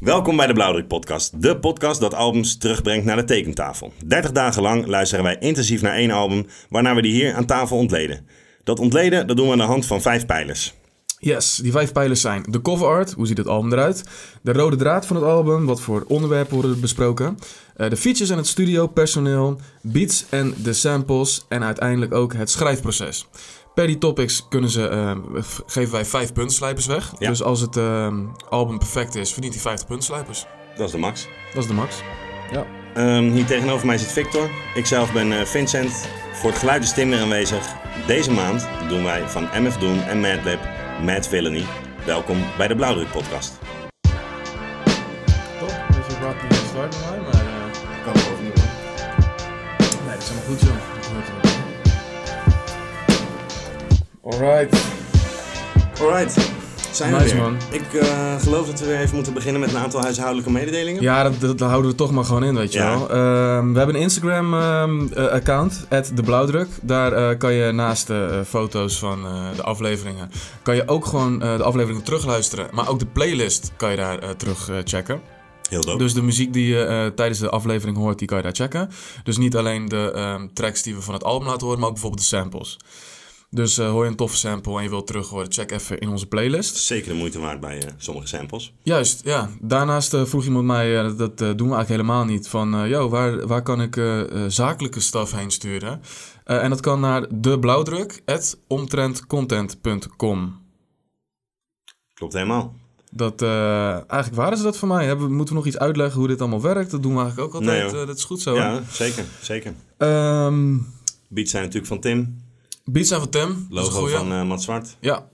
Welkom bij de Blauwdruk Podcast, de podcast dat albums terugbrengt naar de tekentafel. 30 dagen lang luisteren wij intensief naar één album, waarna we die hier aan tafel ontleden. Dat ontleden dat doen we aan de hand van vijf pijlers. Yes, die vijf pijlers zijn de cover art, hoe ziet het album eruit? De rode draad van het album, wat voor onderwerpen worden besproken? Uh, de features en het studio, personeel, beats en de samples en uiteindelijk ook het schrijfproces. Per die topics kunnen ze, uh, geven wij vijf puntslijpers weg. Ja. Dus als het uh, album perfect is, verdient hij 50 puntslijpers. Dat is de max. Dat is de max. Ja. Um, hier tegenover mij zit Victor. Ikzelf ben uh, Vincent. Voor het geluid is Tim weer aanwezig. Deze maand doen wij van MF Doom en Madlib Mad Villainy. Welkom bij de Blauwdruk Podcast. Top, beetje rocky start bij mij, maar... Ik kan het overnieuw doen. Nee, dat is helemaal goed zo. Alright. Alright. Zijn we Nice, weer. man. Ik uh, geloof dat we weer even moeten beginnen met een aantal huishoudelijke mededelingen. Ja, dat, dat, dat houden we toch maar gewoon in, weet je Ja. wel. Ehm, we hebben een Instagram-account, de Blauwdruk. Daar eh, kan je naast de eh, foto's van eh, de afleveringen... kan je ook gewoon eh, de afleveringen terugluisteren. Maar ook de playlist kan je daar eh, terug eh, checken. Heel dope. Dus de muziek die je eh, tijdens de aflevering hoort, die kan je daar checken. Dus niet alleen de ehm, tracks die we van het album laten horen, maar ook bijvoorbeeld de samples. Dus eh, hoor je een toffe sample en je wilt terug horen, check even in onze playlist. Zeker de moeite waard bij eh, sommige samples. Juist, ja. Daarnaast eh, vroeg iemand mij, dat, dat doen we eigenlijk helemaal niet, van yo, waar, waar kan ik zakelijke staf heen sturen? En dat kan naar deblauwdruk.omtrentcontent.com. Klopt helemaal. Dat, eigenlijk waren ze dat voor mij. Hebben, moeten we nog iets uitleggen hoe dit allemaal werkt? Dat doen we eigenlijk ook altijd. dat is goed zo. hè? Ja, zeker. zeker. Beats zijn natuurlijk van Tim. Beats zijn van Tim. Logo goeie. van eh Matt Zwart. Ja.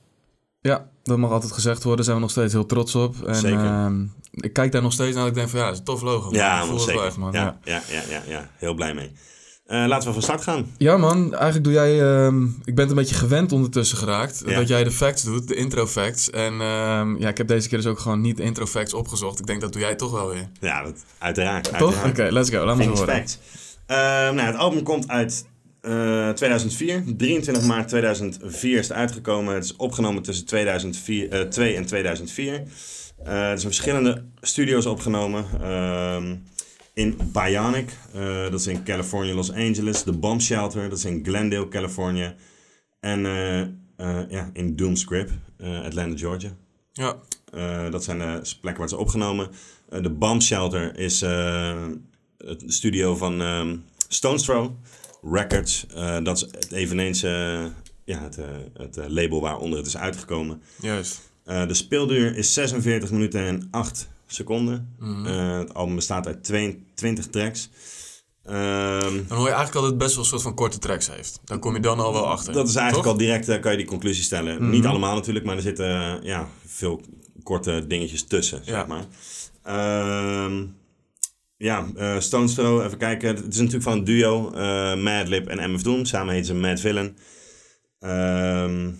ja, dat mag altijd gezegd worden. Daar zijn we nog steeds heel trots op. En, Zeker. ehm, ik kijk daar nog steeds naar en ik denk van ja, dat is een tof logo. man. Ja, man, voel het zeker. wel echt, man. ja, Ja. ja. Ja, ja, ja, Heel blij mee. Eh, laten we van start gaan. Ja man, eigenlijk doe jij... ehm, ik ben het een beetje gewend ondertussen geraakt. Ja. Dat jij de facts doet, de intro facts. En ehm, ja, ik heb deze keer dus ook gewoon niet de intro facts opgezocht. Ik denk dat doe jij toch wel weer. Ja, dat, uiteraard. Toch? Oké, let's go. Laat me horen. Facts. Eh, nou, het album komt uit eh, 2004. 23 maart 2004 is het uitgekomen. Het is opgenomen tussen 2004, eh, 2 en 2004. Eh het is in verschillende studio's opgenomen. Ehm, in Bionic, eh, dat is in Californië, Los Angeles. The Bomb Shelter, dat is in Glendale, Californië. En eh, eh, ja, in Doomscript, eh Atlanta, Georgia. Ja, Eh, dat zijn de plekken waar ze opgenomen. Eh, de Bomb Shelter is eh, het studio van ehm Stones Throw Records. Eh, dat is het eveneens eh, ja, het, eh, het label waaronder het is uitgekomen. juist. De speelduur is 46 minuten en 8 seconden. Eh, het album bestaat uit 22 tracks. Ehm, Dan hoor je eigenlijk al dat het best wel een soort van korte tracks heeft. Daar kom je dan al wel achter. dat is eigenlijk toch? al direct, kan je die conclusie stellen. Mhm. Niet allemaal natuurlijk, maar er zitten ja, veel korte dingetjes tussen, Ja. zeg maar. Ehm, ja, eh Stones Throw, even kijken. Het is natuurlijk van een duo, eh Madlib en MF Doom. Samen heet ze Mad Villain. Ehm,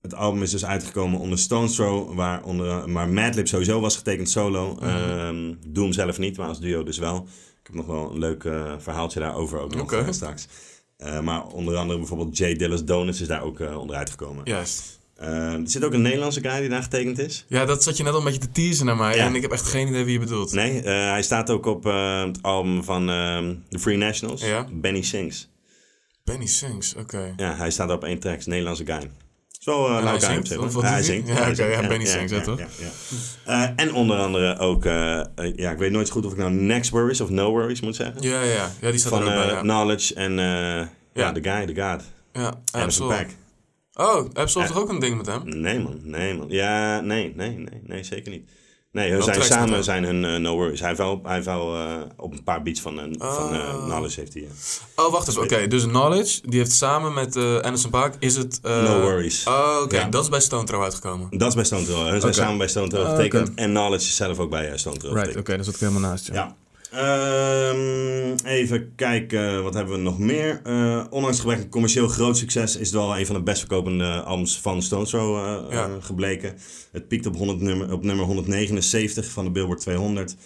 het album is dus uitgekomen onder Stones Throw, waar onder, maar Madlib sowieso was getekend solo. Ehm, Doom zelf niet, maar als duo dus wel. Ik heb nog wel een leuk eh, verhaaltje daarover ook nog straks. Maar onder andere bijvoorbeeld Jay Dillis Donuts is daar ook onderuit gekomen. Juist. Eh, er zit ook een Nederlandse guy die daar getekend is. Ja, dat zat je net al een beetje te teasen naar mij. Ja. En ik heb echt geen idee wie je bedoelt. Nee, eh, hij staat ook op eh, het album van ehm The Free Nationals. Ja. Benny Sings. Benny Sings, oké. Ja, hij staat op één track, Nederlandse guy. Is wel En leuk hij guy op zich, hij zingt. Ja, oké, ja, Benny Sings, ja, toch? ja, ja. Eh, en onder andere ook, eh, eh, ja, ik weet nooit zo goed of ik nou Next Worries of No Worries moet zeggen. Ja, ja, ja. die staat Van er ook eh, bij. Knowledge en eh, ja. The Guy, The God. Ja, Anderson Absol. Oh, Ja. toch ook een ding met hem? Nee man, nee man. Ja, nee, nee, nee, nee, zeker niet. Nee, hun zijn samen zijn hun eh, No Worries. Hij heeft wel, hij heeft wel eh, op een paar beats van, een van eh, Oh. Knowledge heeft hij. eh. Oh, wacht eens. Oké, dus Knowledge, die heeft samen met eh Anderson Paak, is het... eh, No Worries. Oh, oké. Ja. Dat is bij Stone Throw uitgekomen. Dat is bij Stone Throw. Hun zijn samen bij Stone Throw Ah, getekend. En Knowledge is zelf ook bij eh, Stone Throw Right, oké. getekend. dat zat ik helemaal naast je. Ja. Ehm, even kijken, wat hebben we nog meer? Eh, ondanks gebrek aan commercieel groot succes is het wel een van de best verkopende albums van Stone Throw eh, Ja. eh, gebleken. Het piekt op, 100 nummer, op nummer 179 van de Billboard 200.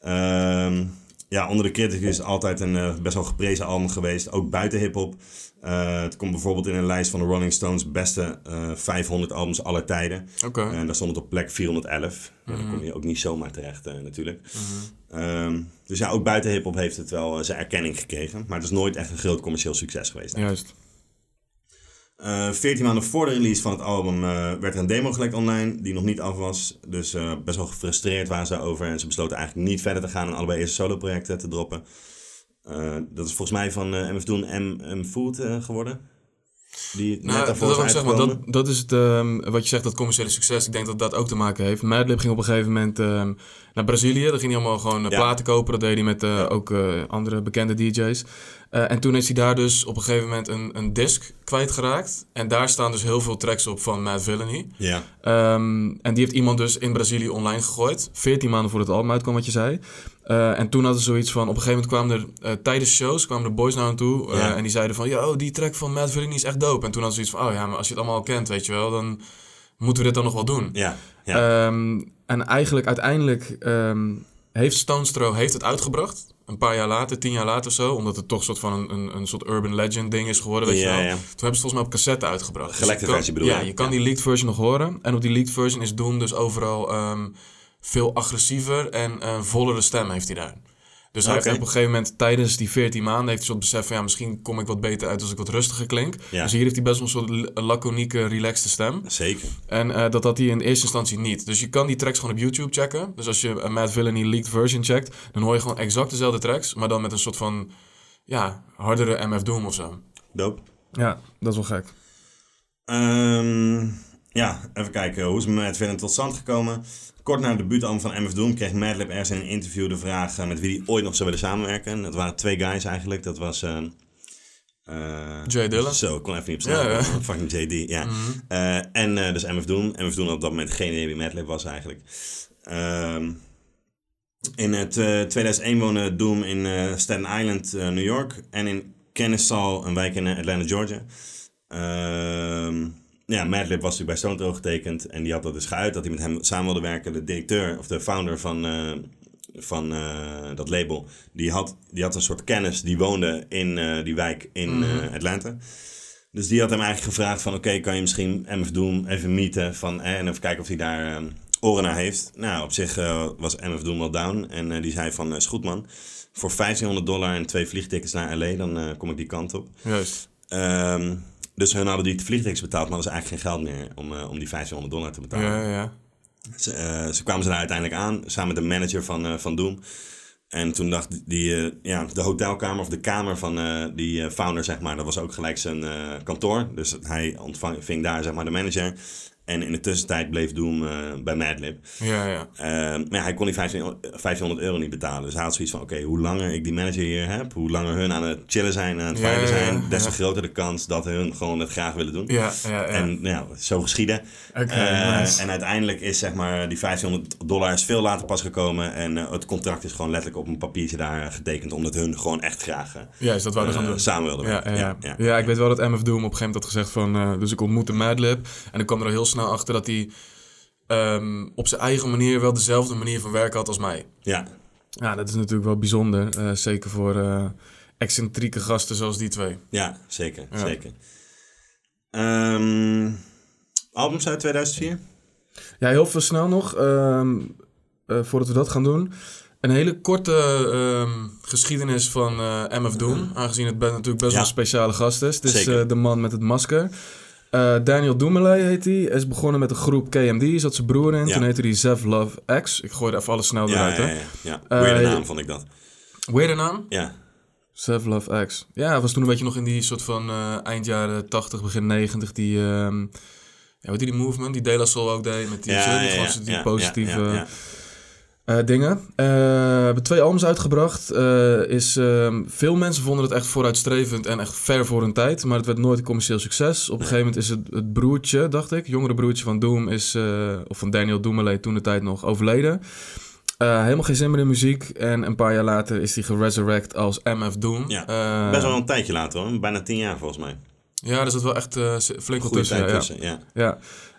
Ehm, ja, onder de critics is het altijd een best wel geprezen album geweest. Ook buiten hip-hop. Eh, het komt bijvoorbeeld in een lijst van de Rolling Stones beste eh, 500 albums aller tijden. Oké. En daar stond het op plek 411. Ja, daar kom je ook niet zomaar terecht eh, natuurlijk. Ehm, dus ja, ook buiten hip-hop heeft het wel eh, zijn erkenning gekregen. Maar het is nooit echt een groot commercieel succes geweest. Juist. Eh 14 maanden voor de release van het album eh, werd er een demo gelekt online die nog niet af was. Dus eh, best wel gefrustreerd waren ze over. En ze besloten eigenlijk niet verder te gaan en allebei eerst solo-projecten te droppen. Eh, dat is volgens mij van eh MF Doom M, M Food eh, geworden. Die net Nou, dat, is dat, dat is het, ehm, wat je zegt, dat commerciële succes. Ik denk dat dat ook te maken heeft. Madlib ging op een gegeven moment ehm, naar Brazilië. Daar ging hij allemaal gewoon Ja. platen kopen. Dat deed hij met ook andere bekende DJ's. En toen is hij daar dus op een gegeven moment een, een disc kwijtgeraakt. En daar staan dus heel veel tracks op van Mad Villainy. Ja, Ehm, en die heeft iemand dus in Brazilië online gegooid. 14 maanden voor het album uitkwam, wat je zei. Eh, en toen hadden ze zoiets van... Op een gegeven moment kwamen er eh, tijdens shows kwamen de boys naar hem toe. eh, Ja. En die zeiden van... Yo, die track van Mad Villainy is echt dope. En toen hadden ze zoiets van... Oh ja, maar als je het allemaal al kent, weet je wel... Dan moeten we dit dan nog wel doen. ja, ja. Ehm, en eigenlijk uiteindelijk ehm, heeft Stones Throw heeft het uitgebracht. Een paar jaar later, tien jaar later of zo. Omdat het toch soort van een, een, een soort urban legend ding is geworden, weet Ja, je wel. ja. Toen hebben ze volgens mij op cassette uitgebracht. Dus Gelekte versie bedoel Ja, je? kan die leaked version nog horen. En op die leaked version is Doom dus overal ehm, veel agressiever en een vollere stem heeft hij daar. Dus hij heeft op een gegeven moment tijdens die 14 maanden heeft hij zo'n besef van ja, misschien kom ik wat beter uit als ik wat rustiger klink. Ja. Dus hier heeft hij best wel een soort laconieke, relaxte stem. Zeker. En eh, dat had hij in eerste instantie niet. Dus je kan die tracks gewoon op YouTube checken. Dus als je een Mad Villainy leaked version checkt, dan hoor je gewoon exact dezelfde tracks, maar dan met een soort van ja, hardere MF Doom of zo. Dope. Ja, dat is wel gek. Ehm, ja, even kijken. Hoe is Mad Villain tot stand gekomen? Kort na het debuutalbum van MF Doom kreeg Madlib ergens in een interview de vraag eh, met wie hij ooit nog zou willen samenwerken. Dat waren twee guys eigenlijk. Dat was... eh, Jay Dilla. Zo, ik kon even niet op snel. Ja, ja. Fucking JD, ja. Eh, en eh, dus MF Doom. MF Doom op dat moment geen idee wie Madlib was eigenlijk. Ehm, in het, eh, 2001 woonde Doom in Staten Island, New York. En in Kennesaw, een wijk in Atlanta, Georgia. Ehm, ja, Madlib was natuurlijk bij Stone getekend. En die had dat dus geuit dat hij met hem samen wilde werken. De directeur, of de founder van, eh, van eh, dat label, die had, die had een soort kennis. Die woonde in eh, die wijk in eh, Atlanta. Dus die had hem eigenlijk gevraagd van... Oké, kan je misschien MF Doom even meeten van, eh, en even kijken of hij daar oren naar heeft. Nou, op zich was MF Doom wel down. En die zei van, is goed man. Voor 1500 dollar en twee vliegtickets naar L.A., dan kom ik die kant op. Juist. Ehm, dus hun hadden die vliegtickets betaald, maar hadden ze eigenlijk geen geld meer om, eh, om die 1500 dollar te betalen. Ja, ja, ja. Ze, eh, ze kwamen ze daar uiteindelijk aan, samen met de manager van, eh, van Doom. En toen dacht die, ja, de hotelkamer of de kamer van die founder, zeg maar, dat was ook gelijk zijn kantoor. Dus hij ontving daar, zeg maar, de manager. En in de tussentijd bleef Doom eh, bij Madlib. Ja, ja. Eh, maar ja, hij kon die 1500 1500 euro niet betalen. Dus hij had zoiets van, oké, hoe langer ik die manager hier heb, hoe langer hun aan het chillen zijn, aan het Ja, zijn, des te groter de kans dat hun gewoon het graag willen doen. Ja, ja, ja. En nou, zo geschieden. Eh, nice. En uiteindelijk is zeg maar die 1500 dollar is veel later pas gekomen. En eh, het contract is gewoon letterlijk op een papiertje daar getekend. Omdat hun gewoon echt graag Juist, dat we gaan doen. samen wilden Ja, werken. ja, ja. ja, ik weet wel dat MF Doom op een gegeven moment had gezegd van... dus ik ontmoette Madlib. En ik kwam er al heel snel achter dat hij ehm, op zijn eigen manier... wel dezelfde manier van werken had als mij. ja. Ja, dat is natuurlijk wel bijzonder. eh, zeker voor eh, excentrieke gasten zoals die twee. Ja, zeker. Ja. zeker. Ehm, albums uit 2004? Ja, heel veel snel nog. ehm, eh, voordat we dat gaan doen. Een hele korte ehm, geschiedenis van eh, MF Doom. Aangezien het natuurlijk best Ja. wel een speciale gast is. Het is eh, de man met het masker. Eh, Daniel Doumelay heet hij. Is begonnen met de groep KMD. Zat zijn broer in. Ja. Toen heette hij Zev Love X. Ik gooi er even alles snel Ja, eruit. ja, ja. ja. Eh, naam vond ik dat. Weer de naam? Ja, Zev Love X. Ja, hij was toen een beetje nog in die soort van eh, eind jaren 80, begin 90. Die, ehm ja, weet je, die movement die De La Soul ook deed. Met die, die, positieve... eh, dingen. Eh, we hebben twee albums uitgebracht. Eh, is, ehm, veel mensen vonden het echt vooruitstrevend en echt ver voor hun tijd. Maar het werd nooit een commercieel succes. Op een gegeven moment is het, het broertje, dacht ik, jongere broertje van Doom, is, of van Daniel Doumelay, toen de tijd nog overleden. Helemaal geen zin meer in muziek. En een paar jaar later is hij geresurrect als MF Doom. Ja, Best wel een tijdje later hoor. Bijna tien jaar volgens mij. Ja, er zat wel echt flink wat tussen. tijd ja, ja. tussen, ja.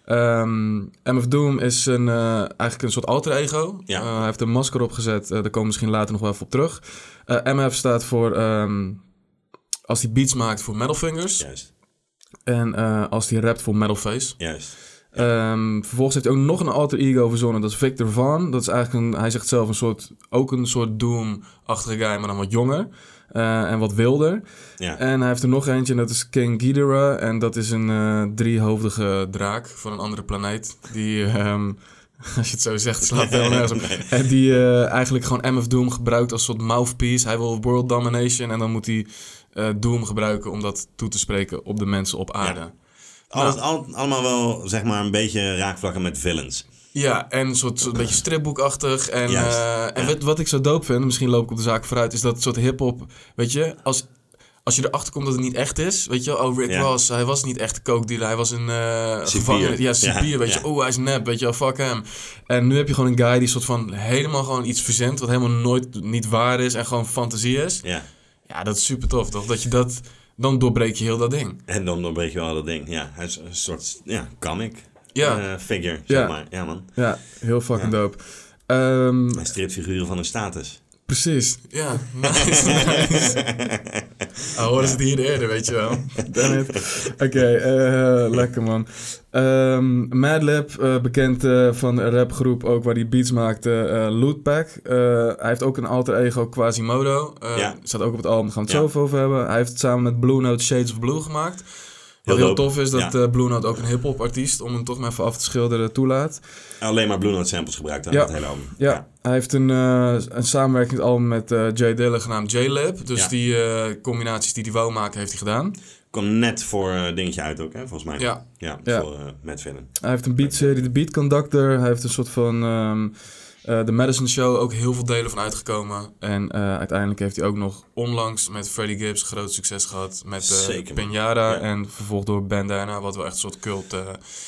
Ja. Ehm, MF Doom is een, eh, eigenlijk een soort alter ego. Ja. Eh, hij heeft een masker opgezet. Eh, daar komen we misschien later nog wel even op terug. MF staat voor... ehm, als hij beats maakt voor Metal Fingers. Juist, En als hij rapt voor Metal Face. juist. Ehm, vervolgens heeft hij ook nog een alter ego verzonnen. Dat is Victor Van. Dat is eigenlijk een, hij zegt zelf een soort, ook een soort Doom-achtige guy, maar dan wat jonger. Eh, en wat wilder. Ja. En hij heeft er nog eentje en dat is King Ghidorah. En dat is een eh, driehoofdige draak van een andere planeet. Die, ehm, als je het zo zegt, slaat heel nergens op. En die eh, eigenlijk gewoon MF Doom gebruikt als soort mouthpiece. Hij wil world domination en dan moet hij Doom gebruiken om dat toe te spreken op de mensen op aarde. Alles, al- allemaal wel, zeg maar, een beetje raakvlakken met villains. Ja, en een soort, soort beetje stripboekachtig. En, Juist, eh, en ja. wat, wat ik zo dope vind, misschien loop ik op de zaak vooruit, is dat soort hip-hop. Weet je, als, als je erachter komt dat het niet echt is, weet je, oh, Rick Ja. Ross, hij was niet echt een coke dealer, hij was een gevangen. Ja, cipier, Ja, weet je, oh, hij is nep, weet je, fuck hem. En nu heb je gewoon een guy die soort van helemaal gewoon iets verzint, wat helemaal nooit niet waar is en gewoon fantasie is. Ja. Ja, dat is super tof, toch? Dat je dat, dan doorbreek je heel dat ding. En dan, dan breek je wel dat ding. Ja, hij is een soort ja, comic Ja. eh, figure, Ja. zeg maar. Ja, man. Ja, heel fucking Ja. dope. Ehm, Hij stript figuren van een status. Precies. Ja, nice, nice. Ah, horen ze het hier eerder, weet je wel. Damn it. Oké, eh, lekker man. Ehm Madlib, eh, bekend eh, van de rapgroep ook waar hij beats maakte, eh Lootpack. Eh, hij heeft ook een alter ego Quasimodo. Eh Ja. Staat ook op het album, daar gaan we het Ja. zo over hebben. Hij heeft het samen met Blue Note Shades of Blue gemaakt. Wat Heel tof is dat Ja. eh, Blue Note ook een hip-hop artiest, om hem toch maar even af te schilderen, toelaat. Alleen maar Blue Note samples gebruikt aan Ja. het hele album. Ja, hij heeft een, eh een samenwerkingsalbum met eh Jay Dilla genaamd J-Lab. Dus die combinaties die hij wou maken, heeft hij gedaan. Kwam net voor eh, dingetje uit ook, hè, volgens mij. Ja. Ja, voor uh, Matt Villain. Hij heeft een beatserie, de Beat Conductor. Hij heeft een soort van ehm eh, The Madison Show, ook heel veel delen van uitgekomen. En eh, uiteindelijk heeft hij ook nog onlangs met Freddie Gibbs groot succes gehad. Met Ja. en vervolgd door Bandana, wat wel echt een soort cult...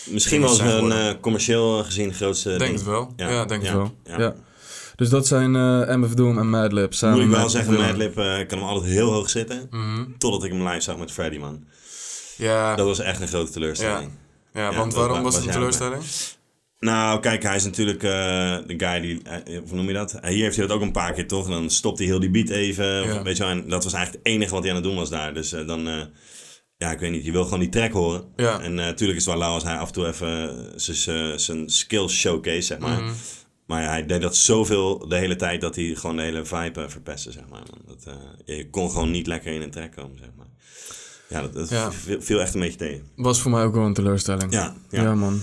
Misschien wel een commercieel gezien grootste denk ding. het wel. Ja, Ja, denk het wel. ja. Dus dat zijn MF Doom en Madlib samen Moet ik wel zeggen. Madlib kan hem altijd heel hoog zitten. Mhm. Totdat ik hem live zag met Freddy, man. Ja, Dat was echt een grote teleurstelling. ja, ja, want waarom wa- was het een teleurstelling? Nou, kijk, hij is natuurlijk eh, de guy die... eh, hoe noem je dat? Hier heeft hij dat ook een paar keer, toch? En dan stopt hij heel die beat even. Of, Ja. weet je wel, en dat was eigenlijk het enige wat hij aan het doen was daar. Dus eh, dan... ja, ik weet niet. Je wil gewoon die track horen. Ja. En natuurlijk is het wel lauw als hij af en toe even zijn- zijn skills showcase, zeg maar. Mhm. Maar ja, hij deed dat zoveel de hele tijd dat hij gewoon de hele vibe verpestte, zeg maar. Dat, je kon gewoon niet lekker in een track komen, zeg maar. Ja, dat, dat Ja. viel- echt een beetje tegen. Was voor mij ook wel een teleurstelling. Ja. ja man.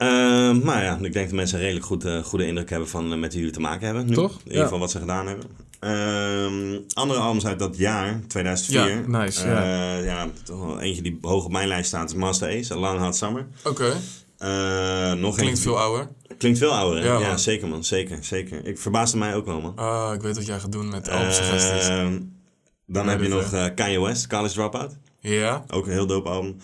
Ehm, maar ja, ik denk dat mensen een redelijk goed, eh, goede indruk hebben van eh, met wie jullie te maken hebben. Nu. Toch? In ieder Ja. geval wat ze gedaan hebben. Ehm, andere albums uit dat jaar, 2004. Ja, nice, Eh, ja, eentje die hoog op mijn lijst staat is Master Ace, A Long Hot Summer. Oké, nog klinkt veel ouder. Klinkt veel ouder? Ja, zeker man, zeker, zeker. Ik verbaasde mij ook wel, man. Ah, ik weet wat jij gaat doen met albumsuggesties. Ehm, dan Nee, heb je nog Kanye West, College Dropout. ja? Ook een heel dope album.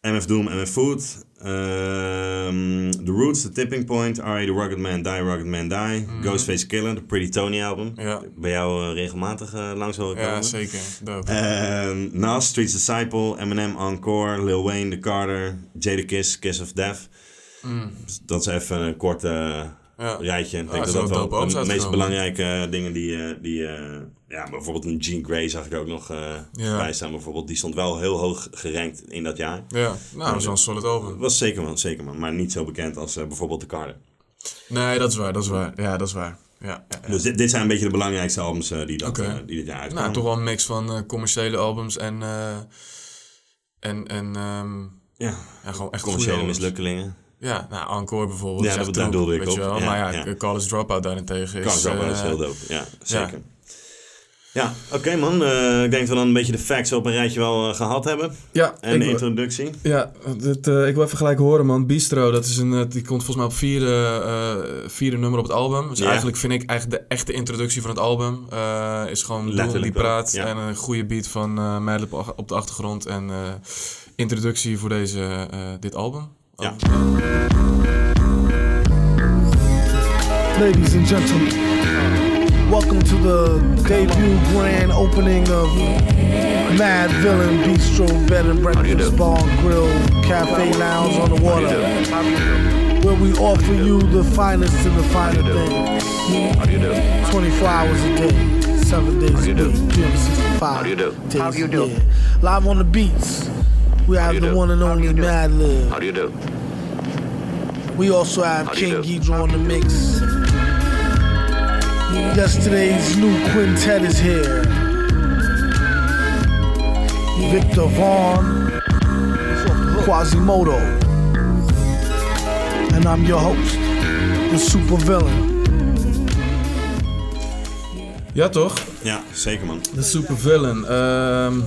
MF Doom, MF Food. Ehm, The Roots, The Tipping Point. R.A. The Rugged Man Die, Rugged Man Die. Ghostface Killer, de Pretty Tony album. Mhm. Ja. Bij jou eh, regelmatig eh, langs horen komen. Ja, zeker. Ehm, Nas, Streets Disciple, Eminem, Encore, Lil Wayne, The Carter, Jada Kiss, Kiss of Death. Mm. Dus dat is even een kort eh, Ja. rijtje. Ik Ah, denk is dat dat wel de meest belangrijke dingen die... die ja, bijvoorbeeld een Jean Grey zag ik ook nog eh Ja. bij staan. Bijvoorbeeld. Die stond wel heel hoog gerankt in dat jaar. Ja, nou, dat een solid album. Was zeker man, zeker man. Maar niet zo bekend als eh, bijvoorbeeld The Carter. Nee, dat is waar, dat is waar. Ja, dat is waar. Ja, ja, ja. Dus dit, dit zijn een beetje de belangrijkste albums eh, die, dat, die dit jaar uitkwamen. Nou, toch wel een mix van commerciële albums en... en, en ehm, Ja, gewoon echt commerciële mislukkelingen. Ja, nou, Encore bijvoorbeeld. Ja, dat- troep, doelde ik op. wel. Maar ja. College Dropout daarentegen is... College Dropout is heel dope. Ja, zeker. Ja, oké man. Eh, ik denk dat we dan een beetje de facts op een rijtje wel eh, gehad hebben. Ja, En de introductie. ja dit, eh, ik wil even gelijk horen, man. Bistro, dat is een, die komt volgens mij op vierde, vierde nummer op het album. Dus Ja. eigenlijk vind ik eigenlijk de echte introductie van het album. is gewoon Doel die praat ja. en een goede beat van eh Madlib op de achtergrond. En introductie voor deze, dit album. Ja. Ladies and gentlemen, Welcome to the debut grand opening of Mad Villain Bistro Bed and Breakfast Bar Grill Cafe Lounge on the water. Where we offer you the finest in the finer things. 24 hours a day, 7 days a week, 365 days a year. Live on the beats, we have the one and only Mad Lib. How do you do? We also have How do you King do? Ghidra on the mix. Yesterday's new quintet is here. Victor Vaughn, Quasimodo, and I'm your host, the supervillain. Ja, toch? Ja, zeker man. De supervillain. Ehm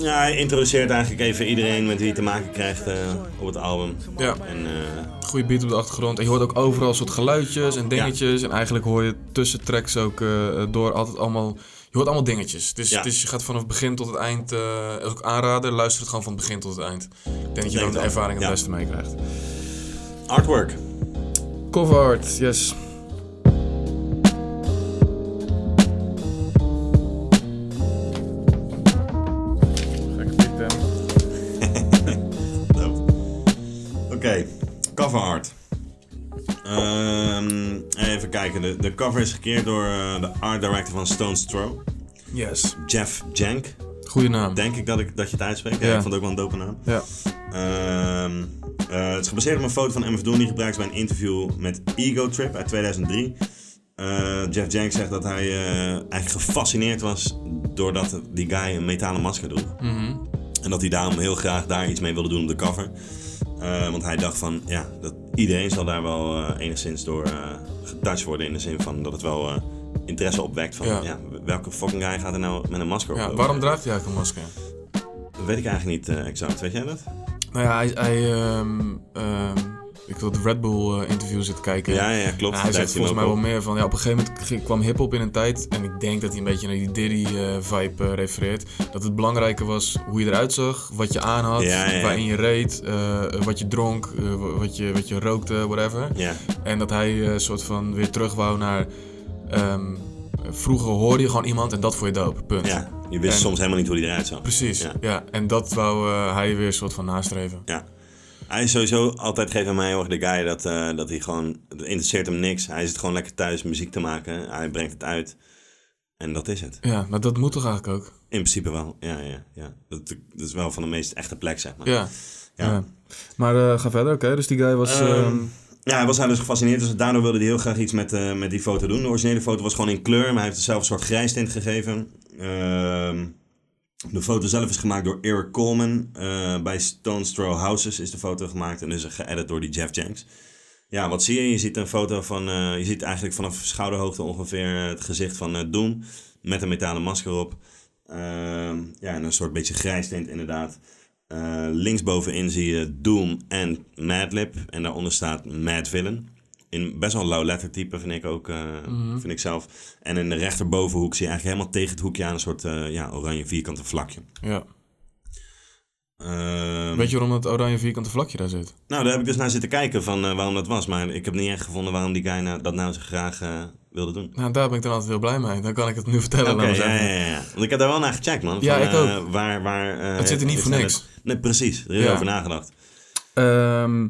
Ja, hij introduceert eigenlijk even iedereen met wie hij te maken krijgt eh, op het album. ja, En eh, goede beat op de achtergrond. En je hoort ook overal soort geluidjes en dingetjes. En eigenlijk hoor je tussen tracks ook eh, door altijd allemaal... Je hoort allemaal dingetjes. Ja. is, je gaat vanaf het begin tot het eind... ook aanraden, luister het gewoon van het begin tot het eind. Ik denk dat je dan de ervaring het beste meekrijgt. artwork. Cover art, yes. Cover art. Ehm, even kijken, de, de cover is gekeerd door eh, de art director van Stone's Throw, Yes. Jeff Jank. Goeie naam. Denk ik dat, ik dat je het uitspreekt. Ja, Ja. ik vond het ook wel een dope naam. Ja. Ehm, eh, het is gebaseerd op een foto van MF Doom die gebruikt is bij een interview met Ego Trip uit 2003. Eh, Jeff Jank zegt dat hij eigenlijk gefascineerd was doordat die guy een metalen masker droeg. Mhm. En dat hij daarom heel graag daar iets mee wilde doen op de cover. Eh, want hij dacht van, ja, dat iedereen zal daar wel eh, enigszins door eh getouched worden. In de zin van dat het wel interesse opwekt van, Ja. ja. welke fucking guy gaat er nou met een masker op? Ja, waarom draagt hij eigenlijk een masker? Dat weet ik eigenlijk niet exact. Weet jij dat? Nou ja, hij... hij ehm, ehm, ik het Red Bull eh, interview zitten kijken. Ja, ja, klopt. Nou, hij zegt volgens mij wel meer van... Ja, op een gegeven moment kwam hip-hop in een tijd... en ik denk dat hij een beetje naar die Diddy-vibe eh, refereert. Dat het belangrijker was hoe je eruit zag, wat je aan had, Ja, ja, ja. waarin je reed, eh, wat je dronk, eh, wat, je, wat je rookte, whatever. Ja, En dat hij een soort van weer terug wou naar... ehm, vroeger hoorde je gewoon iemand en dat vond je dope, punt. ja, je wist En- soms helemaal niet hoe hij eruit zag. Precies, Ja. ja. En dat wou eh, hij weer een soort van nastreven. Ja. Hij is sowieso altijd geeft aan mij heel erg de guy dat, eh, dat hij gewoon, het interesseert hem niks. Hij zit gewoon lekker thuis muziek te maken. Hij brengt het uit. En dat is het. Ja, maar dat moet toch eigenlijk ook? In principe wel. Ja, ja, ja. Dat, dat is wel van de meest echte plek, zeg maar. Ja. Ja. ja. Maar eh, ga verder, oké. Dus die guy was... Ehm, ehm, Ja, hij was daar dus gefascineerd. Dus daardoor wilde hij heel graag iets met, eh, met die foto doen. De originele foto was gewoon in kleur, maar hij heeft er zelf een soort grijstint gegeven. Ehm, de foto zelf is gemaakt door Eric Coleman. Eh, bij Stone's Throw Houses is de foto gemaakt en is geëdit door die Jeff Janks. Ja, wat zie je? Je ziet een foto van... eh, je ziet eigenlijk vanaf schouderhoogte ongeveer het gezicht van eh, Doom. Met een metalen masker op. Ehm, ja, en een soort beetje grijstint inderdaad. Eh, linksbovenin zie je Doom en Madlib. En daaronder staat Mad Villain. In best wel een low letter type vind ik ook, eh, vind ik zelf. En in de rechterbovenhoek zie je eigenlijk helemaal tegen het hoekje aan een soort eh, ja, oranje vierkante vlakje. ja. Ehm, Weet je waarom dat oranje vierkante vlakje daar zit? Nou, daar heb ik dus naar zitten kijken van eh, waarom dat was. Maar ik heb niet echt gevonden waarom die guy nou, dat nou zo graag wilde doen. Nou, daar ben ik dan altijd heel blij mee. Dan kan ik het nu vertellen. Maar ja, ja, ja. Want ik heb daar wel naar gecheckt, man. Ja, Van, ik ook. waar, waar, Het zit er niet voor niks. het- Nee, precies. Er is Ja. over nagedacht. Ehm,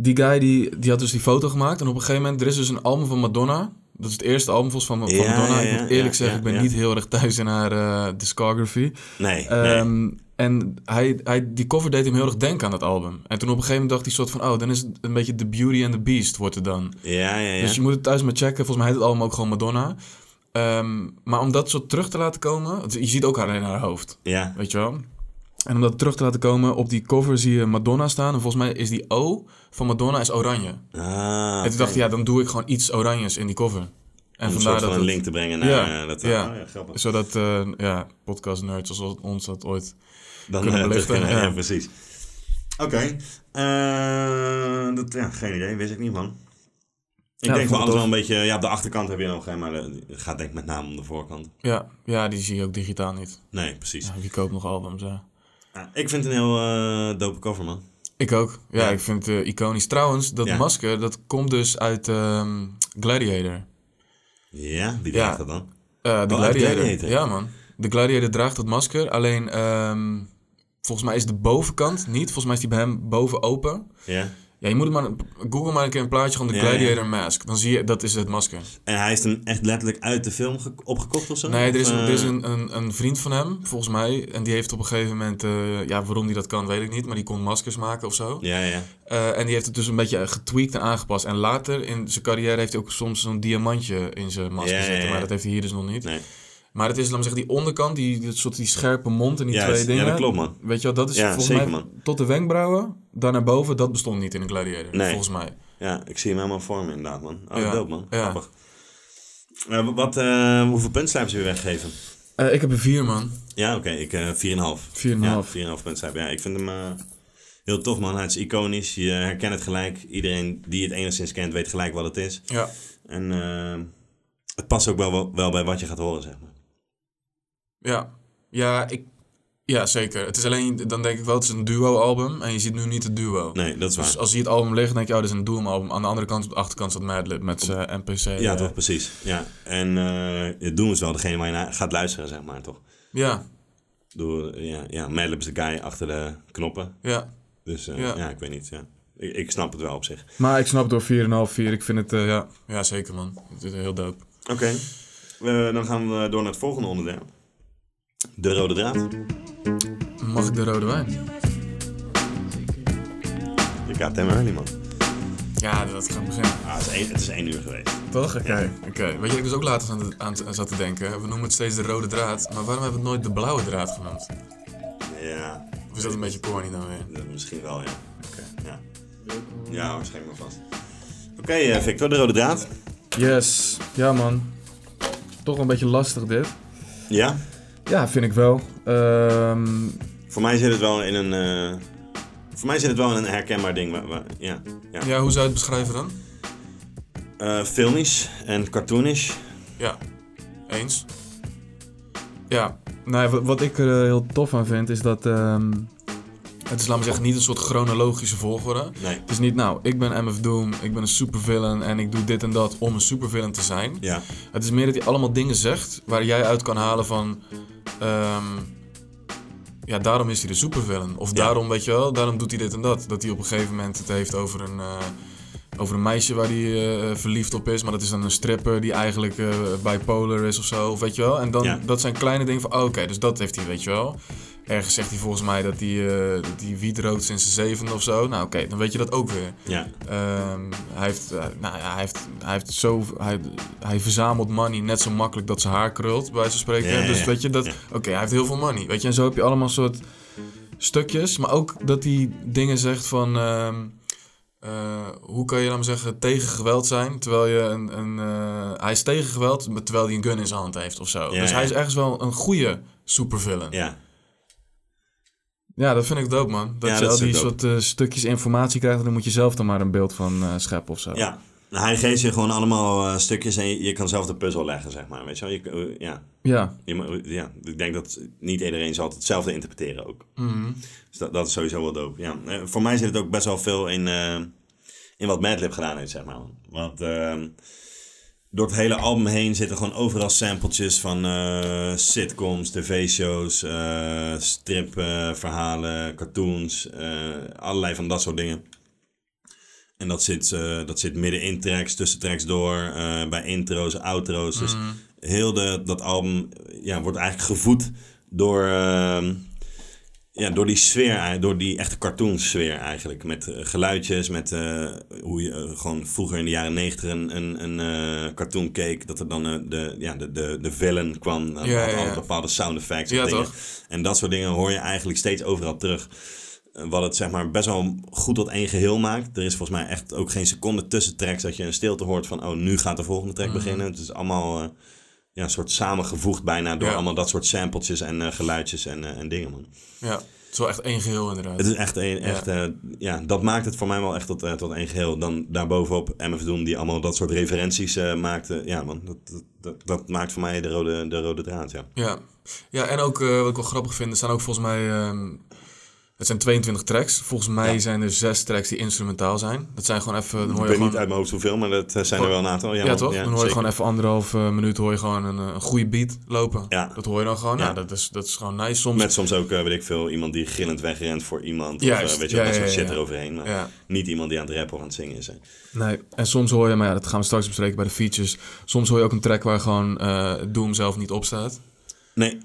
die guy die, die had dus die foto gemaakt. En op een gegeven moment, er is dus een album van Madonna. Dat is het eerste album volgens van, van Ja, Madonna. ja, ik moet eerlijk ja, zeggen, ik ben niet heel erg thuis in haar eh, discography. Nee, nee. Ehm, En hij, hij, die cover deed hem heel erg denken aan dat album. En toen op een gegeven moment dacht hij soort van... Oh, dan is het een beetje The Beauty and the Beast wordt het dan. Ja, ja, ja. Dus je moet het thuis maar checken. Volgens mij heet het album ook gewoon Madonna. Ehm, maar om dat zo terug te laten komen... Je ziet ook haar in haar hoofd, Ja, weet je wel? En om dat terug te laten komen, op die cover zie je Madonna staan. En volgens mij is die O van Madonna is oranje. ah, En toen dacht ik, ja, dan doe ik gewoon iets oranjes in die cover. En om een vandaar soort van dat een link te brengen naar Ja, eh, dat. ja. Oh, ja, grappig. Zodat, eh, ja, podcast nerds zoals ons dat ooit... Dan kunnen eh, belichten, ja. ja, precies. Oké. Dat, ja, geen idee. Wist ik niet, man. Ik Ja, denk wel alles wel een beetje... Ja, op de achterkant heb je nog geen, maar het gaat denk ik met name om de voorkant. Ja, ja, die zie je ook digitaal niet. Nee, precies. Ja, wie koopt nog albums, ja. Ja, ik vind het een heel eh dope cover, man. Ik ook. Ja, Ja. ik vind het eh, iconisch. Trouwens, dat masker, dat komt dus uit ehm, Gladiator. Ja, wie Ja. draagt dat dan? Eh, de Oh. Gladiator. Ja, man. De Gladiator draagt dat masker. Alleen, ehm, volgens mij is de bovenkant niet. Volgens mij is die bij hem boven open. Ja. Ja, je moet maar... Google maar een keer een plaatje van de Ja, Gladiator mask. Dan zie je, dat is het masker. En hij is hem echt letterlijk uit de film ge- opgekocht of zo? Nee, er is, een, eh, er is een, een, een vriend van hem, volgens mij. En die heeft op een gegeven moment... eh, ja, waarom die dat kan, weet ik niet. Maar die kon maskers maken of zo. Ja, ja. Eh, en die heeft het dus een beetje getweakt en aangepast. En later in zijn carrière heeft hij ook soms zo'n diamantje in zijn masker Ja, zitten. Maar dat heeft hij hier dus nog niet. Nee. Maar het is, me zeggen, die onderkant, die, die, soort die scherpe mond en die Ja, twee ja, dingen. dat klopt, man. Weet je wel, dat is Ja, volgens zeker, mij man. tot de wenkbrauwen, daar naar boven, dat bestond niet in een gladiator. Nee. Volgens mij. Ja, ik zie hem helemaal voor me inderdaad, man. Oh, Ja, dope, man. ja. Grappig. Eh, wat, eh, hoeveel hebben ze weer weggegeven? Eh, ik heb een vier, man. Ja, oké. ik eh 4,5. 4,5. Ja, 4,5 puntslijpen. Ja, ik vind hem heel tof, man. Hij is iconisch. Je herkent het gelijk. Iedereen die het enigszins kent, weet gelijk wat het is. Ja. En het past ook wel, wel bij wat je gaat horen, zeg maar. Ja. Ja, ik... Ja, zeker. Het is alleen, dan denk ik wel, het is een duo-album. En je ziet nu niet het duo. Nee, dat is waar. Dus als je het album ligt, denk je, oh, dit is een duo-album. Aan de andere kant, op de achterkant staat Madlib met zijn NPC. ja, eh, toch, precies. Ja. En eh het doen is wel degene waar je naar gaat luisteren, zeg maar, toch? Ja, Door, ja, ja, Madlib is de guy achter de knoppen. ja. Dus eh, Ja. ja. ik weet niet. Ja. Ik, ik snap het wel op zich. Maar ik snap door 4,5, 4. Ik vind het, eh, ja. Ja, zeker, man. Het is heel dope. Oké. We- dan gaan we door naar het volgende onderdeel. De rode draad. Mag ik de rode wijn? Je gaat hem early, man. Ja, dat gaat beginnen. Ah, het, is één, het is één uur geweest. Toch? Oké. Oké. Weet je, ik dus ook later aan, aan, aan zat te denken. We noemen het steeds de rode draad. Maar waarom hebben we het nooit de blauwe draad genoemd? Ja, Of is dat een beetje corny dan weer? dat misschien wel, ja. Ja, ja waarschijnlijk wel vast. Oké, eh, Victor, de rode draad. Yes. Ja, man. Toch een beetje lastig dit. Ja, Ja, vind ik wel. Ehm, voor mij zit het wel in een... eh, voor mij zit het wel in een herkenbaar ding. Waar, waar- ja, ja. ja, hoe zou je het beschrijven dan? Eh, filmisch en cartoonish. Ja. Eens. Ja. Nou, wat, wat ik er eh, heel tof aan vind, is dat... ehm, het is, laat me zeggen, niet een soort chronologische volgorde. Nee, Het is niet, nou, ik ben MF Doom, ik ben een supervillain en ik doe dit en dat om een supervillain te zijn. ja, Het is meer dat hij allemaal dingen zegt waar jij uit kan halen van... ehm, ja, daarom is hij de supervillain. Of Ja. daarom, weet je wel, daarom doet hij dit en dat. Dat hij op een gegeven moment het heeft over een, eh, over een meisje waar hij eh, verliefd op is. Maar dat is dan een stripper die eigenlijk eh, bipolar is of zo. Of weet je wel. En dan, Ja. dat zijn kleine dingen van, oh, oké, dus dat heeft hij, weet je wel. Ergens zegt hij volgens mij dat hij, eh, dat hij wiet rookt sinds zijn zevende of zo. Nou, oké, dan weet je dat ook weer. ja, Ehm, hij, heeft, eh, nou ja, hij, heeft, hij, heeft zo, hij, hij verzamelt money net zo makkelijk dat zijn haar krult, bij van spreken. Ja, ja, dus weet je, dat, oké, hij heeft heel veel money. Weet je, en zo heb je allemaal soort stukjes. Maar ook dat hij dingen zegt van, ehm, eh, hoe kan je dan zeggen, tegen geweld zijn, terwijl je een, een hij is tegen geweld, maar terwijl hij een gun in zijn hand heeft of zo. Ja, dus ja. hij is ergens wel een goede supervillain. Ja. Ja. dat vind ik dope, man. Dat Ja, je dat al die soort eh, stukjes informatie krijgt, en dan moet je zelf dan maar een beeld van eh, scheppen of zo. Ja, Nou, hij geeft je gewoon allemaal eh, stukjes en je, je kan zelf de puzzel leggen, zeg maar. Weet je wel? Je, ja. Ja. Je ja, ik denk dat niet iedereen zal het hetzelfde interpreteren ook. Mhm. Dus dat, dat is sowieso wel dope. Ja. voor mij zit het ook best wel veel in, in wat Madlib gedaan heeft, zeg maar. Want ehm, door het hele album heen zitten gewoon overal sampletjes van eh, sitcoms, tv-shows, eh stripverhalen, cartoons, eh, allerlei van dat soort dingen. En dat zit, dat zit midden in tracks, tussen tracks door, bij intro's, outro's. Dus heel de, dat album ja, wordt eigenlijk gevoed door, ehm, ja, door die sfeer, door die echte cartoon sfeer eigenlijk. Met eh, geluidjes, met eh, hoe je eh, gewoon vroeger in de jaren negentig een, een, een cartoon keek. Dat er dan de, ja, de, de, de villain kwam. Ja, ja, al ja. bepaalde sound effects. en Ja, dingen. toch? En dat soort dingen hoor je eigenlijk steeds overal terug. Wat het zeg maar best wel goed tot één geheel maakt. Er is volgens mij echt ook geen seconde tussen tracks dat je een stilte hoort van... oh, nu gaat de volgende track Mhm. beginnen. Het is allemaal ja, een soort samengevoegd bijna door Ja. allemaal dat soort sampletjes en eh, geluidjes en, eh, en dingen, man. Ja, het is wel echt één geheel inderdaad. Het is echt een, echt, eh, ja, dat maakt het voor mij wel echt tot, tot één geheel. Dan daarbovenop MF Doom die allemaal dat soort referenties maakte. Ja, man, dat, dat, dat, dat maakt voor mij de rode, de rode draad, ja. Ja. ja, en ook wat ik wel grappig vind, er staan ook volgens mij ehm, Het zijn 22 tracks. Volgens mij Ja. zijn er zes tracks die instrumentaal zijn. Dat zijn gewoon even... Dan Ik hoor je weet gewoon, niet uit mijn hoofd hoeveel, maar dat eh, zijn er wel een aantal. Ja, toch? dan hoor je zeker. gewoon even anderhalf minuut hoor je gewoon een, eh, een goede beat lopen. Ja. Dat hoor je dan gewoon. Ja, Ja. dat, is, dat is gewoon nice. Soms... Met soms ook, eh, weet ik veel, iemand die gillend wegrent voor iemand. Juist, Of weet je, dat ja, soort ja, shit ja. eroverheen. Maar Ja. niet iemand die aan het rappen of aan het zingen is. Hè. Nee, en soms hoor je, maar ja, dat gaan we straks bespreken bij de features. Soms hoor je ook een track waar gewoon eh Doom zelf niet op staat. Nee,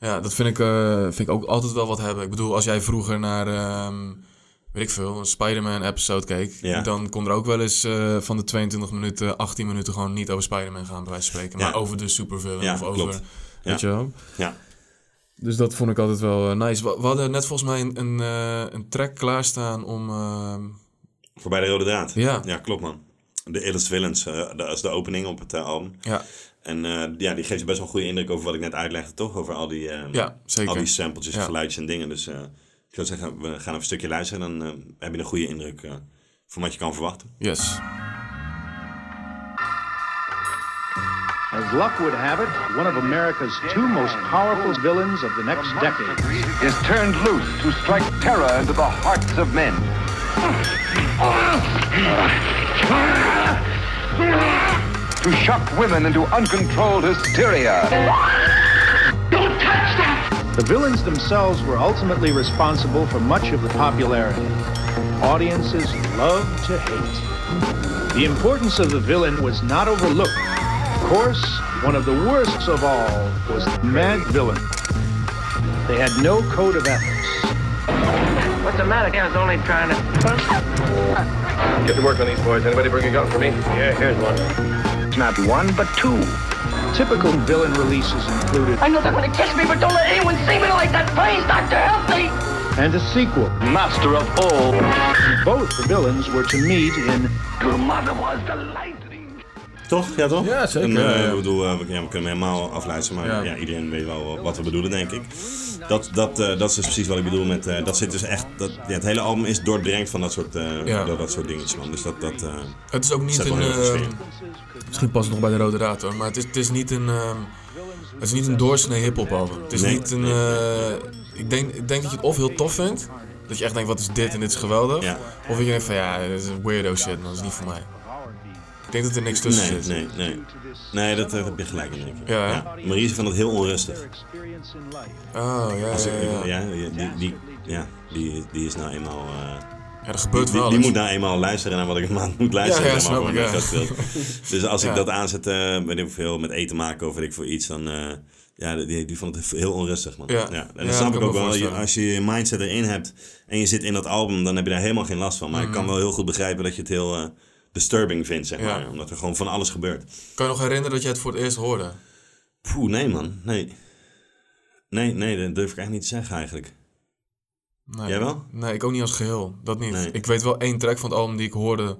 Ja, dat vind ik, eh, vind ik ook altijd wel wat hebben. Ik bedoel, als jij vroeger naar, ehm, weet ik veel, een Spider-Man episode keek, Ja. dan kon er ook wel eens eh, van de 22 minuten, 18 minuten gewoon niet over Spider-Man gaan, bij wijze van spreken. Maar over de supervillain Ja, of over, klopt. weet je wel. ja. Dus dat vond ik altijd wel eh, nice. We, we hadden net volgens mij een, een, een track klaarstaan om, ehm, Voorbij de rode draad. ja, Ja, klopt man. De Illest Villains, dat is de opening op het eh, album. ja, En eh, ja, die geeft je best wel een goede indruk over wat ik net uitlegde, toch? Over al die, eh, ja, al die sampletjes, Ja. geluidjes en dingen. Dus eh, ik zou zeggen, we gaan even een stukje luisteren. Dan eh, heb je een goede indruk eh, van wat je kan verwachten. Yes. As luck would have it, one of America's two most powerful villains of the next decade is turned loose to strike terror into the hearts of men. To shock women into uncontrolled hysteria. Don't touch that! The villains themselves were ultimately responsible for much of the popularity. Audiences love to hate. The importance of the villain was not overlooked. Of course, one of the worst of all was the Mad Villain. They had no code of ethics. What's the matter? I was only trying to. Get to work on these boys. Anybody bring a gun for me? Yeah, here's one. Not one, but two. Typical villain releases included I know they're going to kiss me, but don't let anyone see me like that. Please, Doctor, help me. and a sequel. Master of all. Both the villains were to meet in Your mother was the lightning. Toch? Ja, toch? Ja, zeker. En, eh. Ik bedoel, eh, we, ja, we kunnen hem helemaal afluisteren, maar Ja. ja. iedereen weet wel wat we bedoelen, denk ik. Dat, dat, eh, dat is dus precies wat ik bedoel met, eh, dat zit dus echt, dat, ja, het hele album is doordrenkt van dat soort, eh, Ja. dat, dat soort dingetjes, man. Dus dat, dat eh, Het is ook niet een... Misschien past het nog bij de rode draad hoor, maar het is, het is niet een. ehm, het is niet een doorsnee hip-hop album. Het is Nee, niet een. nee. eh, ik, denk, ik denk dat je het of heel tof vindt, dat je echt denkt: wat is dit en dit is geweldig. Of dat je denkt: van ja, dit is weirdo shit, man, dat is niet voor mij. Ik denk dat er niks tussen Nee, zit. nee, nee. Nee, dat eh, heb je gelijk in, denk ik. Ja? Marie vindt dat heel onrustig. Oh ja, Als ja, ik, ja. ja. ja, die, die, ja die, die is nou eenmaal... eh, Ja, er gebeurt die, wel die moet nou eenmaal luisteren naar wat ik maand moet luisteren. Ja, ja, zeg maar, snap voor ik, mijn ja. festival. Dus als ik dat aanzet, eh weet ik veel, met eten maken of weet ik veel iets, dan... ja, die, die vond het heel onrustig, man. Ja. En Ja, dat dat snap ik ook wel. Je- als je je mindset erin hebt en je zit in dat album, dan heb je daar helemaal geen last van. Maar ik kan wel heel goed begrijpen dat je het heel disturbing vindt, zeg. Ja. maar. Omdat er gewoon van alles gebeurt. Kan je nog herinneren dat je het voor het eerst hoorde? Poeh, nee man. Nee. Nee, nee, dat durf ik eigenlijk niet te zeggen eigenlijk. Nee, Jij wel? Nee, ik ook niet als geheel. Dat niet. Nee. Ik weet wel één track van het album die ik hoorde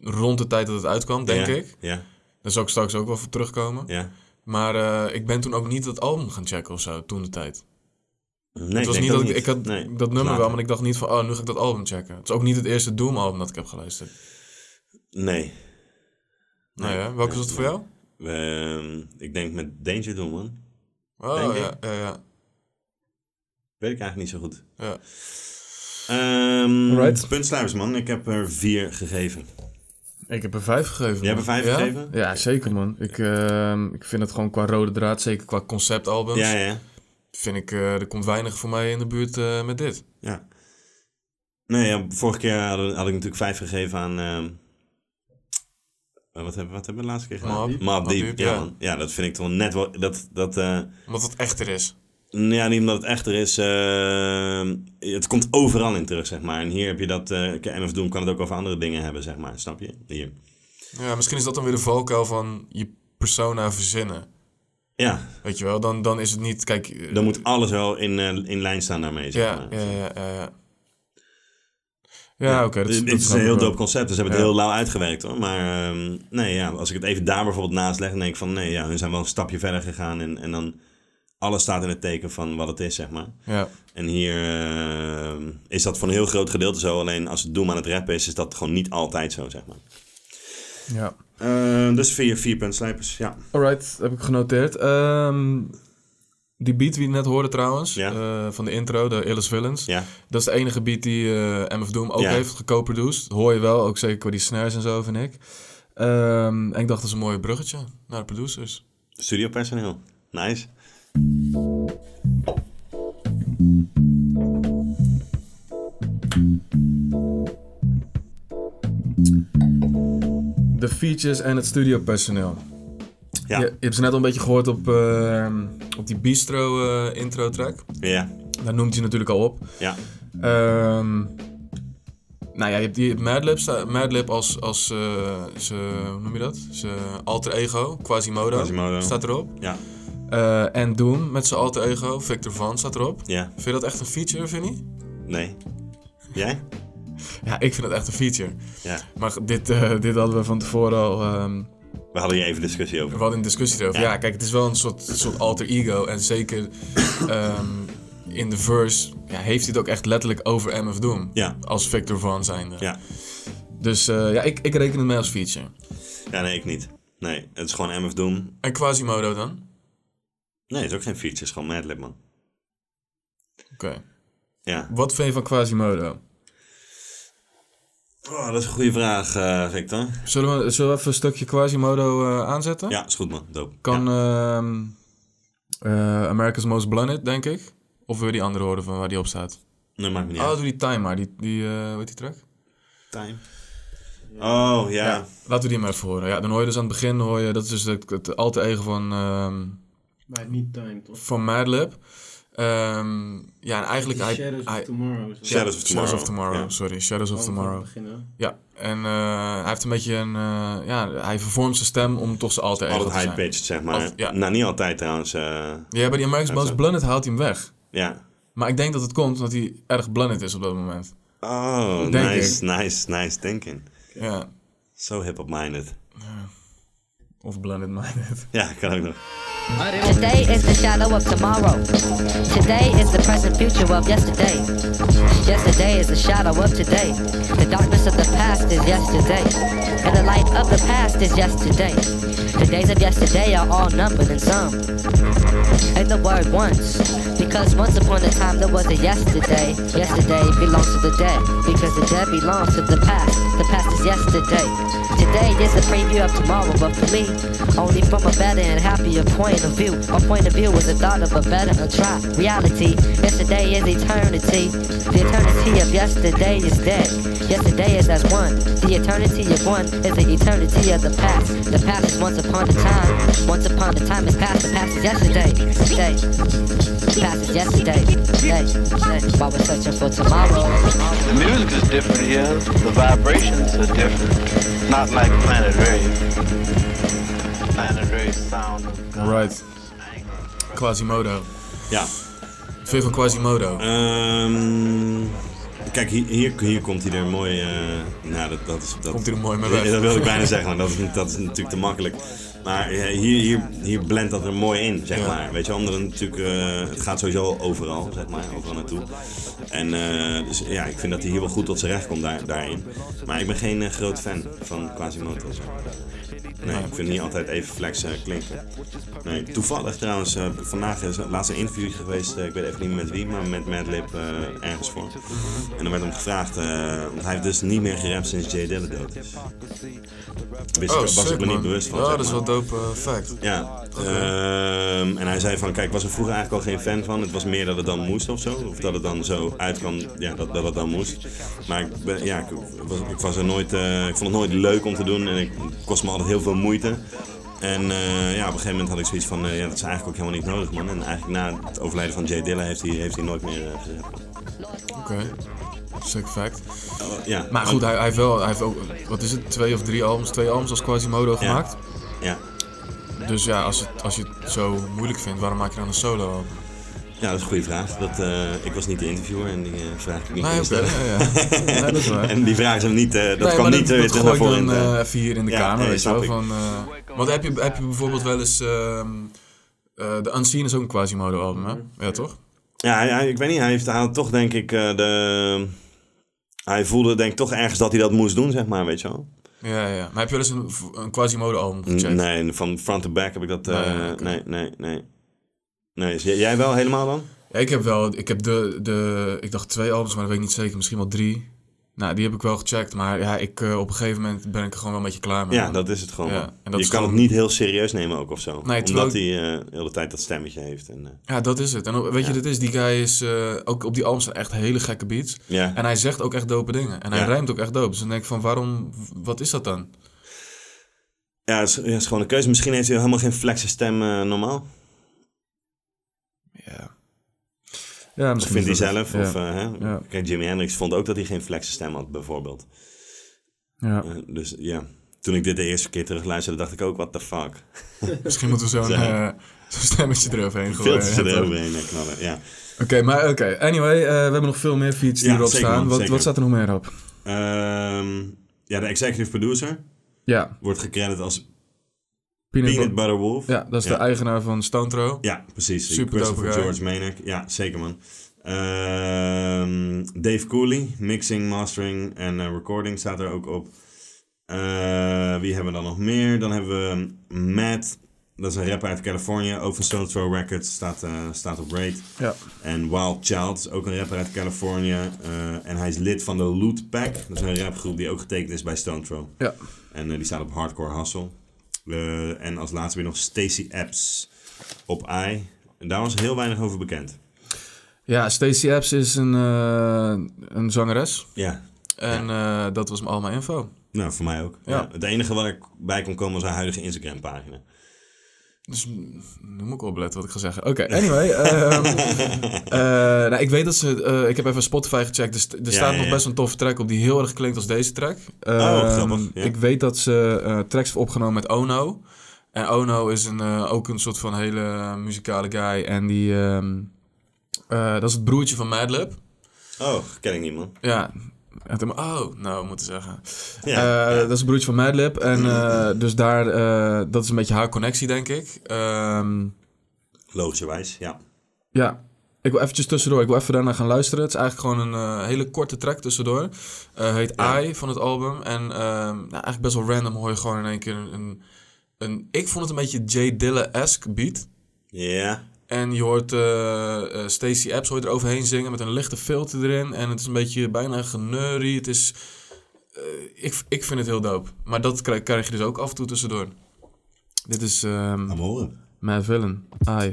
rond de tijd dat het uitkwam, denk ja? ik. Ja, Daar zal ik straks ook wel voor terugkomen. ja. Maar eh, ik ben toen ook niet dat album gaan checken of zo, toen de tijd. Nee, het was niet dat ik, niet. ik had Nee, dat nummer later. wel, maar ik dacht niet van, oh, nu ga ik dat album checken. Het is ook niet het eerste Doom album dat ik heb geluisterd. Nee. Nee, hè? Welke is het voor jou? Ehm, ik denk met Danger Doom, man. Oh, Denk ja, ik. ja, ja, Weet ik eigenlijk niet zo goed. ja. Ehm. Puntsluivers, man. Ik heb er vier gegeven. Ik heb er vijf gegeven. Jij hebt er vijf ja? gegeven? Ja, zeker man. Ik, ehm, ik vind het gewoon qua rode draad, zeker qua conceptalbums, Ja, ja, vind ik, eh, er komt weinig voor mij in de buurt eh, met dit. ja. Nee, ja, vorige keer had, had ik natuurlijk vijf gegeven aan... ehm, eh, wat, hebben, wat hebben we de laatste keer gedaan? Deep, Deep, ja, ja. dat vind ik toch net wel... Dat, dat, eh, Omdat het echter is. Ja, niet omdat het echter is. eh, het komt overal in terug, zeg maar. En hier heb je dat... eh kijk, MF Doom kan het ook over andere dingen hebben, zeg maar. Snap je? Hier. Ja, misschien is dat dan weer de valkuil van je persona verzinnen. Ja, Weet je wel, dan, dan is het niet, kijk... eh, dan moet alles wel in, eh, in lijn staan daarmee, zeg Ja, maar. ja, ja, ja. Ja, ja oké. dat het is een heel dope concept, dus ze hebben het heel lauw uitgewerkt hoor. Maar ehm, nee, ja, als ik het even daar bijvoorbeeld naast leg, dan denk ik van nee, ja, hun zijn wel een stapje verder gegaan. En, en dan alles staat in het teken van wat het is, zeg maar. Ja, En hier ehm, is dat voor een heel groot gedeelte zo. Alleen als het Doom aan het rappen is, is dat gewoon niet altijd zo, zeg maar. ja. Ehm, dus vier, vier puntslijpers, ja. Alright, heb ik genoteerd. Ehm, Die beat die je net hoorde trouwens, Ja. eh, van de intro, de Illis Villains. Ja. Dat is de enige beat die eh, MF Doom ook Ja. heeft geco-produced. Hoor je wel, ook zeker qua die snares en zo, vind ik. Ehm, en ik dacht, dat is een mooi bruggetje naar de producers. Studiopersoneel. Nice. De features en het studiopersoneel. Ja. Je, je hebt ze net al een beetje gehoord op, ehm, op die Bistro eh, intro track. Ja. Daar noemt hij natuurlijk al op. Ja. Ehm, nou ja, je hebt, die hebt Madlib, als, als eh, ze, hoe noem je dat? Zijn alter ego, Quasimodo, Quasimodo. staat erop. Ja. Eh, en Doom met zijn alter ego, Victor Van staat erop. Ja. Vind je dat echt een feature, Vinnie? Nee. Jij? Ja, ik vind het echt een feature. Ja. Maar dit, dit hadden we van tevoren al... ehm, We hadden hier even discussie over. We hadden een discussie erover. Ja. Ja. kijk, het is wel een soort, soort alter ego. En zeker ehm, in de verse ja, heeft hij het ook echt letterlijk over MF Doom. Ja. Als Victor Van zijnde. Ja. Dus eh, ja, ik, ik reken het mee als feature. Ja, nee, ik niet. Nee, het is gewoon MF Doom. En Quasimodo dan? Nee, het is ook geen feature, het is gewoon Madlib, man. Oké. Ja. Wat vind je van Quasimodo? Oh, dat is een goede vraag, eh, Victor. Zullen we, zullen we even een stukje Quasimodo eh, aanzetten? Ja, is goed, man. Dope. Kan Ja. ehm, eh, America's Most Blunted, denk ik. Of wil je die andere horen van waar die op staat? Nee, maakt me niet Oh, uit. doe die Time maar. Die, die, eh, hoe heet die track? Time. Oh, ja. Laten we die maar even horen. Ja, dan hoor je dus aan het begin, hoor je, dat is dus het, het alter ego van, ehm, Maar niet time, toch? van Madlib. Ehm, ja, en eigenlijk... Hij, Shadows hij, of Tomorrow. Shadows of Shadows of Tomorrow, ja. sorry. Shadows of Tomorrow. Ja, en eh, hij heeft een beetje een... eh, ja, hij vervormt zijn stem om toch zijn alter ego Altijd te zijn. high-pitched, zeg maar. Altijd, ja. Nou, niet altijd trouwens. eh, Ja, bij die America's Ja, Most zo. Blunted haalt hij hem weg. ja. Maar ik denk dat het komt omdat hij erg blunted is op dat moment. Oh, Denk nice, ik. nice, nice thinking. Ja, Zo hip-hop-minded. Of blunted minded. Ja, kan ook nog. Today is the shadow of tomorrow. Today is the present future of yesterday. Yesterday is the shadow of today. The darkness of the past is yesterday. And the light of the past is yesterday. The days of yesterday are all numbered in some. And the word once. Because once upon a time there was a yesterday. Yesterday belongs to the dead. Because the dead belongs to the past. The past is yesterday. Today is the preview of tomorrow, but for me, only from a better and happier point of view. My point of view is the thought of a better and try reality. Yesterday is eternity. The eternity of yesterday is dead. Yesterday is as one. The eternity of one is the eternity of the past. The past is once upon a time. Once upon a time is past. The past is yesterday. Day. The past is yesterday. Day. Day. While we're searching for tomorrow. The music is different here. The vibrations are different. Not like Planet Rave. Planet Rave sound. of Alright. Quasimodo. Ja. Wat vind je van Quasimodo? Ehm, kijk, hier, hier, hier komt hij er mooi... eh nou, dat, dat is... Dat, Komt hij er mooi mee weg. Dat wil ik bijna zeggen, maar dat is, dat is natuurlijk te makkelijk. Maar eh, hier, hier, hier blendt dat er mooi in, zeg maar. Weet je, omdat het natuurlijk... eh, het gaat sowieso overal, zeg maar, overal naartoe. En eh, dus ja, ik vind dat hij hier wel goed tot zijn recht komt daar, daarin. Maar ik ben geen groot fan van Quasimodo. Nee, ik vind het niet altijd even flex klinken. Nee, toevallig trouwens, vandaag is het laatste interview geweest, ik weet even niet met wie, maar met Madlib ergens voor. En dan werd hem gevraagd, want hij heeft dus niet meer gerapt sinds Jay Dilla dood is. Wist, Oh, was sick, ik me niet bewust van. Ja, zeg dat is maar. wel dope eh, fact. Ja, ehm, en hij zei van, kijk, ik was er vroeger eigenlijk al geen fan van. Het was meer dat het dan moest of zo. Of dat het dan zo uitkwam, ja, dat, dat het dan moest. Maar ik, ben, ja, ik, was, ik, was er nooit, eh, ik vond het nooit leuk om te doen. En ik het kostte me altijd heel veel moeite. En eh, ja, op een gegeven moment had ik zoiets van, ja, dat is eigenlijk ook helemaal niet nodig, man. En eigenlijk na het overlijden van Jay Dilla heeft hij, heeft hij nooit meer gerapt. Oké. Sick fact. Ja, Maar goed, hij, hij heeft wel, hij heeft ook, wat is het, twee of drie albums, twee albums als Quasimodo gemaakt. Ja. Dus ja, als, het, als je het zo moeilijk vindt, waarom maak je dan een solo album? Ja, dat is een goede vraag. Dat, eh, ik was niet de interviewer en die eh, vraag ik niet Nee, stellen. ja, ja. Nee, dat is waar. en die vraag is hem niet, eh, dat nee, kwam niet dat, dat naar voren. dan even hier in de ja, kamer, nee, weet je wel. Van, want heb je, heb je bijvoorbeeld wel eens... ehm eh The Unseen is ook een Quasimodo album, hè? Ja, toch? Ja, hij, hij- ik weet niet, hij, heeft, hij had toch denk ik de... Hij voelde denk ik toch ergens dat hij dat moest doen, zeg maar, weet je wel. Ja, ja. Maar heb je wel eens een, een Quasimodo album gecheckt? Nee, van front to back heb ik dat... eh, Nee, oké. Nee, nee, nee. Jij wel helemaal dan? Ja, ik heb wel, ik heb de, de, ik dacht twee albums, maar dat weet ik niet zeker, misschien wel drie. Nou, die heb ik wel gecheckt, maar ja, ik, eh, op een gegeven moment ben ik er gewoon wel een beetje klaar mee. Ja, dat is het gewoon. Ja, man. en dat je kan gewoon- het niet heel serieus nemen ook of zo. Nee, omdat hij eh, de hele tijd dat stemmetje heeft. En, eh, Ja, dat is het. En weet je, dit is, die guy is, ook op die albums echt hele gekke beats. ja. En hij zegt ook echt dope dingen. En hij rijmt ook echt dope. Dus dan denk ik van, waarom, wat is dat dan? Ja, het is, gewoon een keuze. Misschien heeft hij helemaal geen flexe stem normaal. Ja. Ja, Of misschien vindt hij zelf. het. Of, eh, hè? Ja. Kijk, Jimi Hendrix vond ook dat hij geen flexe stem had, bijvoorbeeld. ja. Eh, dus ja, toen ik dit de eerste keer terugluisterde, dacht ik ook, what the fuck. Misschien moeten we zo'n Zo. eh, zo'n stemmetje eroverheen gooien. Filters Ja, eroverheen knallen, ja. Oké, maar oké. Anyway, eh, we hebben nog veel meer feats die Ja, erop zeker, staan. man, Wat, staat er nog meer op? Ehm, ja, de executive producer Ja, wordt gecrediteerd als Peanut, Peanut Bu- Butter Wolf. Ja, dat is Ja. de eigenaar van Stone Throw. Ja, precies. Super Christopher. George Maynard. Ja, zeker man. Ehm, Dave Cooley, mixing, mastering en eh, recording staat er ook op. Eh, wie hebben we dan nog meer? Dan hebben we Matt, dat is een rapper uit Californië, ook van Stone Throw Records, staat, eh, staat op Raid. Ja. En Wild Child is ook een rapper uit Californië. en hij is lid van de Loot Pack. Dat is een rapgroep die ook getekend is bij Stone Throw. Ja. En die staat op Hardcore Hustle. En als laatste weer nog Stacy Epps op I. En daar was heel weinig over bekend. Ja, Stacey Epps is een, eh, een zangeres. Ja, En eh, dat was allemaal info. nou voor mij ook. Ja. Ja. Het enige wat ik bij kon komen was haar huidige Instagram pagina. Dus nu moet ik opletten wat ik ga zeggen. Oké, anyway. ehm, eh, nou, ik weet dat ze... eh, ik heb even Spotify gecheckt. Dus er Ja, staat ja, nog ja. best een toffe track op die heel erg klinkt als deze track. Oh, Ehm, grappig, ja. Ik weet dat ze eh, tracks heeft opgenomen met Ono. En Ono is een, eh, ook een soort van hele muzikale guy. En die... ehm, eh, dat is het broertje van Madlib. Oh, ken ik niet man. Ja. En toen, oh, nou, we moeten zeggen. Ja, Eh, ja. Dat is een broertje van Madlib. En eh, dus daar, eh, dat is een beetje haar connectie, denk ik. Ehm, Logischerwijs, ja. ja, ik wil eventjes tussendoor. Ik wil even daarna gaan luisteren. Het is eigenlijk gewoon een hele korte track tussendoor. Heet Ja. I van het album. En ehm, nou, eigenlijk best wel random hoor je gewoon in één keer een... een, een ik vond het een beetje Jay Dilla-esque beat. Ja, En je hoort eh eh, Stacey Epps hoor je er overheen zingen met een lichte filter erin. En het is een beetje bijna geneurie. Het is... eh, ik, ik vind het heel dope. Maar dat krijg, krijg je dus ook af en toe tussendoor. Dit is me horen. Mad Villain. I.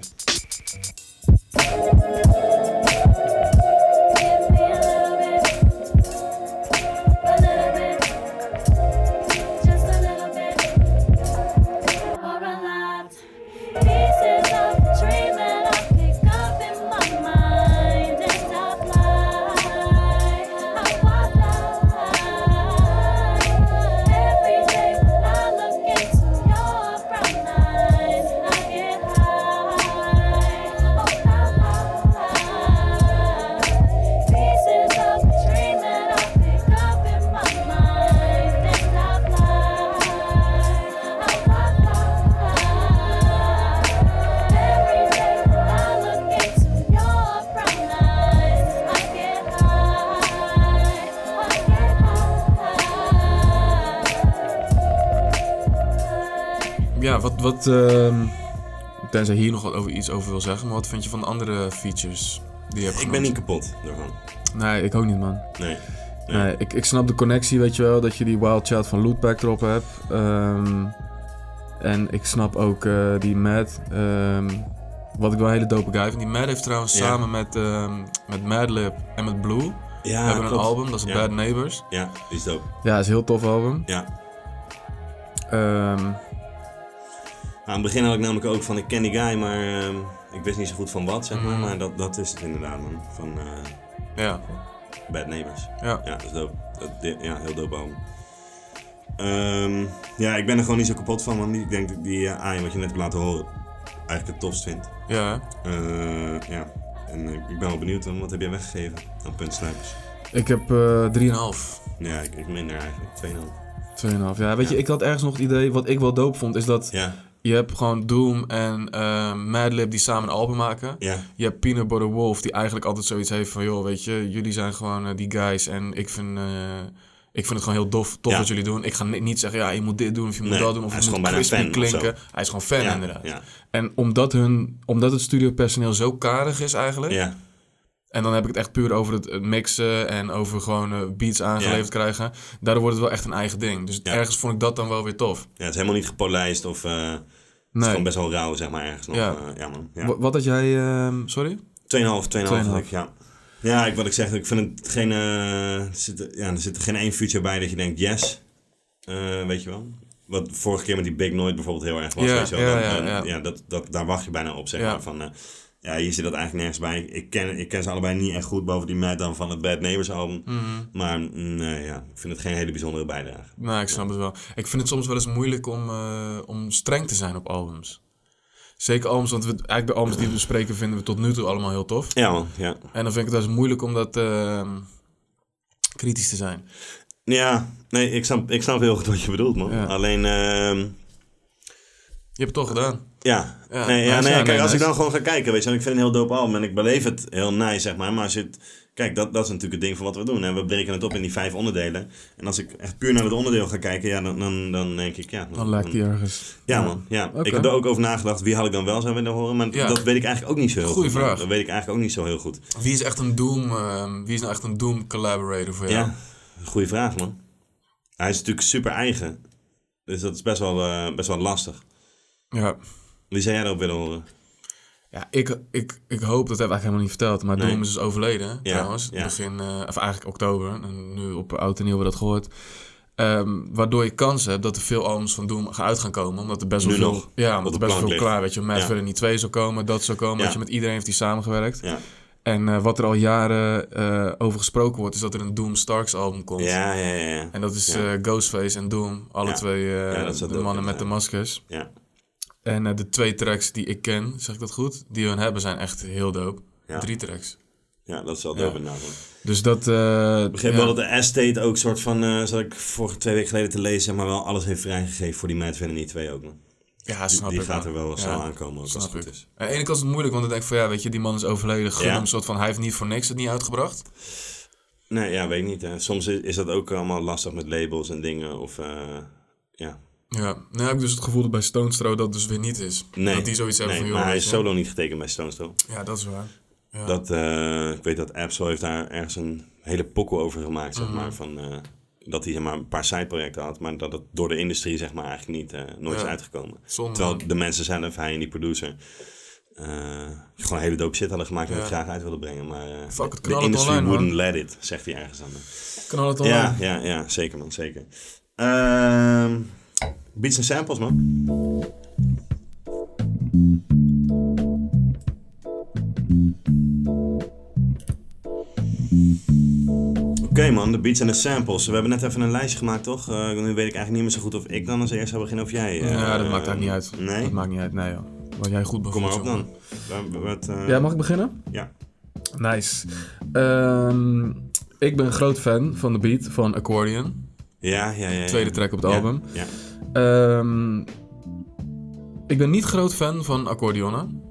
wat... ehm, tenzij hier nog wat over, iets over wil zeggen. Maar wat vind je van de andere features die je hebt Ik ben niet kapot daarvan. Nee, ik ook niet, man. Nee. Nee. Nee, ik, ik snap de connectie, weet je wel. Dat je die Wild Child van Lootpack erop hebt. Ehm, en ik snap ook eh, die Mad. ehm, wat ik wel een hele dope guy vind. Die Mad heeft trouwens Ja. samen met, ehm met Madlib en met Blue... Ja, hebben een album, dat is Ja. Bad Neighbors. Ja, die is dope. Ja, is een heel tof album. Ja. Ehm, Nou, aan het begin had ik namelijk ook van, ik ken die guy, maar ehm, ik wist niet zo goed van wat, zeg maar. Mhm. Maar dat, dat is het inderdaad, man. Van eh, ja, Bad Neighbors. ja. Ja, dat is dope. Dat, di- ja, heel dope album. Ehm, ja, ik ben er gewoon niet zo kapot van, man. Ik denk dat die uh, AI, wat je net hebt laten horen, eigenlijk het tofst vind. ja. Eh, ja, en eh, ik ben wel benieuwd, man. wat heb jij weggegeven aan puntsnijpers? Ik heb eh 3,5. Ja, ik, ik minder eigenlijk. 2,5. 2,5. Ja, weet je, ik had ergens nog het idee, wat ik wel dope vond, is dat Ja, je hebt gewoon Doom en eh, Madlib die samen een album maken. Je hebt Peanut Butter Wolf die eigenlijk altijd zoiets heeft van, joh, weet je, jullie zijn gewoon eh, die guys en ik vind, eh, Ik vind het gewoon heel dof, tof Ja. wat jullie doen. Ik ga ni- niet zeggen, ja, je moet dit doen of je moet Nee, dat doen. Of hij je is moet crispy klinken. Hij is gewoon fan Ja, inderdaad. ja. En omdat, hun, omdat het studiopersoneel zo karig is eigenlijk. Ja. En dan heb ik het echt puur over het, het mixen en over gewoon eh, beats aangeleverd Ja. krijgen. Daardoor wordt het wel echt een eigen ding. Dus Ja. ergens vond ik dat dan wel weer tof. Ja, het is helemaal niet gepolijst of... eh, Het is gewoon best wel rauw, zeg maar, ergens nog. Ja. Ja, ja man. Ja. Wa- Wat had jij, ehm, sorry? 2,5, 2,5 had ik, 2,5. ja. Ja, ik, wat ik zeg, ik vind het geen... eh, er, zit, ja, er zit geen één feature bij dat je denkt, yes. Eh, weet je wel? Wat vorige keer met die Big Noid bijvoorbeeld heel erg was. Ja, weet je wel? ja, Dan- ja, dan- ja. dat, dat, daar wacht je bijna op, zeg Ja. maar. Van, eh, ja, hier zit dat eigenlijk nergens bij. Ik ken, ik ken ze allebei niet echt goed, boven die Mad dan van het Bad Neighbors album. Mhm. Maar mm, nee, ja, ik vind het geen hele bijzondere bijdrage. Nou, ik snap het wel. Ik vind het soms wel eens moeilijk om, eh, om streng te zijn op albums. Zeker albums, want we, eigenlijk de albums die we bespreken vinden we tot nu toe allemaal heel tof. Ja man, ja. En dan vind ik het wel eens moeilijk om dat ehm, kritisch te zijn. Ja, nee, ik snap, ik snap heel goed wat je bedoelt, man. Ja. Alleen... ehm, Je hebt het toch gedaan. Ja, Ja, nee, ja, nee, ja, kijk, als ik dan gewoon ga kijken, weet je, ik vind het een heel dope album en ik beleef het heel nice, zeg maar. Maar als je het, kijk, dat, dat is natuurlijk het ding van wat we doen. Hè. We breken het op in die vijf onderdelen. En als ik echt puur naar het onderdeel ga kijken, ja, dan, dan, dan denk ik, ja. Dan lijkt die ergens. Ja, man. Ja. Ik heb er ook over nagedacht, wie had ik dan wel zou willen horen. Maar dat weet ik eigenlijk ook niet zo heel Goeie goed. vraag. Dat weet ik eigenlijk ook niet zo heel goed. Wie is echt een Doom, ehm, wie is nou echt een Doom collaborator voor jou? Ja, goede vraag, man. Hij is natuurlijk super eigen. Dus dat is best wel, eh, best wel lastig. Ja. Wie zou jij erop willen horen? Ja, ik, ik, ik hoop, dat heb ik eigenlijk helemaal niet verteld, maar Nee. Doom is dus overleden Ja, trouwens. ja. Begin, eh, of eigenlijk oktober. En nu op oud en nieuw hebben we dat gehoord. Ehm, waardoor je kans hebt dat er veel albums van Doom gaan uit gaan komen. Omdat er best wel veel, ja, omdat er best veel ligt. klaar weet je. Mad Ja. Villainy 2 zou komen, dat zou komen. Weet je, met iedereen heeft hij samengewerkt. Ja. En eh, wat er al jaren eh, over gesproken wordt, is dat er een Doom Starks album komt. Ja, ja, ja. ja. En dat is Ghostface en Doom. Alle twee dat de mannen met de maskers. Ja. En eh, de twee tracks die ik ken, zeg ik dat goed? Die hun hebben zijn echt heel dope. Ja. Drie tracks. Ja, dat is wel Ja. dope hoor. Dus dat... eh, Ik begreep ja. wel dat de Estate ook soort van, eh zat ik vorige twee weken geleden te lezen, maar wel alles heeft vrijgegeven voor die Mad Villainy 2 ook. Man. Ja, Die- snap die ik gaat er wel Ja, snel aankomen ook als het goed ik. is. Aan de ene kant is het moeilijk, want dan denk ik van ja, weet je, die man is overleden. Gun Ja. hem een soort van, hij heeft niet voor niks het niet uitgebracht. Nee, ja, weet ik niet. Hè. Soms is, is dat ook allemaal lastig met labels en dingen. Of, ja. Ja, nu heb ik dus het gevoel dat bij Stone Throw dat dus weer niet is. Nee, dat die zoiets hebben nee van, maar hij is solo niet getekend bij Stones Throw. Ja, dat is waar. Ja. Dat, eh, ik weet dat Absol heeft daar ergens een hele pokkel over gemaakt, zeg Mhm. maar. Van, eh, dat hij zeg maar, een paar sideprojecten had, maar dat het door de industrie zeg maar, eigenlijk niet, eh, nooit Ja. is uitgekomen. Zonde, Terwijl de mensen zelf, hij en die producer, gewoon hele dope shit hadden gemaakt en Ja. het graag uit wilden brengen. Maar Fuck de industry online, wouldn't man. let it, zegt hij ergens aan. Knal het Ja, online. ja, ja, zeker man, zeker. Ehm beats en samples man. Oké man, de beats en de samples. We hebben net even een lijstje gemaakt, toch? Eh, nu weet ik eigenlijk niet meer zo goed of ik dan als eerst zou beginnen of jij. eh, ja, dat maakt eigenlijk niet uit. Nee? Dat maakt niet uit, nee joh. Wat jij goed Kom maar op dan. Wat, eh, Ja, mag ik beginnen? Ja. Nice. Ehm, ik ben een groot fan van de beat van Accordion. Ja, ja, ja. ja. Tweede track op het Ja, album. Ja. Ehm, ik ben niet groot fan van accordeonnen.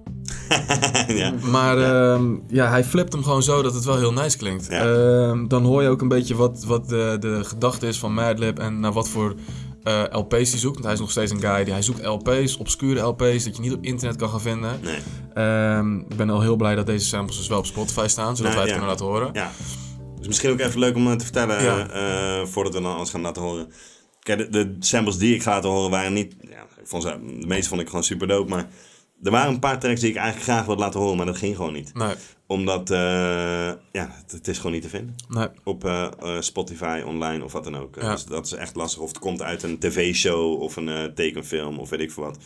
ja. Maar ehm, ja, hij flipt hem gewoon zo dat het wel heel nice klinkt. Ehm, dan hoor je ook een beetje wat, wat de, de gedachte is van Madlib en naar wat voor eh, LP's hij zoekt. Want hij is nog steeds een guy die hij zoekt LP's, obscure LP's, dat je niet op internet kan gaan vinden. Nee. Ik ben al heel blij dat deze samples dus wel op Spotify staan, zodat Nou, wij het ja. kunnen laten horen. Ja. Dus misschien ook even leuk om eh, te vertellen, Ja. eh, voordat we dan alles gaan laten horen. Kijk, de, de samples die ik ga laten horen waren niet... Ja, ik vond ze, de meeste vond ik gewoon super dope, maar... Er waren een paar tracks die ik eigenlijk graag wilde laten horen, maar dat ging gewoon niet. Nee. Omdat, eh, ja, het, het is gewoon niet te vinden. Nee. Op eh, eh, Spotify, online of wat dan ook. Ja. Dus dat is echt lastig. Of het komt uit een tv-show of een eh, tekenfilm of weet ik veel wat.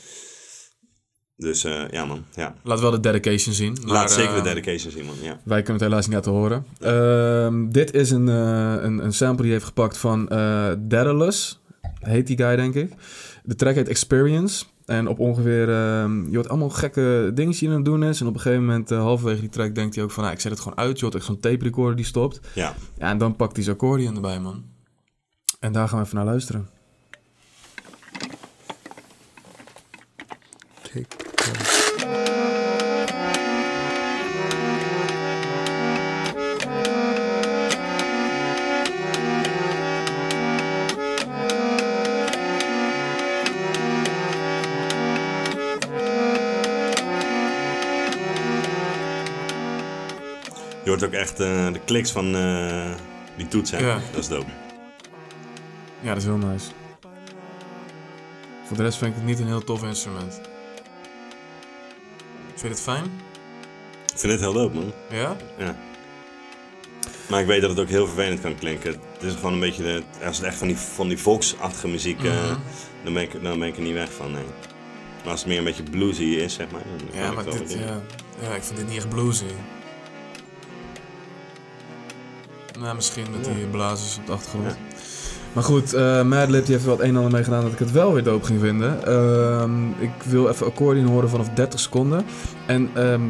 Dus eh, ja man, ja. Laat wel de dedication zien. Laat zeker de dedication zien man, ja. Wij kunnen het helaas niet laten horen. Ehm, dit is een, eh, een, een sample die hij heeft gepakt van eh Daedalus. Heet die guy, denk ik. De track heet Experience. En op ongeveer... ehm, je hoort allemaal gekke dingetjes die hij aan het doen is. En op een gegeven moment, eh, halverwege die track, denkt hij ook van... Nou, ik zet het gewoon uit. Je hoort echt zo'n tape recorder die stopt. Ja. Ja, en dan pakt hij zijn accordeon erbij, man. En daar gaan we even naar luisteren. Hoort ook echt eh, de kliks van eh, die toets, hè? Ja. Dat is dope. Ja, dat is heel nice. Voor de rest vind ik het niet een heel tof instrument. Vind je het fijn? Ik vind het heel dope, man. Ja? Ja. Maar ik weet dat het ook heel vervelend kan klinken. Het is gewoon een beetje, de, als het echt van die, van die volksachtige muziek, eh, Mhm. dan, ben ik, dan ben ik er niet weg van, nee. Maar als het meer een beetje bluesy is, zeg maar, dan Ja, ik maar wel dit, ja, ja, ik vind dit niet echt bluesy. Nou, misschien met die blazers op de achtergrond. Maar goed, eh Madlib die heeft wel het een en ander mee gedaan dat ik het wel weer dope ging vinden. Ehm, ik wil even accordion horen vanaf 30 seconden. En ehm,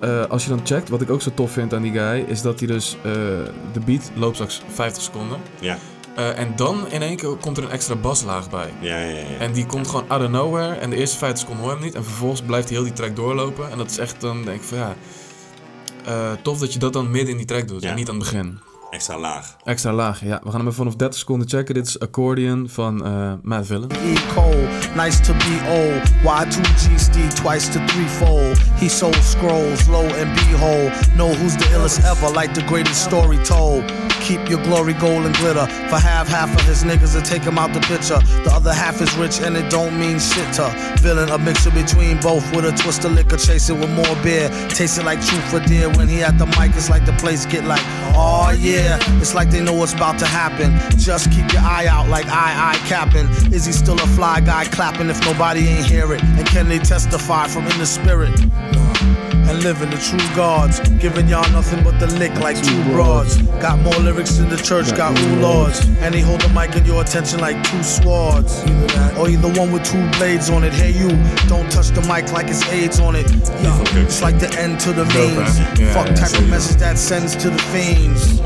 eh, als je dan checkt, wat ik ook zo tof vind aan die guy, is dat hij dus eh, de beat loopt straks 50 seconden. Ja. Eh, en dan in één keer komt er een extra baslaag bij. Ja, ja, ja. En die komt gewoon out of nowhere. En de eerste 50 seconden hoor je hem niet. En vervolgens blijft hij heel die track doorlopen. En dat is echt, dan denk ik van ja... eh, tof dat je dat dan midden in die track doet. Ja. En niet aan het begin. Extra laag. Extra laag, ja. We gaan hem even vanaf 30 seconden checken. Dit is Accordion van eh Matt Villain. E. Cole, nice to be old. Y2GSD twice to threefold. He sold scrolls, low and behold. Know who's the illest ever, like the greatest story told. Keep your glory gold and glitter. For half, half of his niggas to take him out the picture. The other half is rich and it don't mean shit to. Villain, a mixture between both with a twist of liquor, chase it with more beer. Taste it like truth for dear. When he at the mic, it's like the place get like, oh yeah. It's like they know what's about to happen. Just keep your eye out like I, I capping. Is he still a fly guy clapping if nobody ain't hear it? And can they testify from in the spirit? And living the true gods, giving y'all nothing but the lick like two broads. Got more lyrics in the church, got ooh lords. And he hold the mic in your attention like two swords. Or either one with two blades on it. Hey you, don't touch the mic like it's AIDS on it. Yeah, it's like the end to the means. Fuck type of message that sends to the fiends.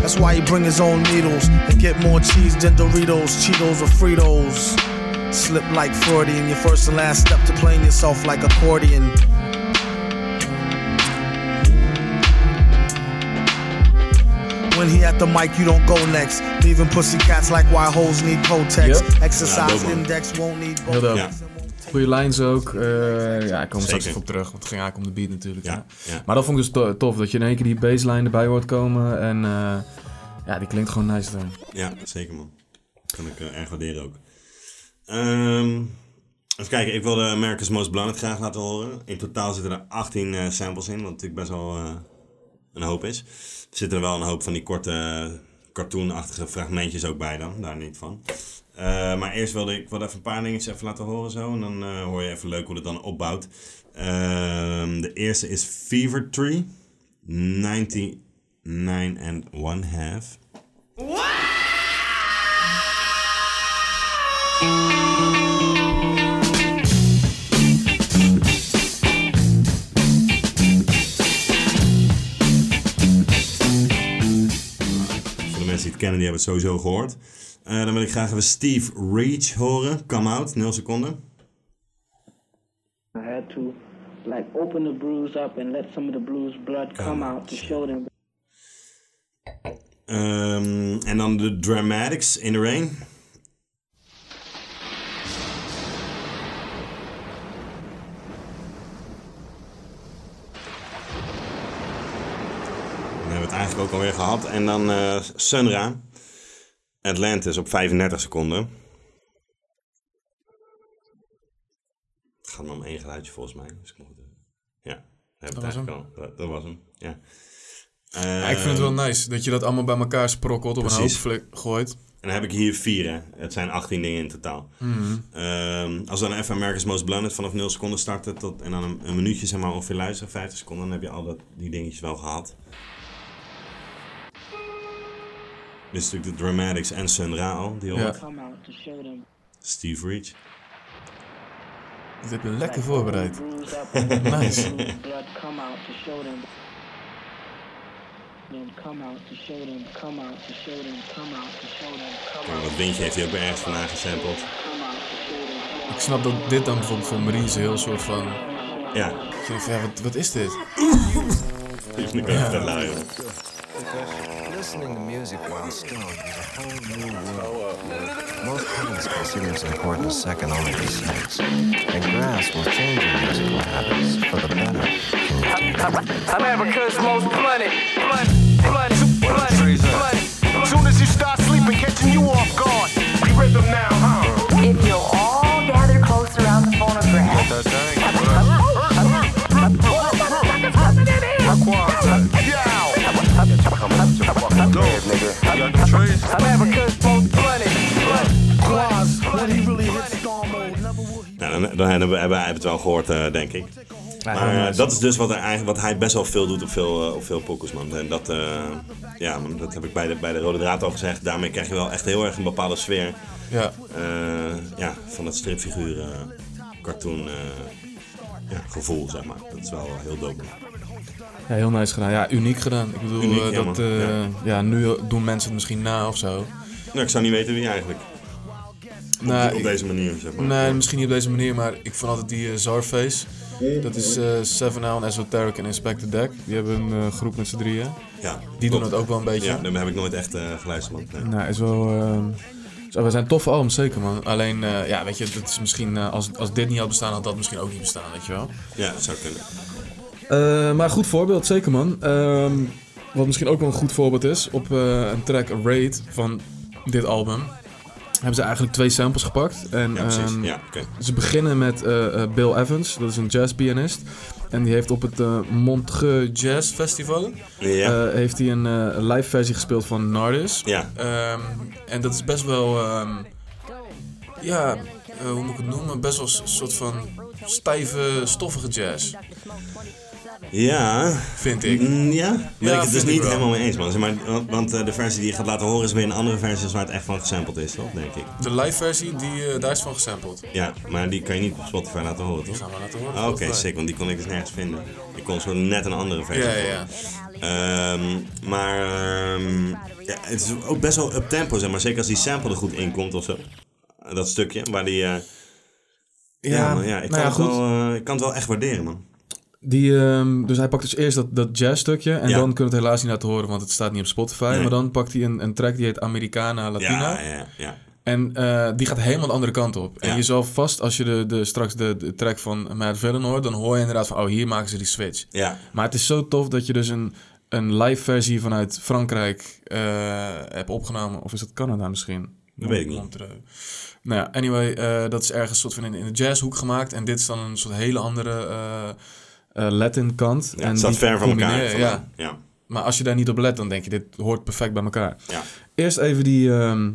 That's why he bring his own needles and get more cheese than Doritos, Cheetos, or Fritos. Slip like Freudian, your first and last step to playing yourself like accordion. When he at the mic, you don't go next. Leaving pussy cats like why hoes need Kotex. Yep. Exercise Ja, index won't need. Ja. Goeie lines ook. Eh, ja, ik kom er straks even op terug. Want het ging eigenlijk om de beat natuurlijk. Ja. Maar dat vond ik dus to- tof. Dat je in één keer die baseline erbij hoort komen. En eh, ja, die klinkt gewoon nice dan. Ja, zeker man. Kan ik eh, erg waarderen ook. Ehm, even kijken, ik wilde America's Most Blunted graag laten horen. In totaal zitten er 18 eh, samples in, wat natuurlijk best wel eh, een hoop is. Zitten er wel een hoop van die korte cartoonachtige fragmentjes ook bij dan, daar niet van. Eh, maar eerst wilde ik wilde even een paar dingetjes even laten horen zo. En dan eh, hoor je even leuk hoe het dan opbouwt. Ehm, de eerste is Fever Tree. 99 and one half. Het kennen, die hebben het sowieso gehoord. Eh, dan wil ik graag even Steve Reach horen. Come out, 0 seconden. I had to like open the bruise up and let some of the bruise blood come out to show them. Ehm, en dan de Dramatics in the Rain. Hebben we het eigenlijk ook alweer gehad. En dan eh Sunra. Atlantis op 35 seconden. Het gaat maar om één geluidje volgens mij. Dus ik moet ja, dat was al. Dat, dat was hem, ja. Ja, ik vind het wel nice dat je dat allemaal bij elkaar sprokkelt. Op een hoop gooit. En dan heb ik hier vier, hè. Het zijn 18 dingen in totaal. Mhm. Ehm, als we dan even America's Most Blunted vanaf 0 seconden starten tot, en dan een, een minuutje zeg maar ongeveer luisteren, 50 seconden, dan heb je al dat, die dingetjes wel gehad. Dit is natuurlijk de Dramatics en Sun Ra al, die hoort. Steve Reach. Dit heb je lekker voorbereid. Nice. of the bruise blood come out to show them. Then come out to show them. Come out to show them. Come out to show them. Come Maar out. wat windje heeft hij ook weer ergens vandaan gesampled. Come out to show them. Ik snap dat dit dan bijvoorbeeld voor Maurice heel soort van... Ja. Ik denk van, ja, wat, wat is dit? Die ik wel echt joh. Listening to music while stoned is a whole new world. Most parents consider its importance second only to sex, and grass will change your musical habits for the better. America's most blunted, blunt, blunt, blunt, blunt. Soon as you start sleeping, catching you off guard. We rhythm now, huh? Nou, dan, dan hebben we het wel gehoord, eh, denk ik. Maar eh, dat is dus wat, hij, eigenlijk- wat hij best wel veel doet op veel, op veel man. En dat, eh, ja, man, dat heb ik bij de, bij de Rode Draad al gezegd. Daarmee krijg je wel echt heel erg een bepaalde sfeer. Ja. Eh, ja, van het stripfiguur, eh, cartoon eh, ja, gevoel, zeg maar. Dat is wel heel dope. Ja, heel nice gedaan. Ja, uniek gedaan. Ik bedoel, Uniek, eh, ja, dat, eh, Ja. ja. nu doen mensen het misschien na of zo. Nou, ik zou niet weten wie eigenlijk. Op, Nou, op deze manier, zeg maar. Nee, misschien niet op deze manier, maar ik vond altijd die eh, Zarface. Dat is eh Seven Hour, Esoteric en Inspector Deck. Die hebben een groep met z'n drieën. Ja, Die doen het ook wel een beetje. Ja, daar heb ik nooit echt eh, geluisterd. Nee. Nou, is wel. eh, zo, we zijn toffe albums, zeker man. Alleen, ja, weet je, dat is misschien, als, als dit niet had bestaan, had dat misschien ook niet bestaan, weet je wel. Ja, dat zou kunnen. Eh, maar goed voorbeeld, zeker man. Ehm, wat misschien ook wel een goed voorbeeld is, op eh, een track Raid van dit album hebben ze eigenlijk twee samples gepakt. En, Ja, precies. ehm, Ja. Ze beginnen met eh, Bill Evans, dat is een jazzpianist. En die heeft op het Montreux Jazz Festival Ja. heeft hij een live versie gespeeld van Nardis. Ja. Ehm, en dat is best wel, ja, hoe moet ik het noemen? Best wel een soort van stijve, stoffige jazz. Ja. Vind ik. Mm, ja? Ben Ja, ik het dus niet helemaal mee eens, man. Zeg maar, want eh, de versie die je gaat laten horen is weer een andere versie waar het echt van gesampled is, toch? Denk ik. De live versie, die, eh, daar is van gesampled. Ja, maar die kan je niet op Spotify laten horen, toch? gaan we laten horen Ah, Oké, Spotify. sick, want die kon ik dus nergens vinden. Ik kon zo net een andere versie. Ja, ja, Ehm, maar ehm, ja, het is ook best wel up tempo, zeg maar. Zeker als die sample er goed in komt of zo. Dat stukje, waar die... eh, ja, man, ja, ik, nou kan ja, het wel, ik kan het wel echt waarderen, man. Die, ehm, dus hij pakt dus eerst dat, dat jazzstukje. En Ja. dan kunnen we het helaas niet laten horen, want het staat niet op Spotify. Nee. Maar dan pakt hij een, een track die heet Americana Latina. Ja, ja, ja. En eh, die gaat helemaal de andere kant op. En je zal vast, als je de, de, straks de, de track van Mad Villain hoort, dan hoor je inderdaad van, oh, hier maken ze die switch. Ja. Maar het is zo tof dat je dus een, een live versie vanuit Frankrijk eh, hebt opgenomen. Of is dat Canada misschien? Dat weet ik niet. Nou ja, anyway, eh, dat is ergens soort van in, in de jazzhoek gemaakt. En dit is dan een soort hele andere eh, eh, Latin kant. Ja, en het staat die ver van elkaar Ja. Ja. Maar als je daar niet op let, dan denk je, dit hoort perfect bij elkaar. Ja. Eerst even die, ehm,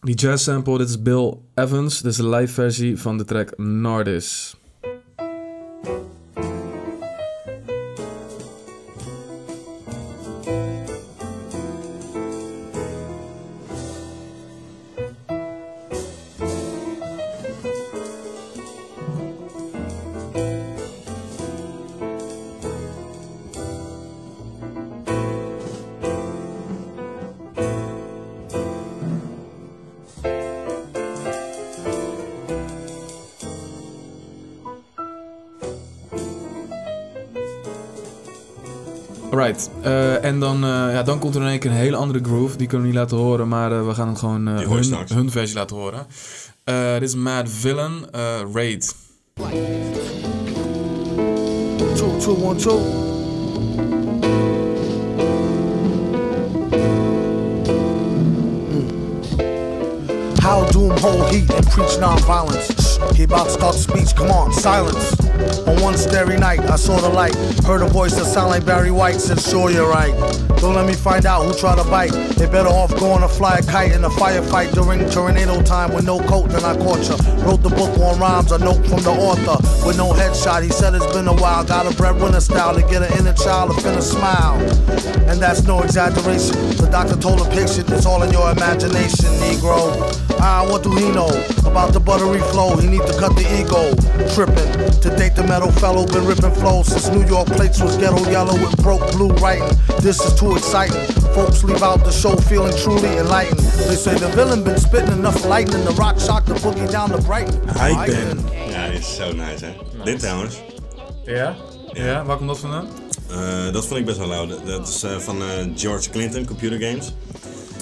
die jazz sample. Dit is Bill Evans. Dit is de live versie van de track Nardis. Dan, eh, ja, dan komt er in één keer een hele andere groove. Die kunnen we niet laten horen, maar eh, we gaan hem gewoon eh, hun, hun versie laten horen. Eh, dit is Mad Villain, Raid. Two, two, one, two. Mm. How doom hold heat and preach non-violence. He about to start the speech. Come on, silence. On one starry night, I saw the light. Heard a voice that sound like Barry White. Said, sure you're right. Don't let me find out who tried to bite. They better off going to fly a kite in a firefight during tornado time with no coat. Then I caught ya. Wrote the book on rhymes, a note from the author with no headshot. He said it's been a while. Got a breadwinner style to get an inner child to finna smile. And that's no exaggeration. The doctor told the patient it's all in your imagination, Negro. Ah, what do he know about the buttery flow? He need to cut the ego. Tripping to date the metal fellow, been ripping flow since New York plates was ghetto yellow with broke blue writing. This is too exciting. Folks leave out the show feeling truly enlightened. They say the villain been spitting enough lightning. The rock shock the boogie down to Brighton. Hype Ben. Ja, is zo nice, hè. Dit trouwens. Ja? Ja, waar komt dat vandaan? Eh, dat vond ik best wel lauw. Dat is eh, van eh, George Clinton, Computer Games.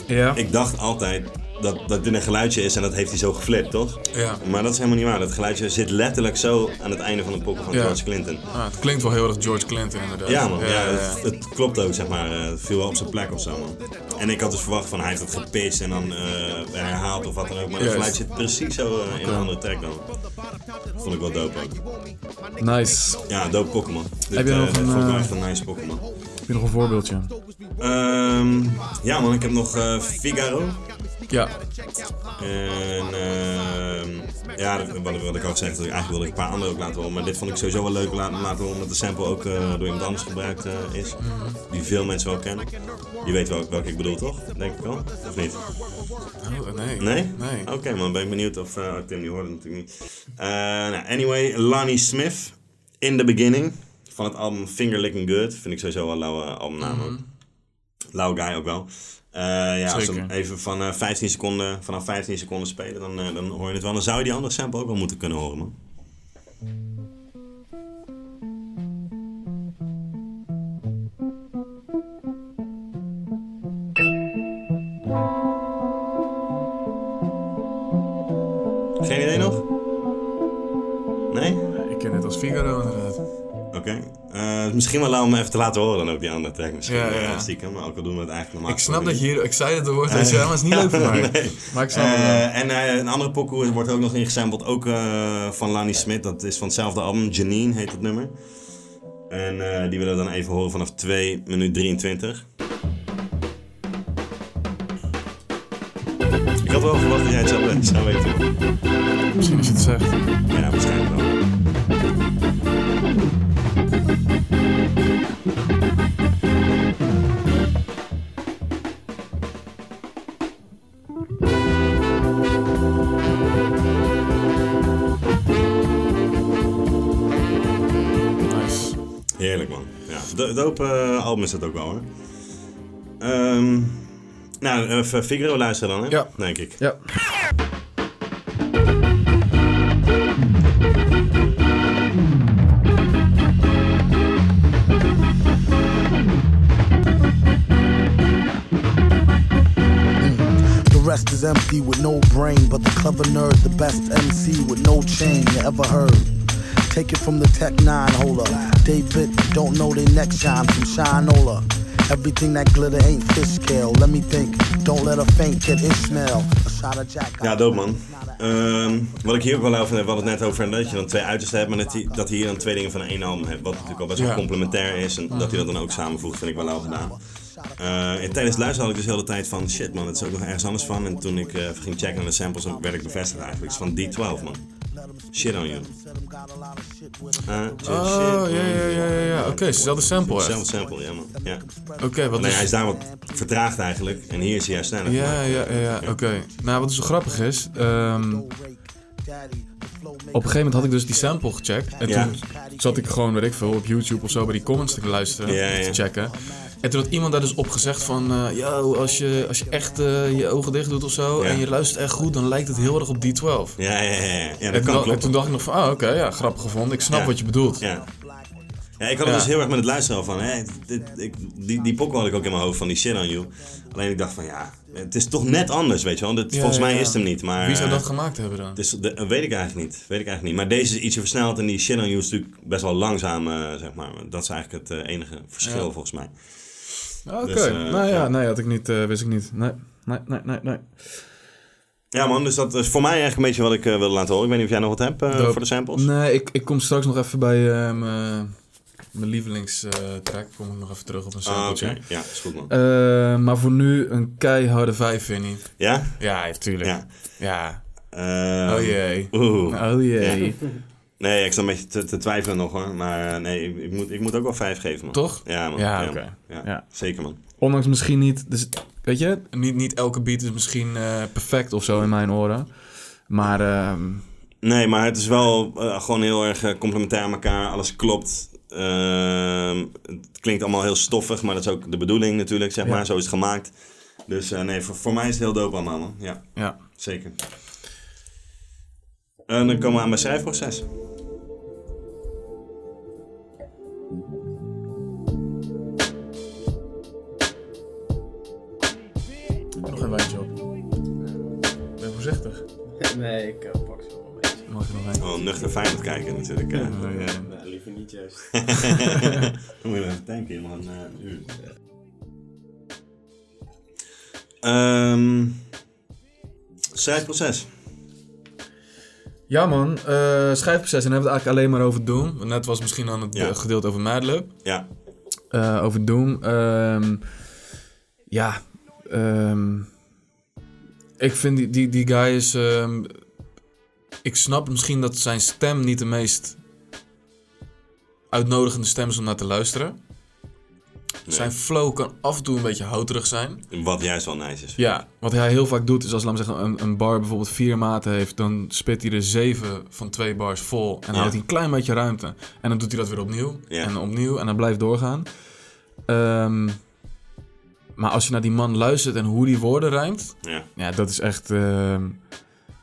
Ja. Ik dacht altijd dat, dat dit een geluidje is en dat heeft hij zo geflipt, toch? Ja. Maar dat is helemaal niet waar. Dat geluidje zit letterlijk zo aan het einde van de pokken van Ja. George Clinton. Ah, het klinkt wel heel erg George Clinton inderdaad. Ja man, ja, Het, het klopt ook zeg maar. Eh, Het viel wel op zijn plek of zo man. En ik had dus verwacht van hij heeft het gepitcht en dan eh, herhaald of wat dan ook. Maar het geluid zit precies zo eh, in een andere track dan. Vond ik wel dope ook. Nice. Ja, dope Pokémon. Heb je nog dit een, vond ik wel echt een nice Pokémon. Heb je nog een voorbeeldje? Ehm, ja man, ik heb nog eh, Figaro. Ja. En ehm, ja, wat, wat ik al gezegd had, eigenlijk wilde ik een paar andere ook laten horen. Maar dit vond ik sowieso wel leuk laten, laten horen, omdat de sample ook eh, door iemand anders gebruikt eh, is. Die veel mensen wel kennen. Je weet wel welke ik bedoel, toch? Denk ik wel? Of niet? Oh, nee. Nee? Nee. Oké man, ben ik benieuwd of... eh, oh, Tim die hoorde het natuurlijk niet. Eh, nou, anyway, Lonnie Smith, In the Beginning. Van het album Finger Licking Good. Vind ik sowieso wel een lauwe albumnaam ook. Lauwe guy ook wel. Eh, ja, als we even van eh, 15 seconden, vanaf 15 seconden spelen, dan, eh, dan hoor je het wel. Dan zou je die andere sample ook wel moeten kunnen horen, man. Geen idee nog? Nee? Ik ken het als Figaro inderdaad. Oké. Eh, misschien wel om even te laten horen dan ook die andere track misschien. Ja, Ja, ja. Stiekem, maar ook al doen we het eigenlijk normaal. Ik snap dat je hier excited wordt. Je, maar het is niet leuk voor mij. nee. Maar ik snap het wel. Eh, En eh, een andere pokoe wordt ook nog ingesampled, ook eh, van Lani Smith. Dat is van hetzelfde album, Janine heet het nummer. En eh, die willen we dan even horen vanaf 2 minuut 23. Ik had wel verwacht dat jij het zou, zou weten. Misschien je het zegt. Ja, waarschijnlijk wel. Heerlijk man. Ja, do- dope eh, album is het ook wel hoor. Ehm, nou, even Figaro luisteren dan hè? Ja. Denk ik. Ja. Empty with no brain, but the clever nerd, the best MC with no chain you ever heard. Take it from the Tech 9 holder. David don't know they next shine from Shinola. Everything that glitter ain't fish scale. Let me think, don't let a faint kid Ishmael. A shot of Jack. Ja, dope man. Ehm, wat ik hier ook wel over heb, we hadden het net over dat je dan twee uitersten hebt, maar dat hij, dat hij hier dan twee dingen van één album hebt. Wat natuurlijk al best wel Ja. complementair is en dat hij dat dan ook samenvoegt, vind ik wel lauw gedaan. Eh, en tijdens het luisteren had ik dus heel de tijd van shit man, het is ook nog ergens anders van. En toen ik eh, ging checken naar de samples, dan werd ik bevestigd eigenlijk. Het is van D12 man. Shit on you. Ah, shit, Oh, shit ja, ja, ja, ja, ja. Oké, hetzelfde sample echt. Hetzelfde sample, ja man. Ja. Oké, wat Alleen is... hij is daar wat vertraagd eigenlijk en hier is hij juist sneller. Ja, ja, ja, ja. oké. Nou, wat dus zo grappig is... ehm, op een gegeven moment had ik dus die sample gecheckt. En Ja. toen zat ik gewoon, weet ik veel, op YouTube of zo bij die comments te luisteren. Ja. te checken. En toen had iemand daar dus op gezegd van... eh yo, als je, als je echt eh, je ogen dicht doet of zo... Ja. en je luistert echt goed, dan lijkt het heel erg op D12. Ja, ja, ja. ja. en, dat kan en kloppen. toen dacht ik nog van... Ah, oké, ja, grappig gevonden. Ik snap wat je bedoelt. Ja. Ja, ik had het dus heel erg met het luisteren van, hè, dit, ik, die, die pokkel had ik ook in mijn hoofd van die shit on you. Alleen ik dacht van, ja, het is toch net anders, weet je wel. Dit, Ja, volgens mij ja. is het hem niet, maar... Wie zou eh, dat gemaakt hebben dan? Dus de, weet ik eigenlijk niet. Weet ik eigenlijk niet. Maar deze is ietsje versneld en die shit on you is natuurlijk best wel langzaam, eh, zeg maar. Dat is eigenlijk het eh, enige verschil volgens mij. Oké, Dus, eh, nou ja, nee, had ik niet, eh, wist ik niet. Nee, nee, nee, nee. nee. Ja man, dus dat is voor mij eigenlijk een beetje wat ik eh, wilde laten horen. Ik weet niet of jij nog wat hebt eh, voor de samples? Nee, ik, ik kom straks nog even bij eh, mijn lievelingstrack. kom ik nog even terug op een Ah, sampletje. oké. Ja, is goed man. Eh, maar voor nu een keiharde vijf, Vinnie. Ja? Ja, tuurlijk. Ja. Ja. Eh, Oh jee. Oeh. Oh jee. Nee, ik sta een beetje te, te twijfelen nog hoor. Maar eh, nee, ik, ik, moet, ik moet ook wel vijf geven man. Toch? Ja man. Ja, oké. Ja, Ja. Zeker man. Ondanks misschien niet, dus, weet je, niet, niet elke beat is misschien eh, perfect of zo in mijn oren. Maar ehm, Nee, maar het is wel eh, gewoon heel erg complementair aan elkaar. Alles klopt. Ehm, het klinkt allemaal heel stoffig, maar dat is ook de bedoeling natuurlijk, zeg Ja. maar. Zo is het gemaakt. Dus eh, nee, voor, voor mij is het heel dope allemaal man. Ja, ja. zeker. En dan komen we aan bij schrijfproces. nog een wijntje op. Nee, ik uh, pak ze wel een beetje. Mag je nog één? Oh, nuchter Feyenoord kijken natuurlijk. hè. Oh, ja. Nee, liever niet juist. Dan moet je even tanken, man. Uh, een uur. Ehm, schrijfproces. Ja man, eh schrijfproces. En dan hebben we het eigenlijk alleen maar over Doom. Net was misschien aan het Ja. eh, gedeelte over Madlib. Ja. Eh, over Doom. Ehm, ja. ehm, ik vind die, die, die guy is... ehm, ik snap misschien dat zijn stem niet de meest uitnodigende stem is om naar te luisteren. Zijn flow kan af en toe een beetje houterig zijn. Wat juist wel nice is. Ja, wat hij heel vaak doet is als we zeggen, een, een bar bijvoorbeeld vier maten heeft, dan spit hij er zeven van twee bars vol en Ja. houdt hij een klein beetje ruimte. En dan doet hij dat weer opnieuw Ja. en opnieuw en dan blijft doorgaan. Ehm, maar als je naar die man luistert en hoe die woorden rijmt, Ja. ja dat is echt, ehm,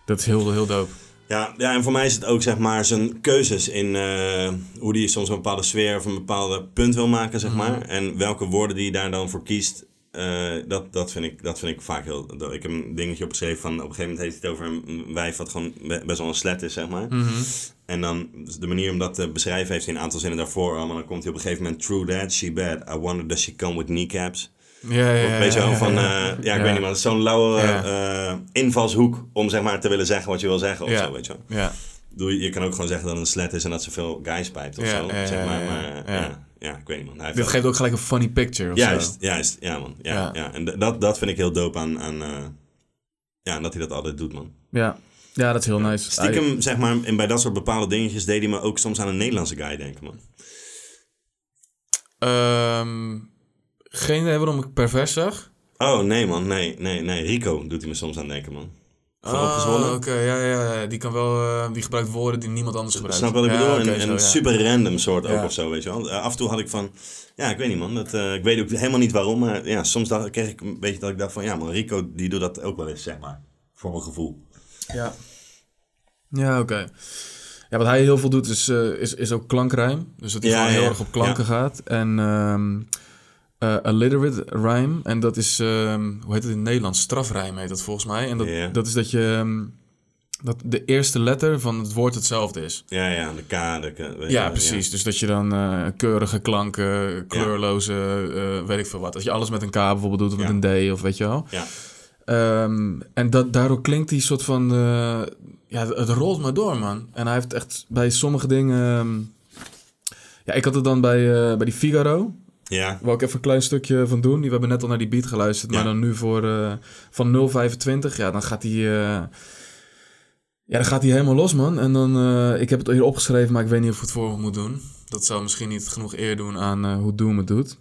dat is heel, heel dope. Ja, ja, en voor mij is het ook zeg maar zijn keuzes in eh, hoe die soms een bepaalde sfeer of een bepaalde punt wil maken, zeg maar. En welke woorden die daar dan voor kiest, eh, dat, dat, vind ik, dat vind ik vaak heel... Ik heb een dingetje opgeschreven van, op een gegeven moment heeft hij het over een wijf wat gewoon be- best wel een slet is, zeg maar. Mhm. En dan, de manier om dat te beschrijven heeft hij een aantal zinnen daarvoor al, maar dan komt hij op een gegeven moment, true that, she bad, I wonder does she come with kneecaps. Ja, ja, ja, Weet je wel, ja, van, ja. eh, ja, ik Ja. weet niet, maar het is zo'n lauwe Ja. eh, invalshoek om zeg maar te willen zeggen wat je wil zeggen of Ja. zo, weet je wel. Ja. Doe, je kan ook gewoon zeggen dat het een slet is en dat ze veel guys pijpt of Ja, zo, ja, zeg maar. ja, maar ja. ja, Ja. ja. ik weet niet man. Hij Dit geeft ook gelijk een funny picture of Juist, zo. juist, ja man. Ja, Ja. ja. En dat, dat vind ik heel dope aan, aan eh, ja, dat hij dat altijd doet man. Ja. ja, dat is heel nice. Stiekem, zeg maar, en bij dat soort bepaalde dingetjes deed hij me ook soms aan een Nederlandse guy denken man. Ehm, geen idee waarom ik pervers zag. Oh nee man, nee, nee, nee. Rico doet hij me soms aan denken man. Van Oh, opgezwollen. oké, ja, ja, ja. Die kan wel, eh, die gebruikt woorden die niemand anders gebruikt. Snap wat ik Ja, bedoel? oké, en zo, en ja. super random soort ook of zo, weet je wel. Eh, af en toe had ik van, ja, ik weet niet man. Dat, eh, ik weet ook helemaal niet waarom, maar ja, soms dacht, kreeg ik een beetje dat ik dacht van, ja man, Rico die doet dat ook wel eens, zeg maar. Voor mijn gevoel. Ja. Ja, oké. Ja, wat hij heel veel doet is, eh, is, is ook klankrijm. Dus dat hij Ja, gewoon heel ja. erg op klanken Ja. gaat. En ehm eh, alliterate rhyme. En dat is, ehm, hoe heet het in het Nederlands? Strafrijm heet dat volgens mij. En dat, dat is dat je... ehm, dat de eerste letter van het woord hetzelfde is. Ja, ja, de K, de K. Ja, precies. Dus dat je dan eh, keurige klanken, kleurloze, eh, weet ik veel wat. Dat je alles met een K bijvoorbeeld doet of Ja. met een D of weet je wel. Ja. Ehm, en dat, daardoor klinkt die soort van... ja, het rolt maar door, man. En hij heeft echt bij sommige dingen... ja, ik had het dan bij, bij die Figaro. Ja. Wou ik even een klein stukje van doen. Die, we hebben net al naar die beat geluisterd. Maar dan nu voor eh, van 0,25. Ja, dan gaat hij... eh, ja, dan gaat hij helemaal los, man. En dan... eh, ik heb het hier opgeschreven, maar ik weet niet of ik het voor moet doen. Dat zou misschien niet genoeg eer doen aan hoe Doom het doet.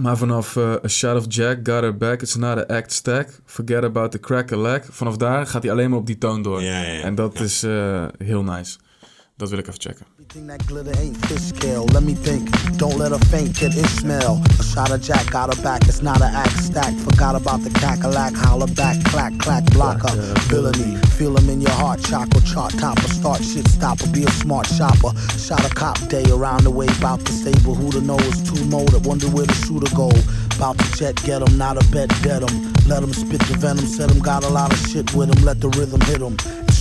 Maar vanaf A Shot of Jack, Got Her Back, It's Not a Act Stack, Forget About the Crack a Lag. Vanaf daar gaat hij alleen maar op die toon door. Ja, ja, ja. En dat is heel nice. Dat wil ik even checken. Everything that glitter ain't fish scale. Let me think. Don't let her faint, kid Ishmael. A shot of Jack got her back. It's not an act stack. Forgot about the cackalack. Holler back, clack, clack, blocker. Villainy. Feel him in your heart. Chakra chart topper. Start shit stopper. Be a smart shopper. Shot a cop day around the way. Bout to stable. Who to know is too motor. Wonder where the shooter go. Bout to jet get him. Not a bet dead him. Let him spit the venom. Said him got a lot of shit with him. Let the rhythm hit him.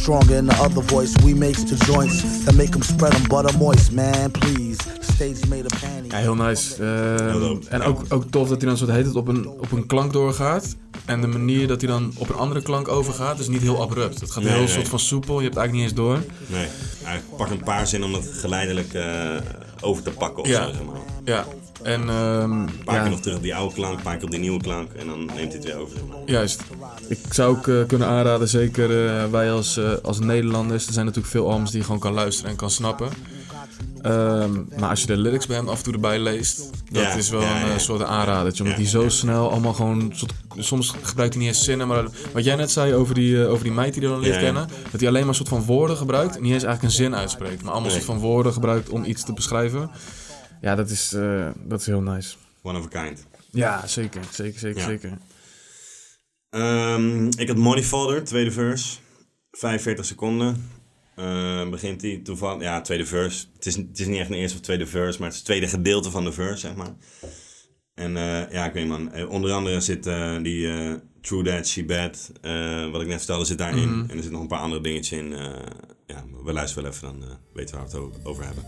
Stronger in the other voice. We makes the joints that make him spread them butter moist, man. Please. Stage made a panty. Ja, heel nice. Ehm, en ook, ook tof dat hij dan zo heet het op een, op een klank doorgaat. En de manier dat hij dan op een andere klank overgaat is niet heel abrupt. Het gaat Nee, heel nee. soort van soepel. Je hebt het eigenlijk niet eens door. Nee, hij pakt een paar zinnen om het geleidelijk eh, over te pakken of Ja. zo, zeg maar. Ja. En ehm, Een paar ja, keer nog terug op die oude klank, een paar keer op die nieuwe klank en dan neemt hij het weer over, zeg maar. juist. Ik zou ook eh, kunnen aanraden, zeker eh, wij als, eh, als Nederlanders. Er zijn natuurlijk veel albums die je gewoon kan luisteren en kan snappen. Ehm, maar als je de lyrics bij hem af en toe erbij leest, dat Ja, is wel ja, een ja. eh, soort aanradertje. Omdat Ja, hij zo ja. snel allemaal gewoon... Soort, soms gebruikt hij niet eens zinnen, maar wat jij net zei over die, over die meid die hij dan leert Ja, ja. kennen. Dat hij alleen maar een soort van woorden gebruikt en niet eens eigenlijk een zin uitspreekt. Maar allemaal een soort van woorden gebruikt om iets te beschrijven. Ja, dat is, eh, dat is heel nice. One of a kind. Ja, zeker. Zeker, zeker, Ja. zeker. Ehm, ik had Money Folder, tweede verse. 45 seconden. Ehm, begint hij toevallig. Ja, tweede verse. Het is, het is niet echt een eerste of tweede verse, maar het is het tweede gedeelte van de verse, zeg maar. En eh, ja, ik weet niet, man. Eh, onder andere zit die True That, She Bad, wat ik net vertelde, zit daarin. Mhm. En er zit nog een paar andere dingetjes in. ja, we luisteren wel even, dan weten we waar we het over hebben.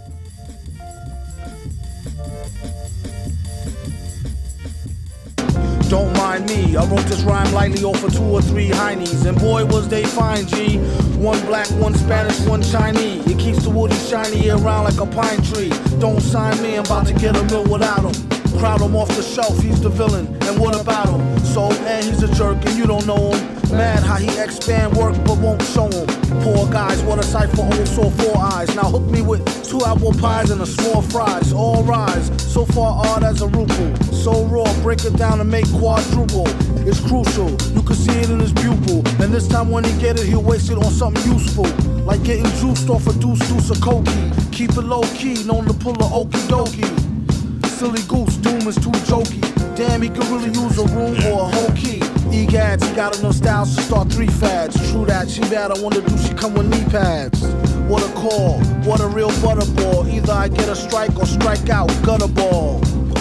Don't mind me, I wrote this rhyme lightly over two or three heinies, and boy was they fine, G. One black, one Spanish, one Chinese. It keeps the woody shiny around like a pine tree. Don't sign me, I'm about to get a mill without him. Crowd him off the shelf, he's the villain, and what about him? So, and he's a jerk, and you don't know him. Mad how he expand work but won't show him. Poor guys, a sight for old sore four eyes. Now hook me with two apple pies and a small fries. All rise, so far odd as a ruple. So raw, break it down and make quadruple. It's crucial, you can see it in his pupil. And this time when he get it, he'll waste it on something useful. Like getting juiced off a deuce deuce of cokie. Keep it low key, known to pull a okie dokie. Silly goose, doom is too jokey. Damn, he could really use a room or a whole key. Egads, he got enough styles to start three fads. True that, she bad, I wonder do she come with knee pads? What a call, what a real butterball. Either I get a strike or strike out, gutter ball.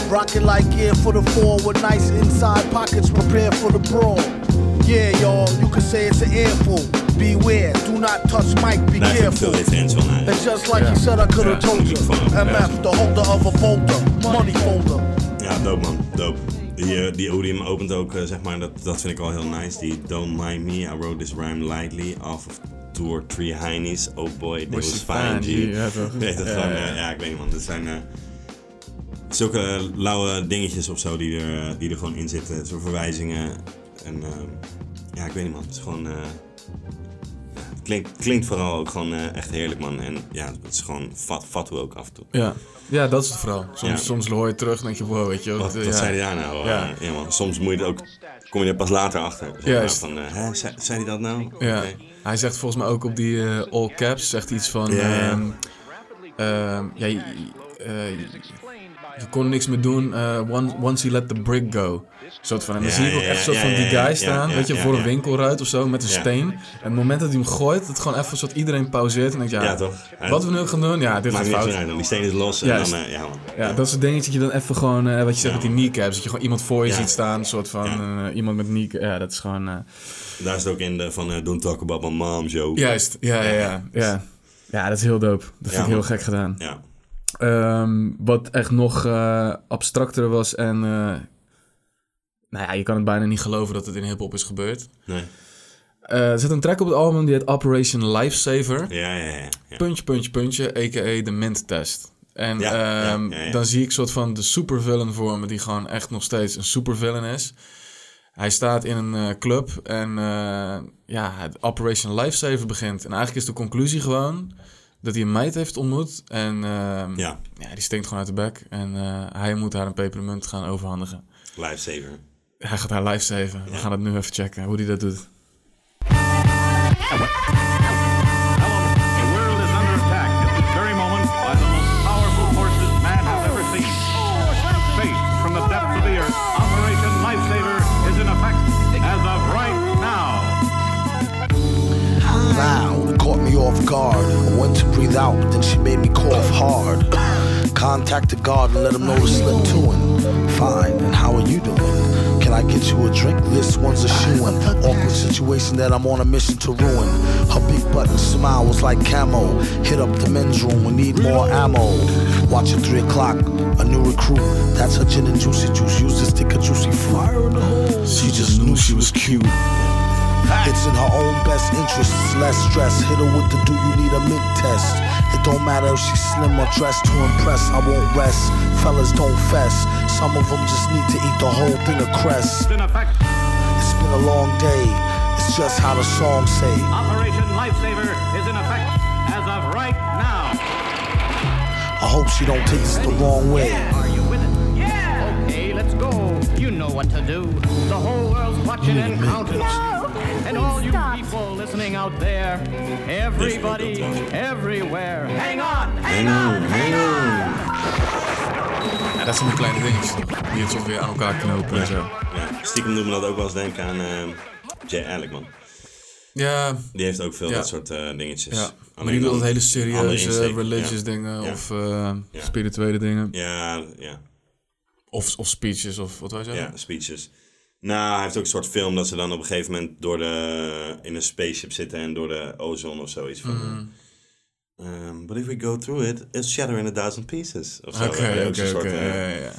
Rocket like gear for the four with nice inside pockets prepared for the brawl. Yeah, y'all, you could say it's an earful. Beware, do not touch Mike, be Daar vind ik veel careful. referentie van uit. And just like he said, I could have Ja, told you. muziek van hem, ja. MF, the holder of a folder, money folder. Ja, dope man, dope. Die, eh, die hem opent ook, eh, zeg maar, dat, dat vind ik wel heel nice. Die Don't Mind Me, I wrote this rhyme lightly off of two or three heinies. Oh boy, that Was fine, G. Ja, toch? Gewoon, ja. eh, ja, ik weet niet man, dat zijn zulke lauwe dingetjes of zo die er, die er gewoon in zitten. Zo verwijzingen. En ja, ik weet niet man, het is gewoon... klinkt, klinkt vooral ook gewoon eh, echt heerlijk man. En ja, het is gewoon fat, fat ook af en toe. Ja. ja, dat is het vooral. Soms, Ja. soms hoor je terug en denk je, wow, weet je. Wat, eh, wat ja. zei hij daar nou? Ja. Ja. ja man. Soms moet je ook, kom je er pas later achter. Zeg maar, Juist. Van, eh, hè, zei, zei hij dat nou? Ja. Hij zegt volgens mij ook op die eh, all caps, zegt iets van... Ja, ja. ehm, ehm, ja, je, eh, je kon niks meer doen eh, once, once he let the brick go. Soort van, en dan Ja, zie ik ook echt ja, van die guy staan, ja, weet je, ja, voor een winkelruit of zo, met een Ja. steen. En het moment dat hij hem gooit, het gewoon even soort iedereen pauzeert en denkt, ja, Ja, toch? Ja. wat we nu gaan doen, ja, dit Maakt gaat fout. uit, die steen is los en dan, eh, ja man. Ja, dat soort dingen dat je dan even gewoon, eh, wat je zegt Ja, met die kneecaps, dat je gewoon iemand voor je Ja. ziet staan, een soort van eh, iemand met kneecap, ja, dat is gewoon... eh, Daar is het ook in de, van Don't Talk About My Mom, Joe. Juist, ja, ja, ja. Ja, ja dat is heel dope. Dat vind ik heel gek gedaan. Ja. Ehm, wat echt nog eh, abstracter was en... eh, nou ja, je kan het bijna niet geloven dat het in hip-hop is gebeurd. Nee. Eh, er zit een track op het album die heet Operation Lifesaver. Ja, ja, ja. ja. Puntje, puntje, puntje, a.k.a. de mint test. En Ja, ja, ehm, ja, ja. dan zie ik soort van de supervillain voor me, die gewoon echt nog steeds een supervillain is. Hij staat in een eh, club en eh, ja, het Operation Lifesaver begint. En eigenlijk is de conclusie gewoon dat hij een meid heeft ontmoet. En ehm, Ja. ja, die stinkt gewoon uit de bek. En hij moet haar een pepermunt gaan overhandigen. Lifesaver. Hij gaat haar lifesaven. We gaan het nu even checken hoe hij dat doet. The world is under attack at this very moment by the most powerful forces man has ever seen. Space from the depths of the earth, Operation Lifesaver is in effect as of right now. Loud, it caught me off guard. I went to breathe out, then she made me cough hard. Contacted God and let him know to slip to it. Fine, and how are you doing? I get you a drink? This one's a shoe in. Awkward situation that I'm on a mission to ruin. Her big button smile was like camo. Hit up the men's room, we need more ammo. Watch at 3 o'clock, a new recruit. That's her gin and juicy juice. Use to stick a juicy fruit. She just knew she was cute. It's in her own best interests. Less stress. Hit her with the do you need a mint test. It don't matter if she's slim or dressed to impress. I won't rest. Fellas don't fess. Some of them just need to eat the whole thing of crest. It's been a long day. It's just how the song say. Operation Lifesaver is in effect as of right now. I hope she don't take this the wrong way. Are you with it? Yeah! Okay, let's go. You know what to do. The whole world's watching and counting. And all you people listening out there, everybody, everywhere, hang on, hang on, hang on! Ja, dat zijn die kleine dingetjes die het soms weer aan elkaar knopen en zo. Ja, stiekem doen we dat ook wel eens denken aan eh, Jay Alec, man. Ja. Die heeft ook veel Ja. dat soort eh, dingetjes. Ja, maar Alleen die doet dat hele serieuze religious ja. dingen Ja. of eh, Ja. spirituele dingen. Ja, ja. Of, of speeches of wat wij zeggen. Ja, speeches. Nou, hij heeft ook een soort film dat ze dan op een gegeven moment door de, in een spaceship zitten en door de ozone of zoiets van. Mhm. um, but if we go through it, it's shatter in a thousand pieces. Of zo. Oké, oké, oké, eh, ja, ja, ja.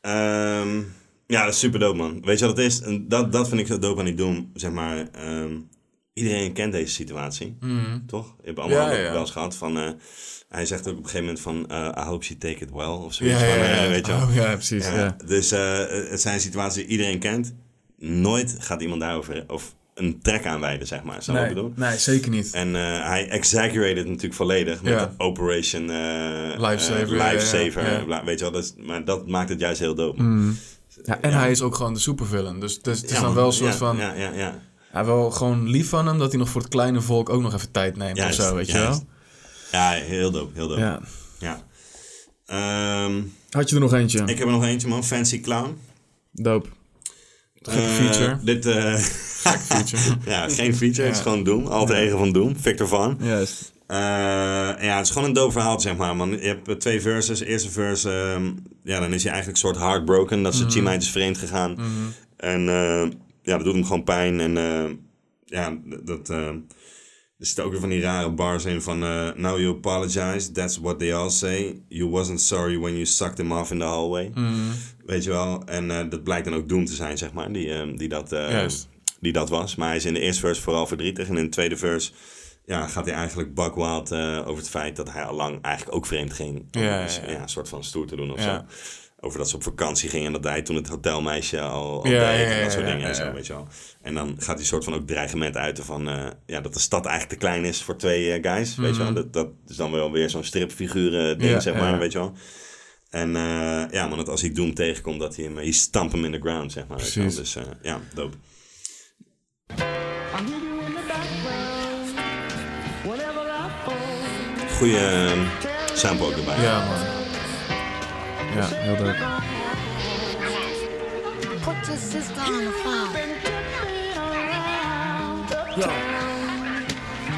Ehm, ja, dat is super dope, man. Weet je wat het is? En dat, dat vind ik zo dope aan die Doom. Zeg maar, ehm, iedereen kent deze situatie. Mhm. Toch? Je hebt allemaal Ja, ja, wel eens gehad van... eh, hij zegt ook op een gegeven moment van... eh, I hope she take it well. Of zoiets Ja, ja, van, ja, eh, ja. weet je. Oh, ja, precies, ja. Dus eh, het zijn situaties die iedereen kent. Nooit gaat iemand daarover... Of een trek aanwijden, zeg maar. Wat Nee, ik bedoel? nee, zeker niet. En eh, hij exaggerated het natuurlijk volledig met Ja. Operation Lifesaver, ja, Lifesaver. ja. Weet je wel, dat is, maar dat maakt het juist heel dope. Mm. Ja, en hij is ook gewoon de supervillain. Dus het is, het is dan wel een soort van... ja, ja, ja. Hij wel gewoon lief van hem dat hij nog voor het kleine volk ook nog even tijd neemt Juist, of zo, weet je wel? Ja, heel dope, heel dope. Ja. ja. Ehm, Had je er nog eentje? ik heb er nog eentje, man. Fancy Clown. Dope. Gekke Eh, feature. Dit, eh feature. ja, geen feature. Het is gewoon Doom. Altijd eigen van Doom. Victor Van. Juist. Eh, ja, het is gewoon een dope verhaal, zeg maar, man. Je hebt eh, twee verses. Eerste verse, ehm, ja, dan is hij eigenlijk een soort heartbroken. Dat zijn Mhm. teammate is vreemd gegaan. Mhm. En eh, ja, dat doet hem gewoon pijn. En eh, ja, dat... er zitten ook weer van die rare bars in van... eh, Now you apologize, that's what they all say. You wasn't sorry when you sucked him off in the hallway. Mhm. Weet je wel? En eh, dat blijkt dan ook Doom te zijn, zeg maar. Die, eh, die, dat, eh, Juist. die dat was. Maar hij is in de eerste verse vooral verdrietig. En in de tweede verse ja, gaat hij eigenlijk buck wild eh, over het feit dat hij al lang eigenlijk ook vreemd ging. Om Ja, ja, ja. een soort van stoer te doen of Ja. zo. Over dat ze op vakantie gingen en dat hij toen het hotelmeisje al, al Ja, deed ja, en dat soort ja, dingen en ja, zo, weet je wel. En dan gaat hij soort van ook dreigement uiten van eh, ja, dat de stad eigenlijk te klein is voor twee eh, guys, weet je wel. Mhm. Dat, dat is dan wel weer zo'n stripfiguur eh, ding, Ja, zeg maar, ja. weet je wel. En eh, ja, man, dat als hij Doom tegenkomt, dat hij hem, hij stampt hem in de ground, zeg maar. Precies. Dus eh, ja, dope. Goeie eh, sample ook erbij. Ja, man. Ja, heel dope. Put your sister on the phone. Yo,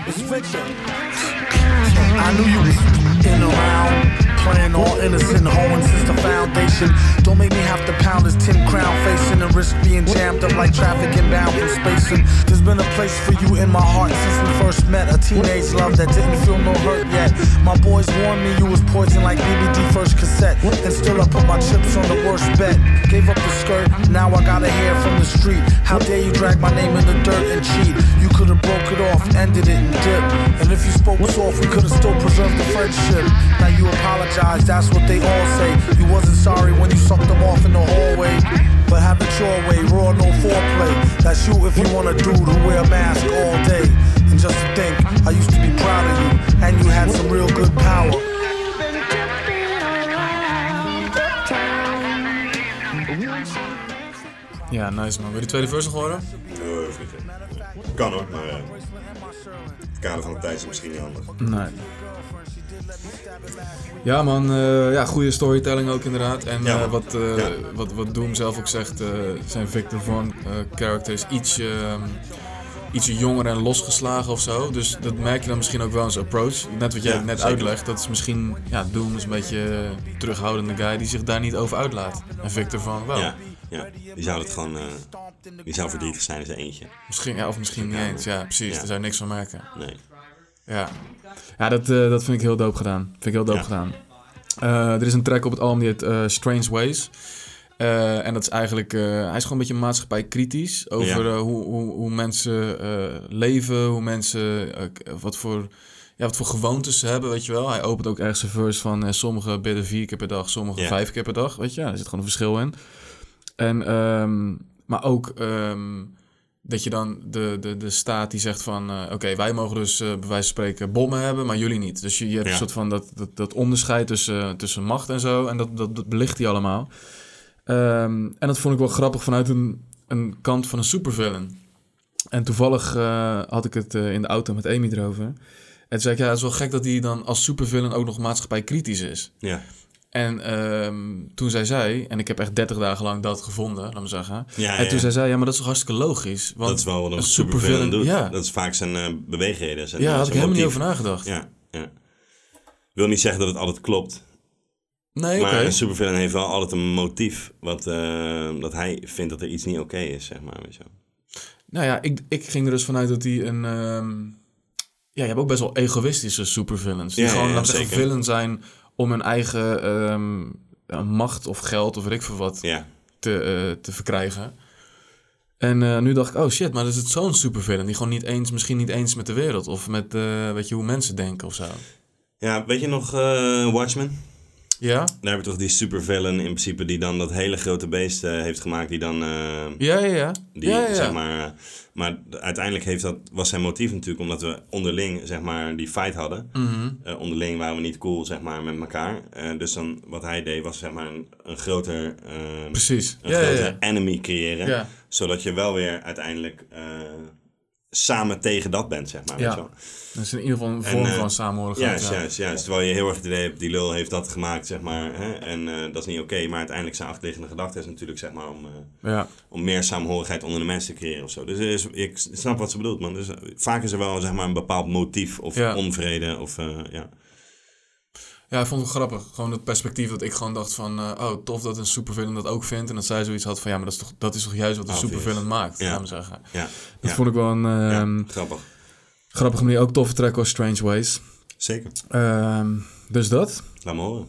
it's Victor. Uh-huh. I knew you was in around, all innocent, hoeing since the foundation. Don't make me have to pound this tin crown facing and risk being jammed up like traffic inbound from spacing. There's been a place for you in my heart since we first met. A teenage love that didn't feel no hurt yet. My boys warned me you was poison like BBD first cassette. And still I put my chips on the worst bet. Gave up the skirt, now I gotta hear from the street. How dare you drag my name in the dirt and cheat? You could have broke it off, ended it and dipped. And if you spoke soft, we could have still preserved the friendship. Now you apologize, that's what they all say. You wasn't sorry when you sucked them off in the hallway. But have it your way, raw, no foreplay. That's you if you want a dude who wear a mask all day. And just to think, I used to be proud of you, and you had some real good power. Ja, nice man. Wil je de tweede verse nog horen? Hoeft niet. Kan hoor, maar eh, het kader van de tijd is misschien niet handig. Nee. Ja man, eh, ja, goede storytelling ook inderdaad. En Ja, eh, wat, eh, Ja. wat, wat Doom zelf ook zegt, zijn Victor Von eh character is iets, ehm, ietsje jonger en losgeslagen of zo. Dus dat merk je dan misschien ook wel in zijn approach. Net wat jij Ja, net zeker. uitlegt, dat is misschien, ja, Doom is een beetje een terughoudende guy die zich daar niet over uitlaat. En Victor Von wel. Ja, ja, die zou het gewoon, die zou verdrietig zijn in zijn eentje. Misschien, ja, of misschien niet eens. Ja, precies. Daar zou je niks van merken. Nee. Ja, ja dat, eh, dat vind ik heel dope gedaan. Vind ik heel Ja. gedaan. Eh, er is een track op het album die heet eh, Strange Ways. En dat is eigenlijk... hij is gewoon een beetje maatschappij-kritisch. Over Ja. eh, hoe, hoe, hoe mensen leven. Hoe mensen... wat voor... Ja, wat voor gewoontes ze hebben, weet je wel. Hij opent ook ergens een verse van... sommigen bidden vier keer per dag, sommigen Ja. vijf keer per dag. Weet je, ja, er zit gewoon een verschil in. En, ehm, maar ook ehm, dat je dan de, de, de staat die zegt van... eh, oké, wij mogen dus eh bij wijze van spreken bommen hebben, maar jullie niet. Dus je, je hebt Ja. een soort van dat, dat, dat onderscheid tussen, tussen macht en zo. En dat, dat, dat belicht hij allemaal. Ehm, en dat vond ik wel grappig vanuit een, een kant van een supervillain. En toevallig eh, had ik het eh, in de auto met Amy erover. En toen zei ik, ja, het is wel gek dat hij dan als supervillain ook nog maatschappij kritisch is. Ja. En ehm, toen zei zij, en ik heb echt 30 dagen lang dat gevonden, laat maar zeggen. Ja, en ja. toen zei zij, ja, maar dat is toch hartstikke logisch? Want dat is wel wat een, supervillain doet. Ja, Dat is vaak zijn eh beweegreden. Zijn, Ja, eh, had ik helemaal niet over nagedacht. Ja, ja. Wil niet zeggen dat het altijd klopt. Nee, maar oké. een supervillain heeft wel altijd een motief. Wat, eh, dat hij vindt dat er iets niet oké is, zeg maar. Weet. Nou ja, ik, ik ging er dus vanuit dat hij een... ehm, Ja, je hebt ook best wel egoïstische supervillains. Die Ja, gewoon ja, laten zeggen, villain zijn om hun eigen ehm, macht of geld of weet ik veel wat Ja. te, eh, te verkrijgen. En eh, nu dacht ik, oh shit, maar is het zo'n supervillain die gewoon niet eens, misschien niet eens met de wereld of met, eh, weet je, hoe mensen denken of zo. Ja, weet je nog Watchmen? Ja? Daar heb je toch die supervillain in principe die dan dat hele grote beest eh, heeft gemaakt. Die dan... eh, Ja, ja, ja. Die, Ja, ja, ja. Zeg maar, maar uiteindelijk heeft dat, was zijn motief natuurlijk omdat we onderling zeg maar, die fight hadden. Mhm. Eh, onderling waren we niet cool zeg maar, met elkaar. Dus dan, wat hij deed was zeg maar, een, een groter, Precies. een groter enemy creëren. Zodat je wel weer uiteindelijk samen tegen dat bent. Zeg maar, weet je Ja, wel. dat is in ieder geval een En, vorm eh, van samenhorigheid. Juist, ja. juist, juist. Terwijl je heel erg het idee hebt, die lul heeft dat gemaakt, zeg maar. Hè? En eh, dat is niet oké. maar uiteindelijk zijn achterliggende gedachte is natuurlijk, zeg maar, om, eh, Ja. om meer samenhorigheid onder de mensen te creëren of zo. Dus is, ik snap wat ze bedoelt, man. Dus vaak is er wel, zeg maar, een bepaald motief of Ja. onvrede of, ja. Ja, ik vond het grappig. Gewoon het perspectief dat ik gewoon dacht van... eh, oh, tof dat een supervillain dat ook vindt. En dat zij zoiets had van... Ja, maar dat is toch, dat is toch juist wat een Obvious. supervillain maakt, Ja. laat zeggen. Ja. Dat Ja. vond ik wel een... ehm, grappig. Grappige manier. Ook toffe track was Strange Ways. Zeker. Ehm, dus dat. Laat me horen.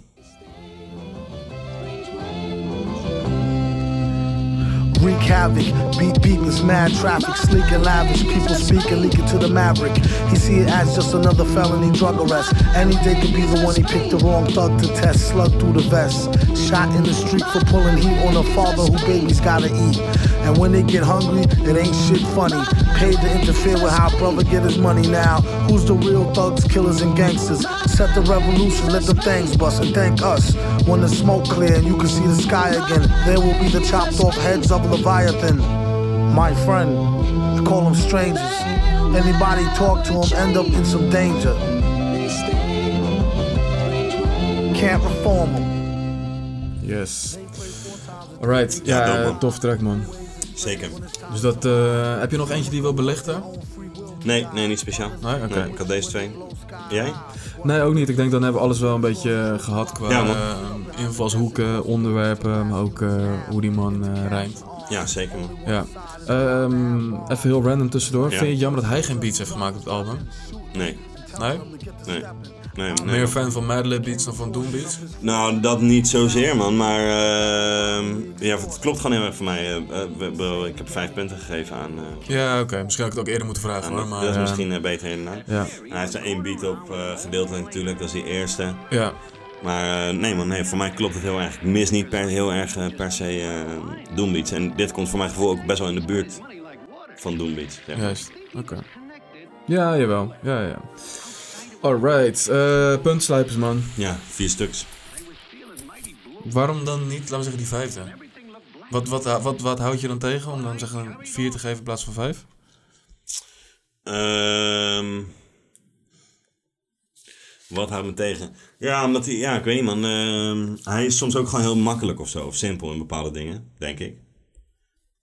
Wreak havoc. Beat beatings, mad traffic, sleek and lavish. People speak and leak it to the maverick. He see it as just another felony drug arrest. Any day could be the one he picked the wrong thug to test. Slug through the vest. Shot in the street for pulling heat on a father who babies gotta eat. And when they get hungry, it ain't shit funny. Paid to interfere with how brother get his money now. Who's the real thugs, killers, and gangsters? Set the revolution, let the things bust, and thank us. When the smoke clear and you can see the sky again, there will be the chopped off heads of Leviathan. My friend, I call them strangers. Anybody talk to them end up in some danger. Can't reform them. Yes. Alright. Ja, Ja, dope, eh, man. tof track, man. Zeker. Dus dat... eh, heb je nog eentje die je wil belichten? Nee, nee, niet speciaal. Nee, oké. ik had deze twee. Jij? Nee, ook niet. Ik denk dan hebben we alles wel een beetje eh, gehad qua Ja, invalshoeken, onderwerpen, maar ook eh, hoe die man eh, rijmt. Ja, zeker, man. Ja. Ehm, even heel random tussendoor. Ja. Vind je het jammer dat hij geen beats heeft gemaakt op het album? Nee. Nee? Nee. Nee, nee. Meer fan van Madlib beats dan van Doom beats? Nou, dat niet zozeer, man. Maar ehm, ja, het klopt gewoon heel erg voor mij. Eh, eh, bro, ik heb vijf punten gegeven aan... eh, Ja, oké. Misschien had ik het ook eerder moeten vragen hoor. dat- Maar, dat is misschien beter inderdaad. ja. Hij heeft er één beat op gedeeltelijk natuurlijk, dat is die eerste. Ja. Maar eh, nee man, nee, voor mij klopt het heel erg. Ik mis niet per, heel erg eh, per se eh Doombeats. En dit komt voor mijn gevoel ook best wel in de buurt van Doombeats. zeg maar. Juist. Oké. Ja, jawel. Ja, ja. Alright. eh puntslijpers, man. Ja, vier stuks. Waarom dan niet, laten we zeggen, die vijfde? Wat, wat, wat, wat houd je dan tegen om dan zeggen vier te geven in plaats van vijf? Ehm, wat houdt me tegen? Ja, omdat hij, ja, ik weet niet man. ehm, hij is soms ook gewoon heel makkelijk of zo. Of simpel in bepaalde dingen, denk ik.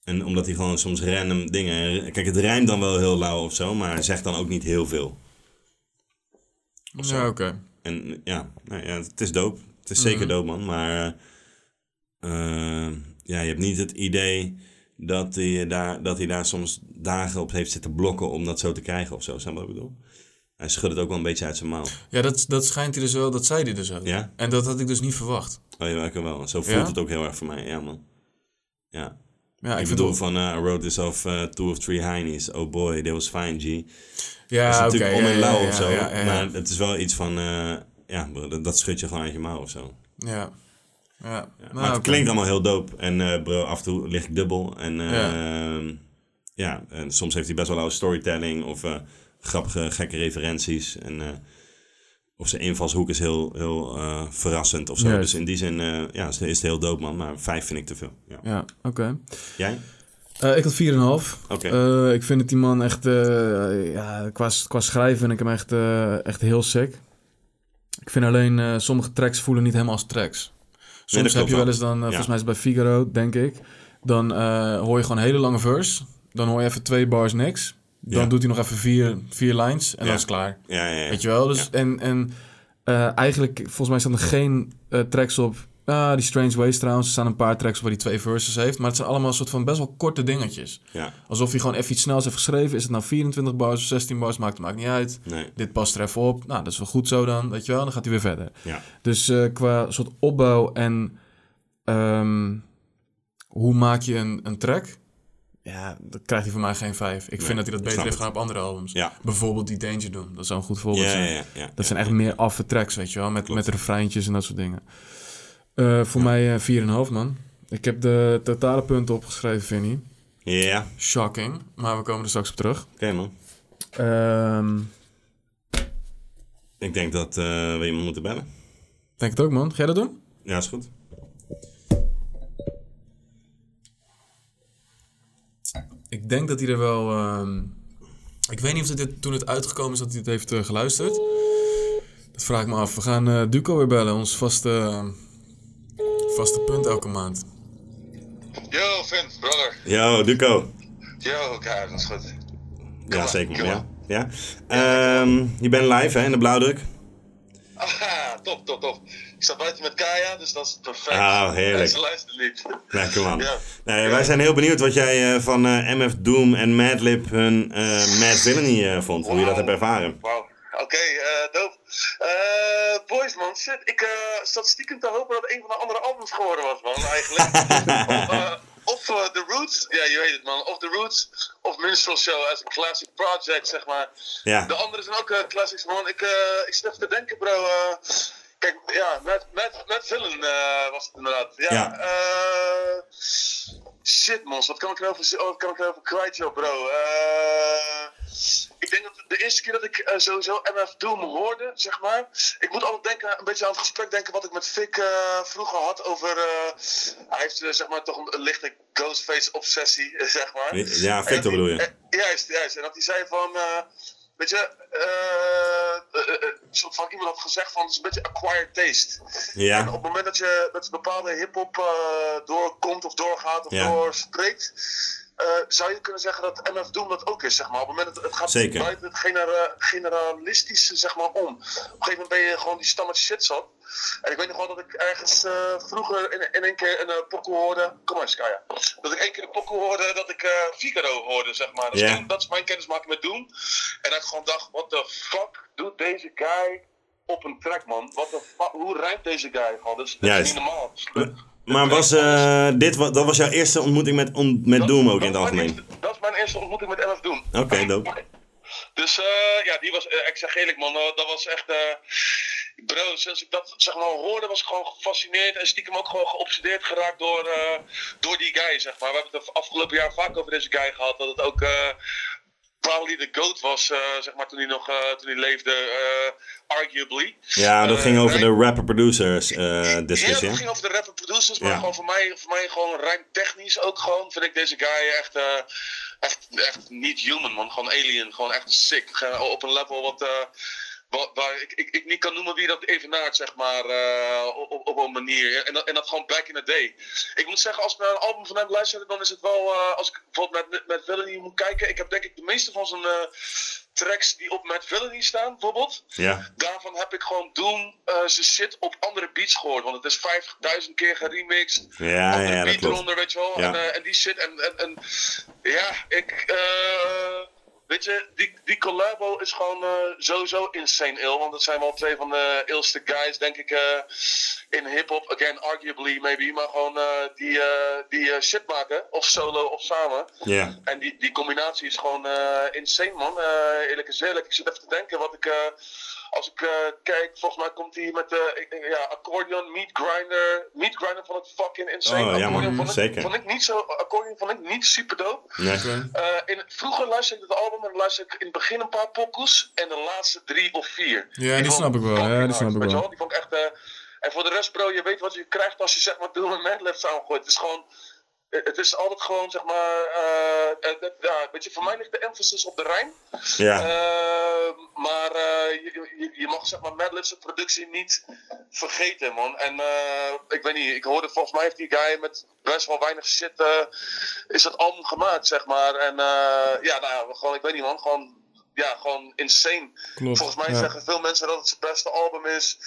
En omdat hij gewoon soms random dingen... Kijk, het rijmt dan wel heel lauw of zo, maar hij zegt dan ook niet heel veel. Of. Ja, oké. En ja, nou ja, het is dope. Het is zeker Mhm. dope, man. Maar eh, ja, je hebt niet het idee dat hij, daar, dat hij daar soms dagen op heeft zitten blokken om dat zo te krijgen of zo. Snap je wat ik bedoel? Hij schudt het ook wel een beetje uit zijn mouw. Ja, dat, dat schijnt hij dus wel, dat zei hij dus ook. Ja? En dat had ik dus niet verwacht. Oh, ja, ik wel. Zo voelt Ja? het ook heel erg voor mij. Ja, man. Ja. Ja, ik ik bedoel het- van, eh I wrote this off uh, two of three heinies. Oh boy, that was fine, G. Ja, dat is natuurlijk om en lauw of zo. Maar het is wel iets van, eh, ja, bro, dat, dat schud je gewoon uit je mouw of zo. Ja. Ja. Ja, Nou, maar het klinkt allemaal heel dope. En eh, bro, af en toe lig ik dubbel. En Ja. ja. en soms heeft hij best wel oude storytelling of grappige, gekke referenties. En, eh, of zijn invalshoek is heel, heel eh, verrassend of zo. Juist. Dus in die zin eh, ja, is, is het heel dope, man. Maar vijf vind ik te veel. Ja. Ja, oké. Jij? Ik had 4,5. Oké. Ik vind dat die man echt, ja, qua, qua schrijven vind ik hem echt, echt heel sick. Ik vind alleen, sommige tracks voelen niet helemaal als tracks. Soms heb je wel eens dan, Ja. volgens mij is het bij Figaro, denk ik. Dan hoor je gewoon een hele lange verse. Dan hoor je even twee bars niks. Dan Ja. doet hij nog even vier, vier lines en Ja. dan is het klaar. Ja, ja, ja. Weet je wel? Dus, en, en Eh, eigenlijk, volgens mij staan er geen eh, tracks op. Ah, die Strange Ways trouwens. Er staan een paar tracks op waar hij twee verses heeft. Maar het zijn allemaal een soort van best wel korte dingetjes. Ja. Alsof hij gewoon even iets snels heeft geschreven. Is het nou 24 bars of 16 bars? Maakt, maakt niet uit. Nee. Dit past er even op. Nou, dat is wel goed zo dan. Weet je wel, dan gaat hij weer verder. Ja. Dus eh, qua soort opbouw en ehm, hoe maak je een, een track? Ja, dat krijgt hij van mij geen vijf. Ik Nee, vind dat hij dat beter heeft gedaan op andere albums. Ja. Bijvoorbeeld die Danger Doom. Dat zou een goed voorbeeld Ja, zijn. ja, dat zijn echt meer affe tracks, weet je wel. Met, met refreintjes en dat soort dingen. Eh, voor mij eh 4,5 man. Ik heb de totale punten opgeschreven, Vinnie. Ja. Shocking. Maar we komen er straks op terug. Oké, man. Ehm, Ik denk dat eh, we iemand moeten bellen. denk het ook, man. Ga jij dat doen? Ja, is goed. Ik denk dat hij er wel. ehm, ik weet niet of dit toen het uitgekomen is dat hij het heeft eh, geluisterd. Dat vraag ik me af. We gaan eh, Duco weer bellen, ons vaste, eh, vaste punt elke maand. Yo, Vince, brother. Yo, Duco. Yo, kijk, dat is goed. Ja, zeker ja. Ehm, je bent live hè, in de blauwdruk. Ah, top, top, top. Ik sta buiten met Kaya, dus dat is perfect. Ah, heerlijk. Ze luistert niet. Lekker man. Ja. Nee, wij zijn heel benieuwd wat jij eh, van eh, MF Doom en Madlib hun eh, Mad Villainy vond. Hoe je dat hebt ervaren. Wauw. Oké, dope. Eh, boys, man, shit. Ik eh zat stiekem te hopen dat een van de andere albums geworden was, man, eigenlijk. of of The Roots, ja, je weet het, man. Of The Roots, of Minstrel Show as a classic project, zeg maar. Ja. De andere zijn ook classics, man. Ik, ik zit even te denken, bro. Kijk, ja, met, met, met Villain eh, was het inderdaad. Ja. Ja. eh, shit, man. Wat kan ik erover, wat kan ik erover kwijt, joh, bro? Eh, ik denk dat de eerste keer dat ik sowieso MF Doom hoorde, zeg maar. Ik moet altijd denken, een beetje aan het gesprek denken wat ik met Vic eh, vroeger had over. hij heeft zeg maar toch een, een lichte Ghostface obsessie, eh, zeg maar. Ja, Victor bedoel je. Juist, juist. En dat hij zei van. Eh, Weet je, eh, eh, eh, een soort van iemand had gezegd van het is een beetje acquired taste. Ja. En op het moment dat je met bepaalde hip-hop eh, doorkomt of doorgaat of Ja. doorspreekt, eh, zou je kunnen zeggen dat MF Doom dat ook is, zeg maar. Op het moment dat het gaat Zeker. buiten het genera- generalistische, zeg maar, om. Op een gegeven moment ben je gewoon die standaard shit zat. En ik weet nog wel dat ik ergens eh, vroeger in, in één keer een uh, pokoe hoorde. Kom maar, Skaya. Dat ik één keer een pokoe hoorde dat ik Figaro hoorde, zeg maar. Dus toen- dat is mijn kennismaking met Doom. En dat ik gewoon dacht, what the fuck doet deze guy op een track, man? What the fuck, hoe rijmt deze guy gewoon? Dat is, dat is niet normaal. Maar was, eh, dit, dat was jouw eerste ontmoeting met, on- met Doom ook in het algemeen? Dat is mijn eerste ontmoeting met MF Doom. Oké, dope. Dus eh, ja, die was, eh, ik zeg eerlijk man, eh, dat was echt, eh, bro, sinds ik dat zeg maar hoorde was ik gewoon gefascineerd en stiekem ook gewoon geobsedeerd geraakt door, eh, door die guy, zeg maar. We hebben het afgelopen jaar vaak over deze guy gehad, dat het ook probably de GOAT was, eh, zeg maar, toen hij nog, eh, toen hij leefde, eh, arguably. Ja, dat ging over de rapper-producers eh, ja, discussie. dat ging over de rapper producers, maar Ja. gewoon voor mij, voor mij gewoon rijmtechnisch ook gewoon, vind ik deze guy echt, echt, echt niet human man, gewoon alien, gewoon echt sick, op een level wat, waar ik, ik, ik niet kan noemen wie dat evenaart, zeg maar, eh, op, op- een manier. En dat, en dat gewoon back in the day. Ik moet zeggen, als ik naar een album van hem luister, dan is het wel, eh, als ik bijvoorbeeld met, met Villainy moet kijken, ik heb denk ik de meeste van zijn eh, tracks die op Mad Villainy staan, bijvoorbeeld, Ja. daarvan heb ik gewoon Doom zijn shit op andere beats gehoord. Want het is 50.000 keer geremixed. Ja, andere ja, dat beat eronder, weet je wel. Ja. En, en die shit. En, en, en ja, ik. eh, weet je, die, die collabo is gewoon eh, sowieso insane ill. Want dat zijn wel twee van de ilste guys, denk ik, eh, in hip-hop. Again, arguably maybe. Maar gewoon eh, die, die shit maken. Of solo of samen. Ja. En die, die combinatie is gewoon insane, man. Eerlijk eerlijk. Ik zit even te denken wat ik. Eh, als ik eh, kijk, volgens mij komt hij met de ik denk, ja, accordion, meat grinder. Meat grinder vond ik fucking insane. Oh, ja, man. Accordion vond ik, Zeker. Vond ik niet zo, accordion vond ik niet super dope. Nee. Eh, in, vroeger luisterde ik het album en dan luisterde ik in het begin een paar pokoes en de laatste drie of vier. Ja, die snap ik wel. Ja, die hard, snap ik wel. Die vond ik echt. eh, en voor de rest, bro, je weet wat je krijgt als je zeg maar Doom en Madlib samengooit. Het is gewoon. Eh, Het is altijd gewoon, zeg maar, ja, weet je, voor mij ligt de emphasis op de rijm. Ja. Eh, maar je, je, mag, zeg maar, Madlib's productie niet vergeten, man. En ik weet niet, ik hoorde, volgens mij heeft die guy met best wel weinig shit, is dat album gemaakt, zeg maar. En ja, nou, gewoon, ik weet niet, man, gewoon ja, gewoon insane. Klopt, Volgens mij ja. zeggen veel mensen dat het zijn beste album is.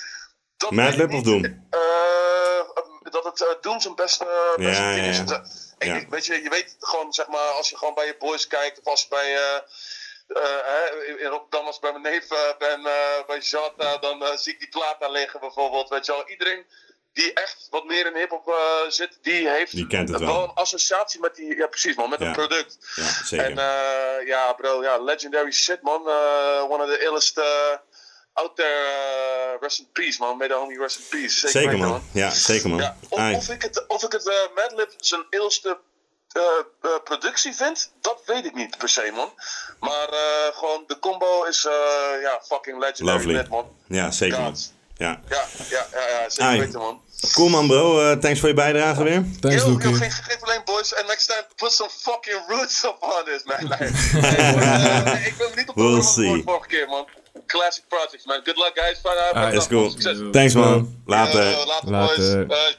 Madlib of. Doom? Eh, dat het eh, Doom zijn beste, Ja, ding is. Ik- Ja. ik- weet je, je weet gewoon, zeg maar, als je gewoon bij je boys kijkt, of als je bij, eh, eh, hè, in- Rotterdam, als ik bij mijn neef eh, ben, eh, bij Jata, dan eh, zie ik die plaat daar liggen bijvoorbeeld. Weet je wel, iedereen die echt wat meer in hip-hop eh, zit, die heeft Die kent het wel wel. een associatie met die, ja precies man, met Ja. het product. Ja, zeker. En eh, ja, bro, ja, legendary shit, man. Eh, one of the illest eh, out there. eh, rest in peace, man. May the homie rest in peace. Zeker, man. Ja, zeker, man. Ja, of, ik het, of ik het eh, Madlib zijn illste eh, eh, productie vind, dat weet ik niet per se, man. Maar eh, gewoon, de combo is eh, ja, fucking legendary, Lovely. net, man. Ja, zeker, man. Ja. Ja, ja, ja, ja zeker Ai. weten, man. Cool, man, bro. Thanks voor je bijdrage weer. Thanks, Yo, geen, geen probleem, boys. And next time, put some fucking roots up on this, man. Nee, nee, ik ben niet op de We'll see. vorige keer, man. Classic projects, man. Good luck, guys. Avond. Alright, That's cool. Succes. Thanks, man. Later. Later, Later. boys. Bye.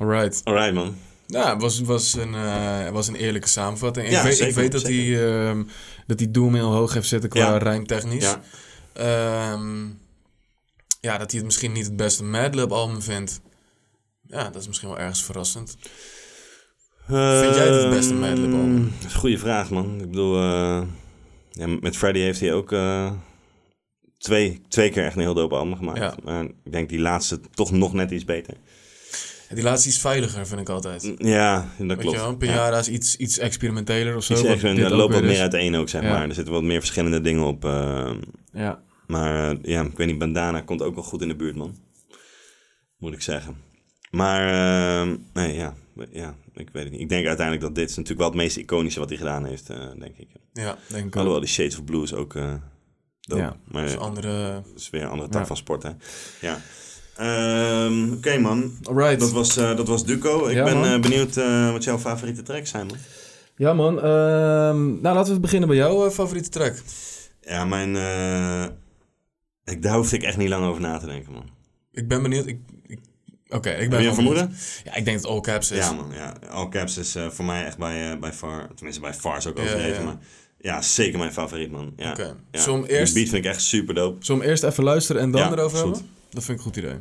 Alright. Alright, man. Ja, het was, was, een, eh, was een eerlijke samenvatting. Ja, ik weet, zeker, ik weet dat, hij, ehm, dat hij Doom heel hoog heeft zitten qua Ja. rijmtechnisch. Ja. Ehm, ja, dat hij het misschien niet het beste Madlib album vindt. Ja, dat is misschien wel ergens verrassend. Vind jij het het beste Madlib album? Ehm, Dat is een goede vraag, man. Ik bedoel, eh, ja, met Freddy heeft hij ook eh, twee, twee keer echt een heel dope album gemaakt. Ja. Maar ik denk die laatste toch nog net iets beter. Ja, die laatste is veiliger, vind ik altijd. Ja, dat Weet klopt. je is iets, iets experimenteler of zo. Iets er ook loopt wat is. meer uiteen ook, zeg maar. Er zitten wat meer verschillende dingen op. eh, Ja. Maar eh, ja, ik weet niet, Bandana komt ook wel goed in de buurt, man. Moet ik zeggen. Maar, eh, nee, ja, ja, ik weet het niet. Ik denk uiteindelijk dat dit is natuurlijk wel het meest iconische wat hij gedaan heeft, eh, denk ik. Ja, denk ik Alhoewel die Shades of Blues ook uh, dope. Ja, maar is andere- dat is weer een andere tak Ja. van sport, hè. Ja. Ehm, Oké, man. Alright. Dat was, eh, dat was Duco. Ik Ja, ben benieuwd wat jouw favoriete tracks zijn, man. Ja, man. ehm, nou, laten we beginnen bij jouw favoriete track. Ja, mijn... ik, daar hoefde ik echt niet lang over na te denken, man. Ik ben benieuwd. Ik, Oké, ik ben Heb je vermoeden? Ja, ik denk dat All Caps is. Ja, man. Ja. All Caps is eh, voor mij echt bij, eh, bij far... Tenminste, bij far is ook Ja, overdreven, ja. maar... Ja, zeker mijn favoriet, man. Ja, ja. Die eerst- beat vind ik echt super dope. Zullen we hem eerst even luisteren en dan Ja, erover hebben? Dat vind ik een goed idee.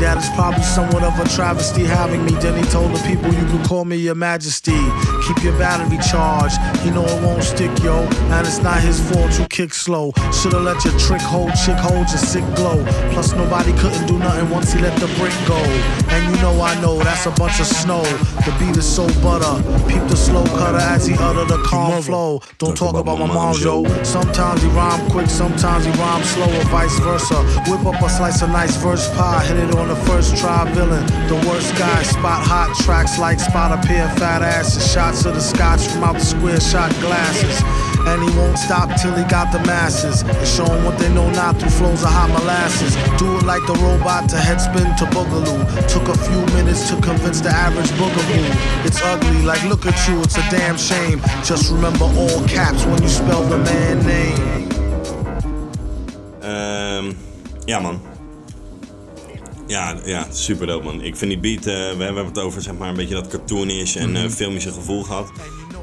That it's probably somewhat of a travesty having me. Then he told the people you can call me your majesty. Keep your battery charged. You know it won't stick, yo. And it's not his fault you kick slow. Should've let your trick hold, chick hold your sick glow. Plus nobody couldn't do nothing once he let the brick go. And you know I know that's a bunch of snow. The beat is so butter. Peep the slow cutter as he utter the calm flow. Don't talk about my mom, yo. Sometimes he rhyme quick, sometimes he rhyme slow, or vice versa. Whip up a slice of nice verse pie, hit it on the first try. Villain, the worst guy. Spot hot tracks like spot a pair fat asses. Shots of the scotch from out the square shot glasses. And he won't stop till he got the masses. And show 'em what they know now through flows of hot molasses. Do it like the robot to headspin to boogaloo. Took a few minutes to convince the average boogaboo. It's ugly, like look at you, it's a damn shame. Just remember all caps when you spell the man name. Ehm, ja, man. Ja, ja, super dope, man. Ik vind die beat, eh, we hebben het over zeg maar een beetje dat cartoonish en eh Mhm. filmische gevoel gehad.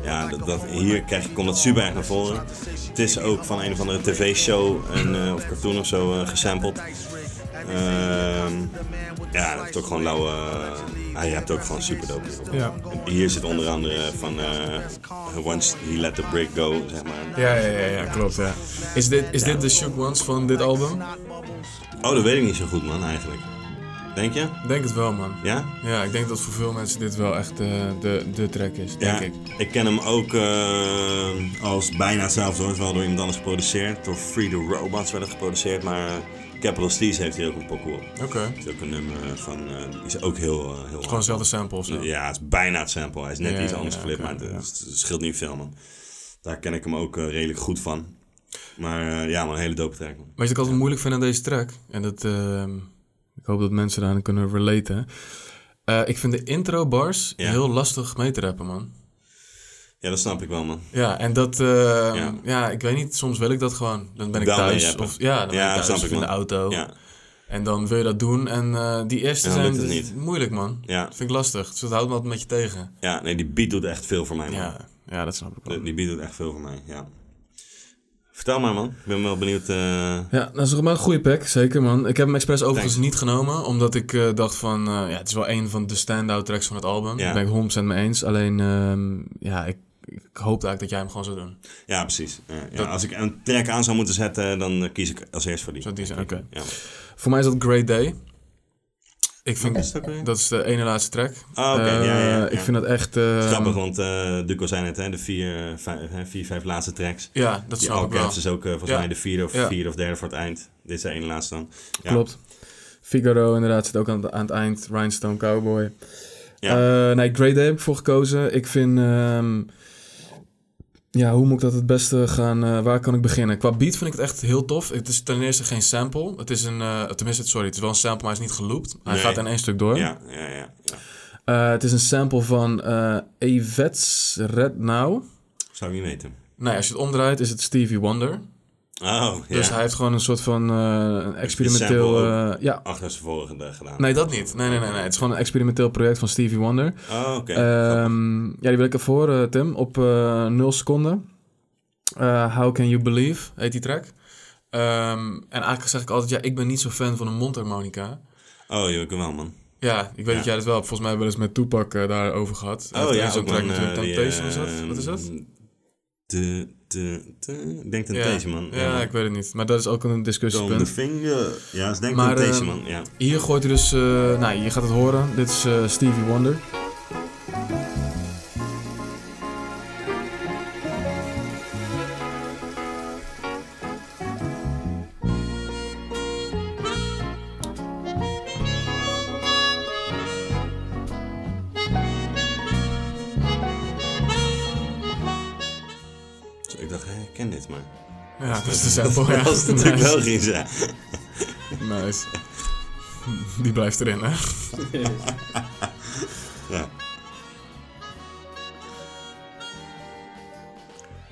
Ja, dat, dat, hier krijg je, komt dat super erg naar voren. Het is ook van een of andere tv-show en, eh, of cartoon of zo gesampled. Ehm, ja, dat is ook gewoon lauwe... hij hebt ook gewoon super dope. Ja. Hier zit onder andere van Once He Let The Brick Go, zeg maar. Ja, ja, ja, ja klopt. Ja. Is dit, is dit de Shook Ones van dit album? Oh, dat weet ik niet zo goed, man, eigenlijk. Denk je? Ik denk het wel, man. Ja? Ja, ik denk dat voor veel mensen dit wel echt eh, de, de track is, denk ja, ik. ken hem ook eh, als bijna hetzelfde hoor. Wel door iemand anders geproduceerd. Door Free the Robots werd het geproduceerd. Maar eh, Capital Steez heeft hier ook een pokoe op. Oké. Het is ook een nummer van... die is ook heel... heel Gewoon dezelfde sample zo? Ja, het is bijna het sample. Hij is net Ja, iets anders ja, geflipt, maar het, ja. het- het scheelt niet veel, man. Daar ken ik hem ook redelijk goed van. Maar ja, man, een hele dope track, man. Weet je wat ik altijd moeilijk vind aan deze track? En dat, ehm, Ik hoop dat mensen daaraan kunnen relaten. Eh, ik vind de intro bars Ja. heel lastig mee te rappen, man. Ja, dat snap ik wel, man. Ja, en dat, eh, Ja. ja. ik weet niet, soms wil ik dat gewoon. Dan ben ik Dan je thuis. Of, ja, dan ben Ja, ik thuis ik, in de auto. Ja. En dan wil je dat doen. En eh, die eerste zijn het dus niet. moeilijk, man. Ja. Dat vind ik lastig. Dus dat houdt me altijd een beetje tegen. Ja, nee, die beat doet echt veel voor mij, man. Ja, ja dat snap ik wel. Die, die beat doet echt veel voor mij, ja. Vertel maar, man. Ik ben wel benieuwd. eh, Ja, dat is wel een goede pack, zeker man. Ik heb hem expres overigens Thanks. niet genomen, omdat ik eh, dacht van, eh, ja, het is wel een van de standout tracks van het album. Ja. Daar ben ik 100% mee eens. Alleen, ehm, ja, ik, ik hoopte eigenlijk dat jij hem gewoon zou doen. Ja, precies. Ja, Dat- Als ik een track aan zou moeten zetten, dan kies ik als eerst voor die. Zou die zijn? Oké. Ja. Voor mij is dat Great Day. Ik vind, is dat ook is de ene laatste track. Ah, oké. Eh, ja, ja, ja. Ik vind dat echt... eh, Grappig, want eh Duco zei het, hè, de vier, vijf, hè, vier, vijf laatste tracks. Ja, dat snap ik wel. Is ook volgens mij de vierde of, vierde of derde voor het eind. Dit is de ene laatste dan. Ja. Klopt. Figaro inderdaad zit ook aan het, aan het eind. Rhinestone Cowboy. Ja. Nee, Great Day heb ik voor gekozen. Ik vind... ehm, ja, hoe moet ik dat het beste gaan... eh, waar kan ik beginnen? Qua beat vind ik het echt heel tof. Het is ten eerste geen sample. Het is een... eh, tenminste, sorry. Het is wel een sample, maar hij is niet geloopt. Hij Nee. gaat in één stuk door. Ja, ja, ja. ja. Eh, het is een sample van Evets Red Now. Zou ik niet weten. Nee, als je het omdraait is het Stevie Wonder. Oh, Dus ja. hij heeft gewoon een soort van eh, experimenteel... eh, ook ja, Achter zijn vorige gedaan. Nee, dat niet. Nee, nee, nee, nee. Het is gewoon een experimenteel project van Stevie Wonder. Oh, oké. Ehm, ja, die wil ik even horen, Tim. Op eh 0 seconden. Eh, How Can You Believe heet die track. Ehm, en eigenlijk zeg ik altijd, ja, ik ben niet zo fan van een mondharmonica. Oh, joh, ik wel, man. Ja, ik weet Ja. dat jij dat wel hebt. Volgens mij hebben we eens met Tupac eh, daarover gehad. Oh ja, zo'n ook track natuurlijk. eh, Temptation is dat? eh, Wat is dat? De, ik denk Temptation, man. Ja, ik weet het niet. Maar dat is ook een Tom the discussiepunt. Finger. Ja, ik denk Maar, Temptation, eh, man. Ja. Hier gooit hij dus... eh, nou, je gaat het horen. Dit is eh, Stevie Wonder. Dat is ja. Was natuurlijk Nice. wel geen ja. Nice. Die blijft erin, hè? Ja.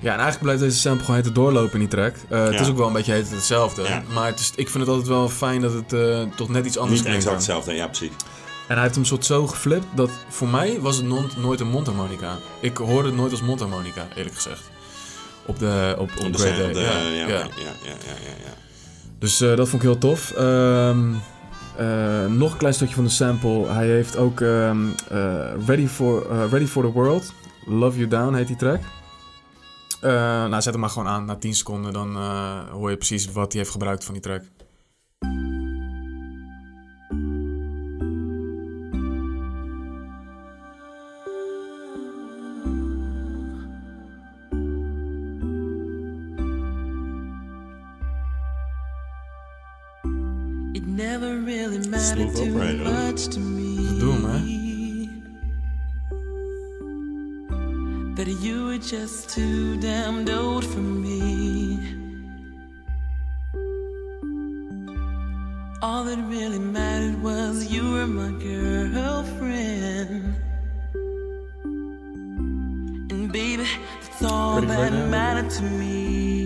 Ja, en eigenlijk blijft deze sample gewoon heten doorlopen in die track. Eh, Het Ja. is ook wel een beetje heet hetzelfde. Ja. Maar het is, ik vind het altijd wel fijn dat het eh, toch net iets anders Niet klinkt. exact hetzelfde, ja, precies. En hij heeft hem soort zo geflipt dat voor mij was het nooit een mondharmonica. Ik hoorde het nooit als mondharmonica, eerlijk gezegd. Op de op, op, Op de Great Day. de- ja, ja, ja. ja, ja. Dus eh, dat vond ik heel tof. Ehm, eh, nog een klein stukje van de sample. Hij heeft ook ehm, eh, Ready, for, Ready for the World. Love You Down heet die track. Nou, zet hem maar gewoon aan. Na 10 seconden dan hoor je precies wat hij heeft gebruikt van die track. Really mattered Smooth too operator, hoor. much to me. Doe hem. That you were just too damned old for me. All that really mattered was you were my girlfriend. And baby, that's all Ready that right now? mattered to me.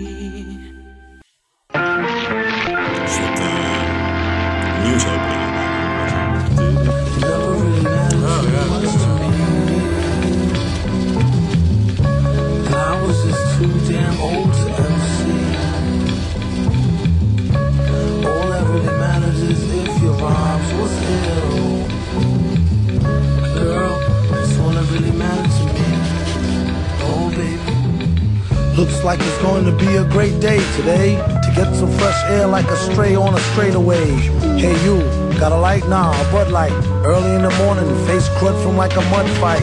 Looks like it's going to be a great day today to get some fresh air like a stray on a straightaway. Hey, you, got a light? Nah, a Bud Light. Early in the morning, face crud from like a mud fight.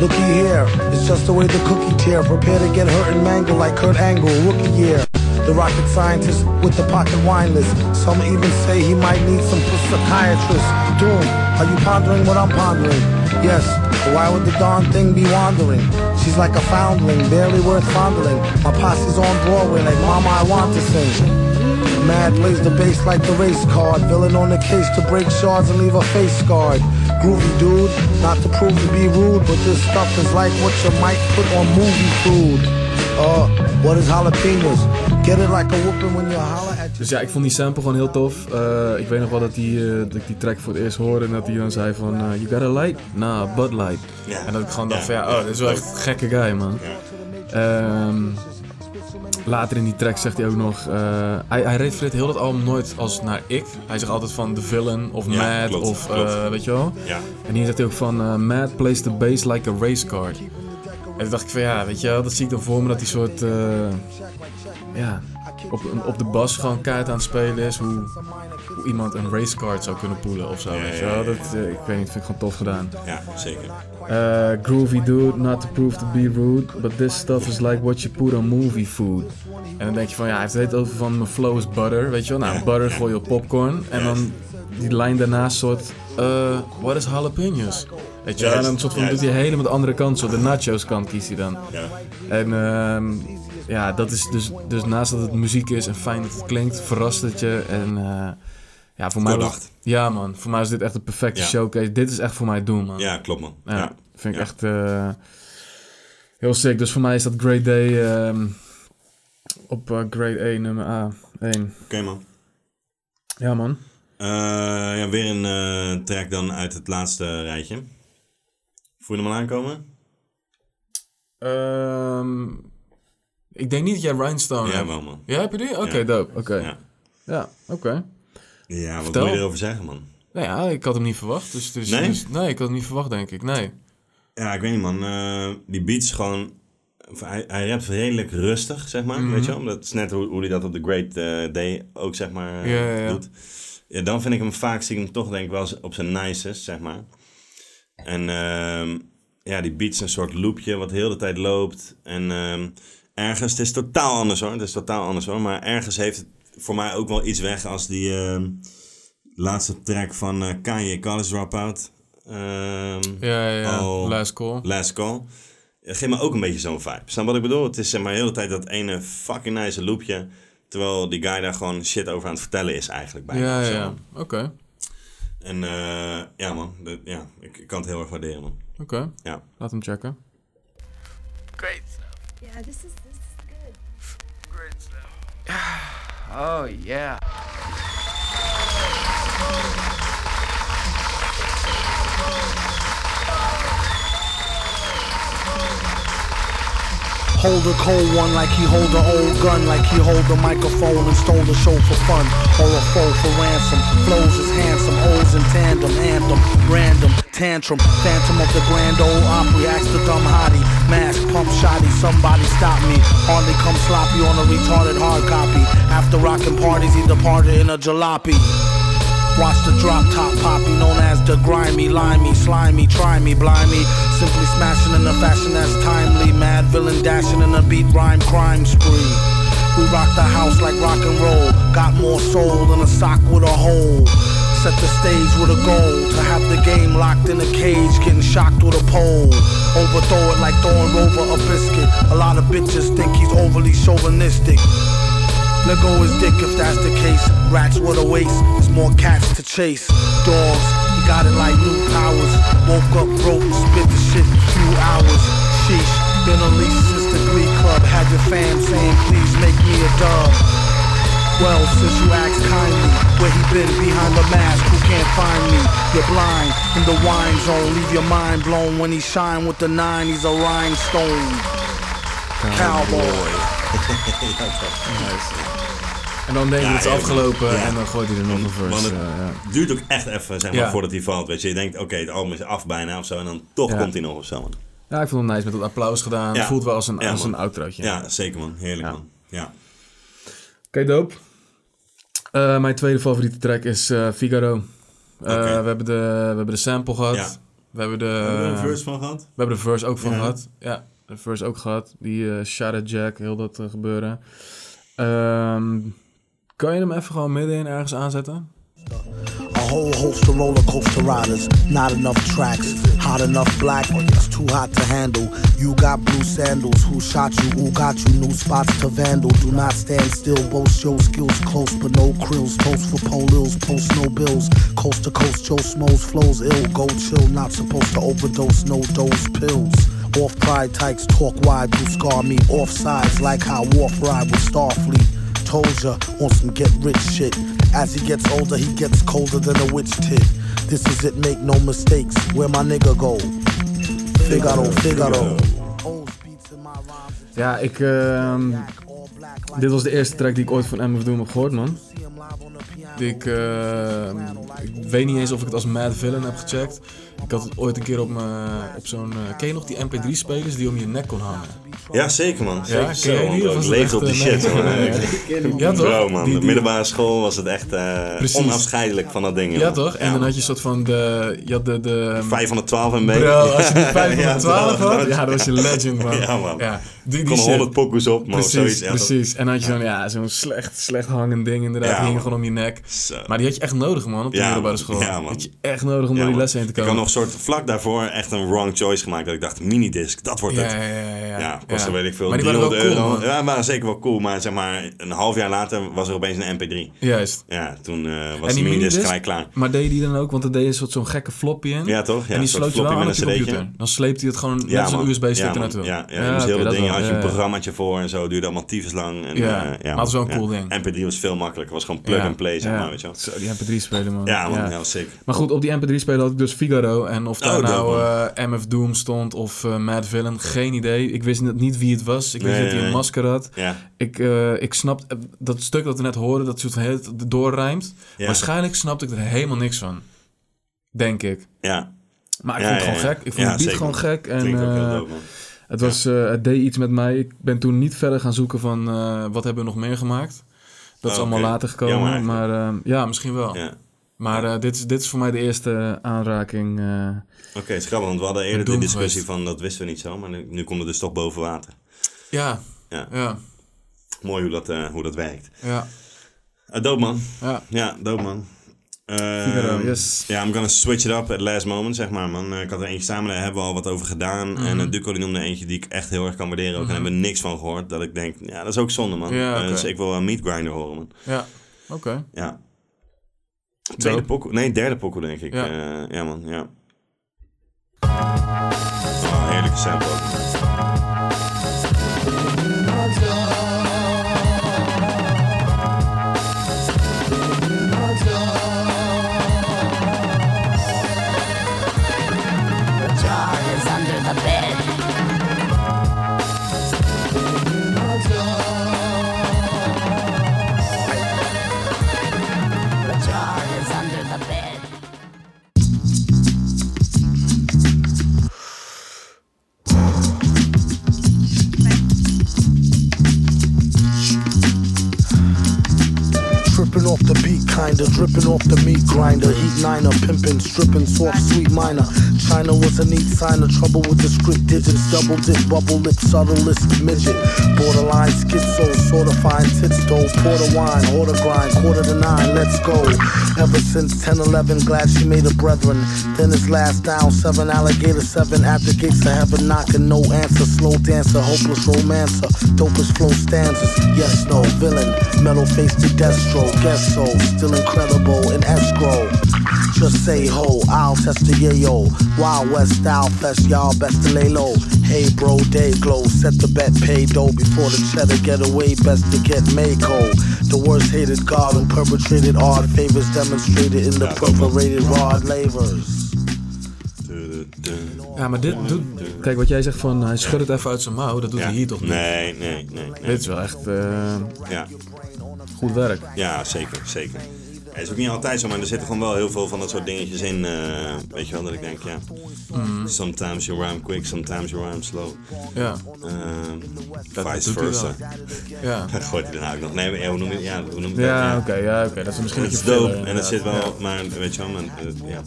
Looky here, it's just the way the cookie tear. Prepare to get hurt and mangled like Kurt Angle, rookie year. The rocket scientist with the pocket wine list. Some even say he might need some psychiatrist. Doom, are you pondering what I'm pondering? Yes, why would the darn thing be wandering? She's like a foundling, barely worth fondling. My posse's on Broadway like Mama, I want to sing. Mad plays the bass like the race card. Villain on the case to break shards and leave a face scarred. Groovy dude, not to prove to be rude, but this stuff is like what you might put on movie food. Uh, what is jalapenos? Get it like a whooping when you holler at Dus ja, ik vond die sample gewoon heel tof. Eh, ik weet nog wel dat, die, eh, dat ik die track voor het eerst hoorde en dat hij dan zei van... eh, you got a light? Nah, Bud Light. Ja. En dat ik gewoon dacht van ja, oh, dit is wel echt een gekke guy, man. Ehm, later in die track zegt hij ook nog... hij, hij refereert heel dat album nooit als naar ik. Hij zegt altijd van The Villain of Mad klopt, of klopt. weet je wel. En hier zegt hij ook van Mad plays the bass like a race card. En toen dacht ik van ja, weet je wel, dat zie ik dan voor me dat die soort... ja, op, op de bas gewoon keihard aan het spelen is. Hoe, hoe iemand een racecard zou kunnen poelen of zo. Ja, weet je ja, wel? ja, Dat, eh, ik weet niet, vind ik gewoon tof gedaan. Ja, zeker. Eh, groovy dude, not to prove to be rude, but this stuff is like what you put on movie food. En dan denk je van ja, hij heeft het over van mijn flow is butter, weet je wel? Nou, butter gooi je op popcorn. En dan die lijn daarnaast soort, eh, what is jalapenos? Weet je wel? En dan soort van doet hij helemaal de andere kant, zo de nachos kant kiest hij dan. Ja. En ehm, ja, dat is dus, dus naast dat het muziek is en fijn dat het klinkt, verrast het je. En eh, ja, voor mij was, ja man, voor mij is dit echt de perfecte Ja. showcase. Dit is echt voor mij het doen man. Ja, klopt man. Ja, Ja. vind ik echt eh, heel sick. Dus voor mij is dat Great Day ehm, op eh, Grade A nummer A1. Oké man. Ja man. Eh, ja, weer een track dan uit het laatste rijtje. Voel je hem al aankomen? Ehm, ik denk niet dat jij Rhinestone Ja, hebt. wel, man. Ja, heb je die? Oké, Ja. dope. Oké. Ja. Ja, oké. Ja, wat Vertel. wil je erover zeggen man? Nou ja, ik had hem niet verwacht. Dus, dus, Nee? dus- nee, ik had hem niet verwacht, denk ik. Nee. Ja, ik weet niet man. Eh, die beat is gewoon... of Hij, hij rapt redelijk rustig, zeg maar. Mhm. Weet je wel? Dat is net hoe, hoe hij dat op de Great eh, Day ook, zeg maar, eh, Ja, ja, ja. doet. Ja, dan vind ik hem vaak, zie ik hem toch denk ik wel eens op zijn nicest, zeg maar. En ehm, ja, die beat is een soort loopje wat heel de tijd loopt. En ehm, ergens, het is totaal anders hoor. Het is totaal anders hoor. Maar ergens heeft het voor mij ook wel iets weg als die ehm, laatste track van eh, Kanye, College Dropout. Ehm, Ja, ja, ja. Last Call. Last Call. Het geeft me ook een beetje zo'n vibe. Snap wat ik bedoel? Het is zeg maar de hele tijd dat ene fucking nice loopje. Terwijl die guy daar gewoon shit over aan het vertellen is eigenlijk bijna. Ja, ja. Oké. En eh, ja man, dat- ja, ik, ik kan het heel erg waarderen man. Oké. Ja. Laat hem checken. Great. Yeah, this is this is good. Great stuff. Oh yeah. Hold a cold one like he hold a old gun, like he hold a microphone and stole the show for fun. Or a foe for ransom. Flows is handsome, O's in tandem, anthem, random, tantrum, phantom of the grand old opry. Ask the dumb hottie, mask, pump shotty, somebody stop me. Hardly come sloppy on a retarded hard copy. After rocking parties, he departed in a jalopy. Watch the drop top poppy, known as the grimy, limey, slimy, try me, blimey. Simply smashing in a fashion that's timely. Mad villain dashing in a beat rhyme crime spree. We rock the house like rock and roll. Got more soul than a sock with a hole. Set the stage with a goal to have the game locked in a cage, getting shocked with a pole. Overthrow it like throwing over a biscuit. A lot of bitches think he's overly chauvinistic. Let go his dick if that's the case. Rats with a waist, there's more cats to chase. Dogs, he got it like new powers. Woke up broke, spit the shit in a few hours. Sheesh, been unleashed since the Glee Club. Had your fam saying, please make me a dub. Well, since you asked kindly, where he been behind the mask, who can't find me? You're blind in the wine zone, leave your mind blown when he shine with the nine. He's a rhinestone cowboy. En dan denk je Ja, het is afgelopen ja. en dan gooit hij er nog een verse. Want het eh, ja. duurt ook echt even zeg maar, Ja. voordat hij valt. Weet je. je denkt, oké, het album is af bijna of zo. En dan toch Ja. komt hij nog of zo. Man. Ja, ik vond het nice met dat applaus gedaan. Ja. Voelt wel als een, Ja, als een outrootje. Ja, zeker man. Heerlijk man. Ja. Oké, dope. Eh, mijn tweede favoriete track is eh, Figaro. Eh, we, hebben de, we hebben de sample gehad. Ja. We hebben de... Hebben we er een verse van gehad? We hebben de verse ook van Ja. gehad. Ja, de verse ook gehad. Die Shadow Jack, heel dat gebeuren. Ehm, kan je hem even gewoon middenin ergens aanzetten? Whole host of roller coaster riders. Not enough tracks. Hot enough black, but it's too hot to handle. You got blue sandals. Who shot you? Who got you? New spots to vandal. Do not stand still. Boast your skills close, but no krills. Toast for polils. Post no bills. Coast to coast, Joe Smoes flows ill. Go chill. Not supposed to overdose. No dose pills. Off pride tykes talk wide to scar me. Off sides like how Wharf ride with Starfleet. Told ya on some get rich shit. As he gets older, he gets colder than a witch tit. This is it, make no mistakes. Where my nigga go? Figaro, Figaro. Ja, ik... ehm, dit was de eerste track die ik ooit van MF Doom heb gehoord, man. Ik, ehm, ik weet niet eens of ik het als Mad Villain heb gecheckt. Ik had het ooit een keer op, mijn- op zo'n... eh, ken je nog die MP3-spelers die om je nek kon hangen? Ja, zeker man. Zeker Ja, zo, man. Ik leefde op die eh, shit. nee, man. nee, Ik- Ja, toch? Bro man, Die- de middelbare school was het echt eh, onafscheidelijk van dat ding. Ja, toch? En dan had je een soort van de... Je had de... de 512 MB. Bro, als je die 512 Ja, had, ja, dat was je legend, man. Ja, man. Ja, die, die Kon shit. 100 pokoes op, man. Precies, zoiets. Ja, precies. En dan had je zo'n ja, zo'n slecht, slecht hangend ding inderdaad, Ja, die hing gewoon om je nek. Zo. Maar die had je echt nodig, man, op de Ja, middelbare school. Ja, man. Had je echt nodig om Ja, door die lessen heen te Ik komen. had nog een soort vlak daarvoor echt een wrong choice gemaakt. Dat ik dacht, minidisc, dat wordt Ja, het. ja, ja, ja, ja. Kostte Ja. weet ik veel, Maar die waren 300 wel cool, euro. ja, waren zeker wel cool. Maar zeg maar, een half jaar later was er opeens een MP3. Juist. Ja, toen eh, was de die minidisc gelijk klaar. Maar deed je die dan ook? Want er deed je een soort zo'n gekke floppy in. Ja, toch? Ja, en die sloot je wel aan op met een computer. Dan sleepte hij het gewoon Ja, met zo'n man. USB-stick ja, naartoe. Ja, ja, moest heel oké, dat dat ding, wel. had je Ja, een ja. programmaatje voor en zo, duurde allemaal tyfus lang. En, Ja, eh, maar was wel een cool ja. ding. MP3 was veel makkelijker, was gewoon plug Ja, and play, zeg ja. maar, weet je. Zo, die MP3 spelen, man. Ja, man, ja, zeker. Maar goed, op die MP3-speler had ik dus Figaro. En of daar Oh, nou dope, eh, MF Doom stond of eh, Mad Villain, geen idee. Ik wist net niet wie het was. Ik wist Nee, dat hij een masker had. Ja. Ik, eh, ik snap eh, dat stuk dat we net hoorden, dat soort heel doorrijmt. Ja. Waarschijnlijk snapte ik er helemaal niks van. Denk ik. Ja. Maar ik vond het gewoon gek. Ik vond zeker, gewoon gek. En, eh, dope, het, was, het deed iets met mij. Ik ben toen niet verder gaan zoeken van wat hebben we nog meer gemaakt. Dat is Oh, allemaal later gekomen. Maar ja, misschien wel. Ja. Maar eh, dit, is, dit is voor mij de eerste aanraking. eh, Oké, het is grappig, want we hadden eerder de discussie geweest. van dat wisten we niet zo, maar nu, nu komt het dus toch boven water. ja, Ja. ja, Mooi hoe dat, eh, hoe dat werkt. ja. Uh, dope man. Ja. Ja, dope man. Eh, Figaro, yes. Ja, I'm gonna switch it up at last moment, zeg maar, man. Eh, ik had er eentje samen, daar hebben we al wat over gedaan. Mhm. En uh, Duco die noemde eentje die ik echt heel erg kan waarderen ook. Mhm. En hebben we niks van gehoord. Dat ik denk, ja, dat is ook zonde, man. Ja, Eh, dus ik wil een Meat Grinder horen, man. Ja, oké. Ja. Tweede Dope. pokoe, nee, derde pokoe, denk ik. Ja. Ja, ja man, ja. Oh, heerlijke sample off the beat, kinda dripping off the meat grinder. Heat niner, pimping, stripping, soft, sweet minor. China was a neat sign of trouble with the script digits. Double dip, bubble lip, subtlest midget. Borderline schizo, sort of fine tits though. Porter wine, order grind, quarter to nine, let's go. Ever since 10 11, glad she made a brethren. Then his last down, seven alligator, seven the gates of heaven, knocking no answer. Slow dancer, hopeless romancer, dopest flow stanzas. Yes, no, villain, metal face to Destro, guess so, still incredible in escrow. Just say ho, I'll test the yayo. Wild West style fest, y'all best to lay low. Hey bro, day glow, set the bet, pay dough before the cheddar get away, best to get Mako. The worst hated god who perpetrated odd favors demonstrated in the perforated rod lavers. Ja, maar dit doet... Kijk, wat jij zegt van hij schudt het even uit zijn mouw, dat doet Ja. hij hier toch niet? Nee, nee, nee. nee. Dit is wel echt eh, Ja. Goed werk. Ja, zeker, zeker. Het is ook niet altijd zo, maar er zitten gewoon wel heel veel van dat soort dingetjes in. eh, weet je wel, dat ik denk, ja. Mhm. Sometimes you rhyme quick, sometimes you rhyme slow. Ja. Dat vice versa. Ja. Gooit hij daarna ook nog. Nee, maar, ja, hoe noem je ja, hoe noem je Ja, dat? oké, ja, oké. Dat is misschien een beetje dope filler, en het zit wel, maar weet je wel, maar, eh, ja.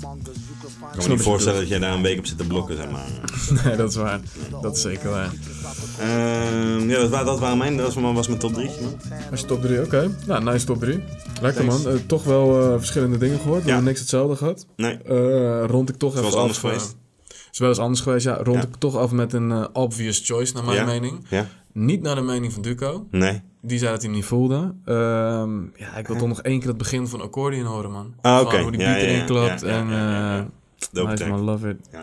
Ik kan me niet voorstellen dat jij daar een week op zit te blokken, zeg maar. Nee, dat is waar. Dat is zeker waar. Ehm, ja, dat, wa- dat waren mijn, dat was, was mijn top 3. Als je top 3, oké. Nou, nice top 3. Lekker Thanks. man. Eh, toch wel eh, verschillende dingen gehoord. We Ja. hebben niks hetzelfde gehad. Nee. Eh, rond ik toch even anders af, eh, geweest. is wel eens anders geweest, ja. Rond Ja. ik toch af met een eh, obvious choice, naar mijn Ja. mening. Ja. Niet naar de mening van Duco. Nee. Die zei dat hij hem niet voelde. Ehm, ja, ik wil toch nog één keer het begin van Accordion horen, man. Ah, oké. Hoe die Ja, beat ja, erin klapt. ja, ja, en ja, ja, ja. eh, Dope nice track. man, love it. Ja.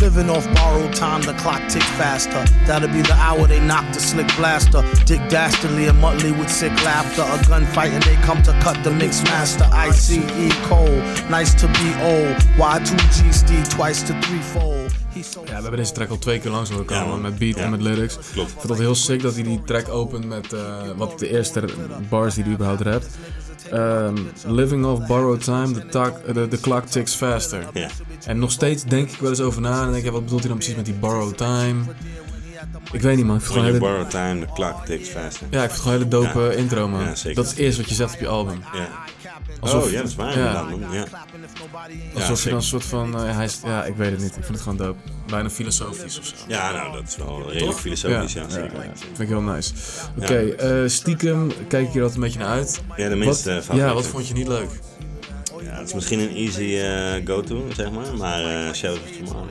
Living off borrowed time, the clock tick faster. That'll be the hour they knock the slick blaster. Dick Dastardly and Muttley with sick laughter. A gunfight and they come to cut the mix master. ICE Cole, nice to be old. Y2G Steve twice to threefold. Ja, we hebben deze track al twee keer langs horen komen, Ja, met beat Ja. en met lyrics. Klopt. Ik vind dat heel sick dat hij die track opent met eh, wat de eerste bars die hij überhaupt rapt. Ehm, living off borrowed time, the, eh, the, the clock ticks faster. Ja. En nog steeds denk ik wel eens over na en denk ik, wat bedoelt hij dan precies met die borrowed time? Ik weet niet man, ik When hele, borrow time, the clock ticks faster. ja, ik vind het gewoon een hele dope Ja. eh, intro man. Ja, zeker. Dat is het eerste wat je zegt op je album. Ja. Alsof- oh, ja, dat is waar ja. Ja. Alsof je dan een soort van, eh, hij is, ja ik weet het niet, ik vind het gewoon dope. Bijna filosofisch of zo. Ja, nou, dat is wel redelijk Toch? filosofisch, ja, zeker. ja, vind ik heel nice. Oké, eh, stiekem kijk ik hier altijd een beetje naar uit. Ja, de minste Wat. Ja, wat vond je niet leuk? Het is misschien een easy eh, go-to, zeg maar. Maar eh Shadows of Tomorrow.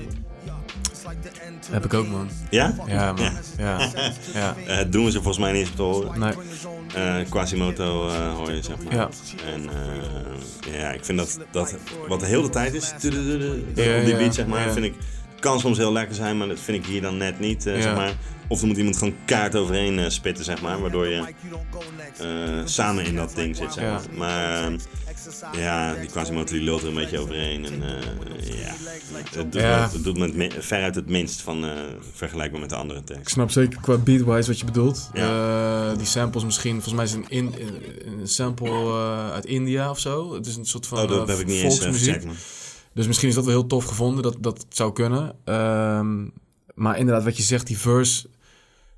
Heb ik ook, man. Ja? Ja, man. Ja. Ja. Eh, doen we ze volgens mij niet eens te horen. Nee. Quasimoto eh, hoor je, zeg maar. Ja. En ja, ik vind dat, dat wat de hele tijd is, Ja, op die beat, zeg maar, vind ik, kan soms heel lekker zijn, maar dat vind ik hier dan net niet, zeg maar. Of er moet iemand gewoon kaart overheen spitten, zeg maar, waardoor je samen in dat ding zit, zeg maar. Maar eh, ja, die Quasimoto die lult er een beetje overheen en eh, ja, het doet, Ja. me- het doet me het veruit het minst van eh, vergelijkbaar met de andere Ik tracks. snap zeker qua beatwise wat je bedoelt. Eh, die samples misschien, volgens mij is een, in, een sample uit India of zo. Het is een soort van Oh, dat heb ik niet eens, gecheckt, man. Dus misschien is dat wel heel tof gevonden, dat dat zou kunnen. Ehm, maar inderdaad, wat je zegt, die verse...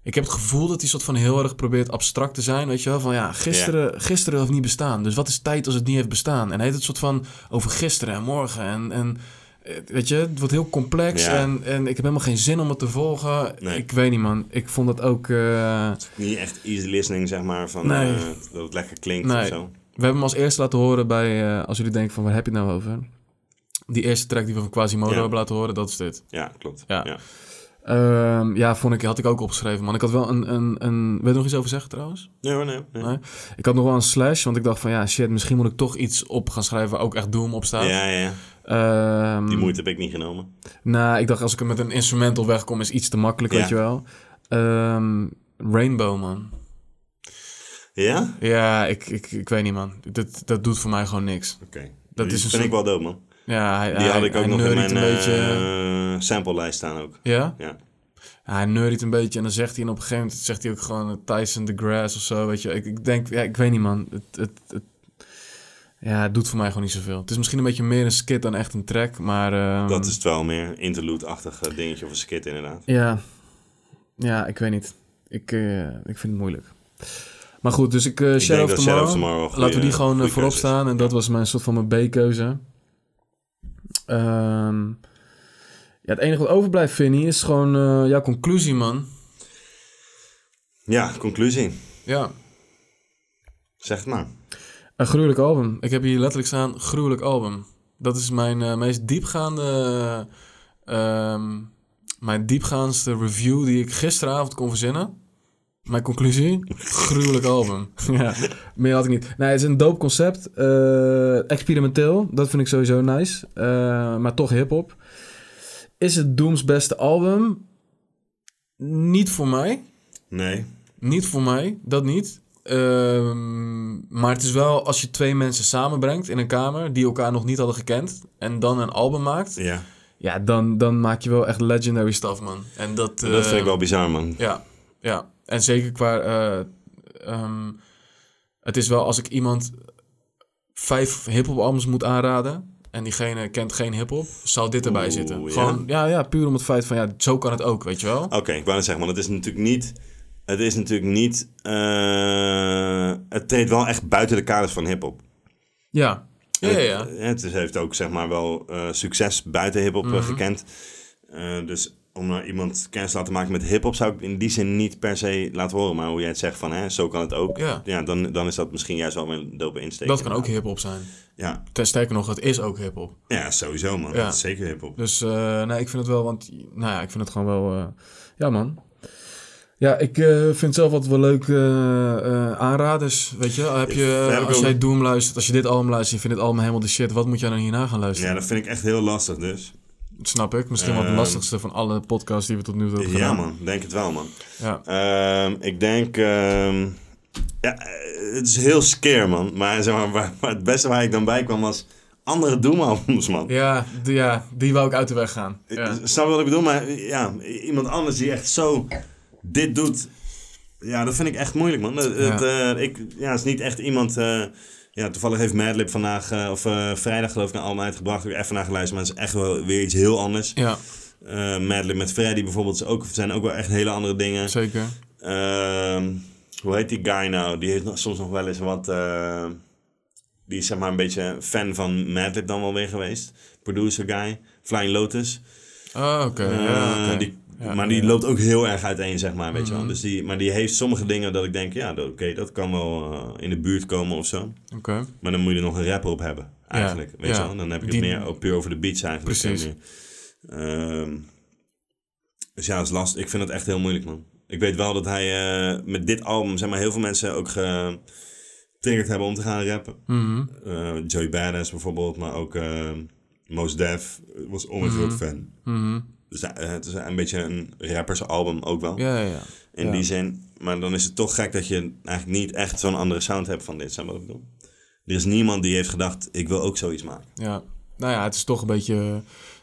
Ik heb het gevoel dat hij soort van heel erg probeert abstract te zijn, weet je wel? Van ja, gisteren, gisteren heeft niet bestaan. Dus wat is tijd als het niet heeft bestaan? En hij heeft het soort van over gisteren en morgen en... en eh, Weet je, het wordt heel complex Ja. en, en ik heb helemaal geen zin om het te volgen. Nee. Ik weet niet, man. Ik vond dat ook... eh, Niet echt easy listening, zeg maar, van Nee. eh, dat het lekker klinkt Nee. of zo. We hebben hem als eerste laten horen bij, als jullie denken van waar heb je het nou over? Die eerste track die we van Quasimodo Ja. hebben laten horen, dat is dit. Ja, klopt. Ja. Ja. Ehm, ja, vond ik, had ik ook opgeschreven, man. Ik had wel een, een, een... Wil je nog iets over zeggen trouwens? Nee hoor, nee. nee. Nee? Ik had nog wel een slash, want ik dacht van ja, shit, misschien moet ik toch iets op gaan schrijven waar ook echt Doom op staat. Ja, ja. Ehm, Die moeite heb ik niet genomen. Nou, ik dacht als ik er met een instrumental wegkom is iets te makkelijk, Ja. weet je wel. Ehm, Rainbow, man. Ja? Ja, ik, ik, ik weet niet, man. Dat, dat doet voor mij gewoon niks. Oké. Dat is een vind ik wel dope, man. Ja, hij, Die hij, had ik ook nog in mijn beetje. eh, samplelijst staan ook. Ja? Ja. Hij neuriet een beetje en dan zegt hij en op een gegeven moment zegt hij ook gewoon eh, Tyson the Grass of zo, weet je. Ik, ik denk, ja, ik weet niet man. Het, het, het, ja, het doet voor mij gewoon niet zoveel. Het is misschien een beetje meer een skit dan echt een track, maar... ehm, Dat is het wel meer interlude-achtig dingetje of een skit inderdaad. Ja, ja, ik weet niet. Ik, eh, ik vind het moeilijk. Maar goed, dus ik, eh denk Shadow, of Tomorrow, Shadow of Tomorrow een laten we die gewoon voorop staan. En dat was mijn soort van mijn B-keuze. Ehm, ja, het enige wat overblijft, Vinnie, is gewoon eh, jouw conclusie, man. Ja, conclusie. Ja. Zeg het maar. Een gruwelijk album. Ik heb hier letterlijk staan, gruwelijk album. Dat is mijn eh, meest diepgaande... ehm, mijn diepgaandste review die ik gisteravond kon verzinnen. Mijn conclusie? Gruwelijk album. ja, meer had ik niet. Nee, het is een dope concept. eh, experimenteel. Dat vind ik sowieso nice. eh, maar toch hip-hop. Is het Doom's beste album? Niet voor mij. Nee. Niet voor mij, dat niet. Ehm, maar het is wel als je twee mensen samenbrengt in een kamer die elkaar nog niet hadden gekend en dan een album maakt. Ja. Ja, dan, dan maak je wel echt legendary stuff, man. En dat, Dat vind eh, ik wel bizar, man. Ja, ja. En zeker qua. eh, ehm, het is wel als ik iemand vijf hip-hop albums moet aanraden. en diegene kent geen hip-hop, zal dit erbij Oeh, zitten. Gewoon, ja, ja, puur om het feit van, ja, zo kan het ook, weet je wel? Oké, ik wou net zeggen, want het is natuurlijk niet... Het is natuurlijk niet... eh, het treedt wel echt buiten de kaders van hiphop. Ja. Ja, ja, ja. Het, het is- heeft ook zeg maar wel eh, succes buiten hiphop Mhm. gekend. Dus om nou iemand kennis te laten maken met hiphop zou ik in die zin niet per se laten horen. Maar hoe jij het zegt van, hè, zo kan het ook. Ja. dan, dan is dat misschien juist wel een dope insteek. Dat kan ook hip-hop zijn. Ja. Ten sterker nog, het is ook hip-hop. Ja, sowieso man. Dat is zeker hiphop. Dus eh, nee, ik vind het wel, want nou ja, ik vind het gewoon wel, eh, ja man. Ja, ik vind het zelf altijd wel leuk eh, eh, aanraders, weet je. Heb je, Ja, als ook. jij Doom luistert, als je dit album luistert, je vindt dit album helemaal de shit, wat moet jij dan hierna gaan luisteren? Ja, dat vind ik echt heel lastig dus. Dat snap ik. Misschien wel de Ehm, lastigste van alle podcasts die we tot nu toe hebben Ja gedaan. man, denk het wel man. Ja. Ehm, ik denk... ehm, ja, het is heel scare man. Maar, zeg maar, waar- waar het beste waar ik dan bij kwam was andere Doom-albums man. Ja, die, ja, die wou ik uit de weg gaan. Ja. Snap wat ik bedoel? Maar ja, iemand anders die echt zo dit doet. Ja, dat vind ik echt moeilijk, man. Het, het, eh, ik, ja, het is niet echt iemand... eh, ja, toevallig heeft Madlib vandaag, eh, of eh, vrijdag geloof ik, een album uitgebracht. Ik heb even naar geluisterd, maar het is echt wel weer iets heel anders. Ja. Eh, Madlib met Freddy bijvoorbeeld is ook, zijn ook wel echt hele andere dingen. Zeker. Ehm, hoe heet die guy nou? Die heeft nog, soms nog wel eens wat... die is zeg maar een beetje fan van Madlib dan wel weer geweest. Producer guy. Flying Lotus. Oh, oké. Ja, die, Ja, maar die ja. loopt ook heel erg uiteen, zeg maar, weet je wel. Mhm. Dus die, maar die heeft sommige dingen dat ik denk, ja, oké, dat kan wel eh, in de buurt komen of zo. Oké. Maar dan moet je er nog een rapper op hebben, eigenlijk. Ja, weet ja. je wel? Dan heb ik Die- het meer ook puur over de beats eigenlijk. Precies. Ehm, dus ja, dat is lastig. Ik vind het echt heel moeilijk, man. Ik weet wel dat hij eh, met dit album, zeg maar, heel veel mensen ook getriggerd hebben om te gaan rappen. Mhm. Eh, Joey Badass bijvoorbeeld, maar ook eh Mos Def was onwijs Mhm. groot fan. Mhm. Dus eh, het is een beetje een rappersalbum ook wel. Ja, ja, ja. In Ja. die zin. Maar dan is het toch gek dat je eigenlijk niet echt zo'n andere sound hebt van dit. Je wat ik bedoel? Er is niemand die heeft gedacht, ik wil ook zoiets maken. Ja, nou ja, het is toch een beetje eh,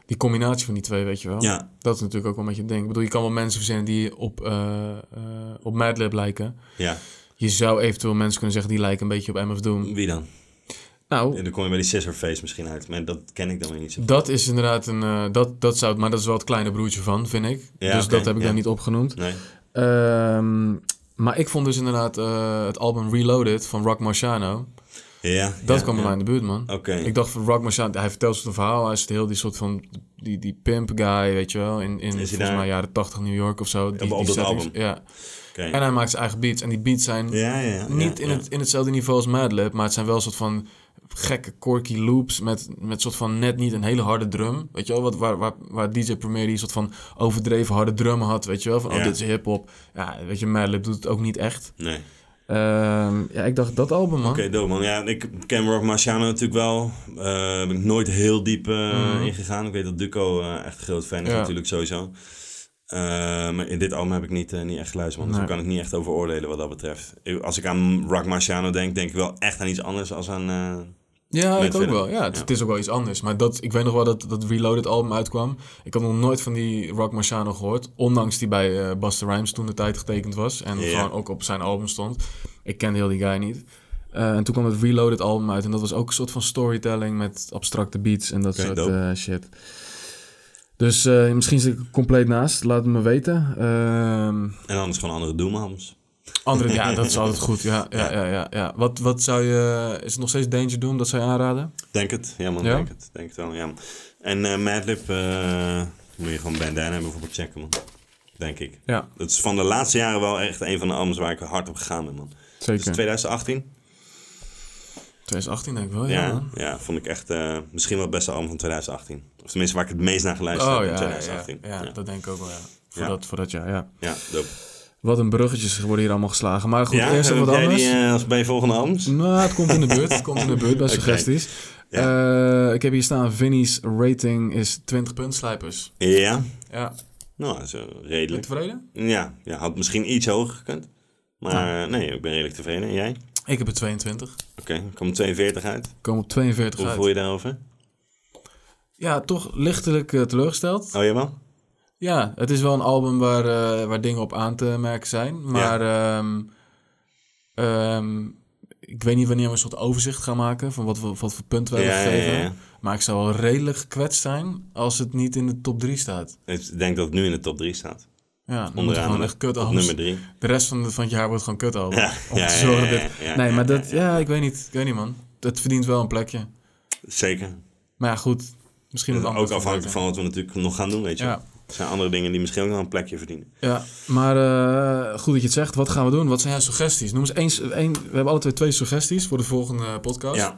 die combinatie van die twee, weet je wel. Ja. Dat is natuurlijk ook wel een beetje het ding. Ik bedoel, je kan wel mensen verzinnen die op, eh eh op Madlib lijken. Ja. Je zou eventueel mensen kunnen zeggen die lijken een beetje op MF Doom. Wie dan? Nou, En dan kom je bij die Scissor Face misschien uit. Maar dat ken ik dan weer niet zo. dat is inderdaad een... eh, dat, dat zou, maar dat is wel het kleine broertje van, vind ik. Ja, dus dat heb ik ja. daar niet opgenoemd. Nee. Ehm, maar ik vond dus inderdaad eh, het album Reloaded van Rock Marciano... Ja. Dat ja, kwam bij mij in de buurt, man. Oké. Ik dacht van Rock Marciano, hij vertelt zo'n verhaal. Hij is heel die soort van, die, die pimp guy, weet je wel. In, in volgens daar? mij jaren 80 New York of zo. Die, Op- die album? Ja. En hij maakt zijn eigen beats. En die beats zijn Ja, ja, ja. niet in. Het, in hetzelfde niveau als Madlib. Maar het zijn wel een soort van gekke, quirky loops. Met, met soort van net niet een hele harde drum. Weet je wel, wat, waar, waar, waar DJ Premier die soort van overdreven harde drum had. Weet je wel, van oh, dit is hip-hop. Ja, weet je, Madlib doet het ook niet echt. Nee. Ehm, ja, ik dacht dat album, man. Oké, dope man. Ja, ik ken Rock Marciano natuurlijk wel. Eh ben ik nooit heel diep eh Mhm. ingegaan. Ik weet dat Duco eh, echt een groot fan is Ja. natuurlijk sowieso. Maar in dit album heb ik niet, niet echt geluisterd, man. Dus Nee. daar kan ik niet echt over oordelen wat dat betreft. Als ik aan Rock Marciano denk, denk ik wel echt aan iets anders als aan... Ja, ik ook wel. Ja, het, het is ook wel iets anders. Maar dat, ik weet nog wel dat dat Reloaded album uitkwam. Ik had nog nooit van die Rock Marciano gehoord. Ondanks die bij eh Busta Rhymes toen de tijd getekend was. En gewoon ook op zijn album stond. Ik kende heel die guy niet. Eh, en toen kwam het Reloaded album uit. En dat was ook een soort van storytelling met abstracte beats en dat soort eh, shit. Dus misschien zit ik compleet naast. Laat het me weten. Ehm, En anders gewoon andere Doom-albums. Andere, ja, dat is altijd goed. Ja, ja, ja, ja, ja. Wat, wat zou je... Is het nog steeds Danger Doom? Dat zou je aanraden? Denk het, ja man, Ja? denk het. Denk het wel, ja. En eh Madlib eh, moet je gewoon Bandana bijvoorbeeld checken, man. Denk ik. Ja. Dat is van de laatste jaren wel echt een van de albums waar ik hard op gegaan ben, man. Zeker. Dus 2018? 2018 denk ik wel, ja, ja, man. ja, vond ik echt eh, misschien wel het beste album van 2018. Of tenminste waar ik het meest naar geluisterd Oh heb in ja, 2018. ja, ja, dat denk ik ook wel, ja. Voor. Dat, voor dat jaar, ja. Ja, dope. Wat een bruggetjes worden hier allemaal geslagen. Maar goed, ja, eerst wat jij anders. die eh, als bij volgende albums? Nou, het komt in de buurt. Het komt in de buurt bij suggesties. Eh, ik heb hier staan, Vinny's rating is 20 puntslijpers. Ja? Ja. Nou, je redelijk. tevreden? Ja, ja, had misschien iets hoger gekund. Maar eh, nee, ik ben redelijk tevreden. En jij? Ik heb er 22. Oké, ik kom 42 uit. Ik kom op 42 Hoe uit. voel je daarover? Ja, toch lichtelijk eh, teleurgesteld. Oh, jawel? Ja, het is wel een album waar, eh, waar dingen op aan te merken zijn. Maar ehm, ehm, ik weet niet wanneer we een soort overzicht gaan maken van wat, we, wat voor punten we Ja, hebben gegeven. ja. Maar ik zou wel redelijk gekwetst zijn als het niet in de top 3 staat. Ik denk dat het nu in de top 3 staat. Ja, Onderaan echt kut nummer 3. De rest van, de, van het jaar wordt gewoon kut album. Ja, Om te zorgen dat- nee, maar dat, ja, ik weet niet. Ik weet niet, man. Het verdient wel een plekje. Zeker. Maar ja, goed. Misschien ook afhankelijk van wat we natuurlijk nog gaan doen, weet je. Ja. Er zijn andere dingen die misschien ook nog een plekje verdienen. Ja, maar eh, goed dat je het zegt. Wat gaan we doen? Wat zijn jouw suggesties? Noem eens één, we hebben alle twee twee suggesties voor de volgende eh, podcast. Ja.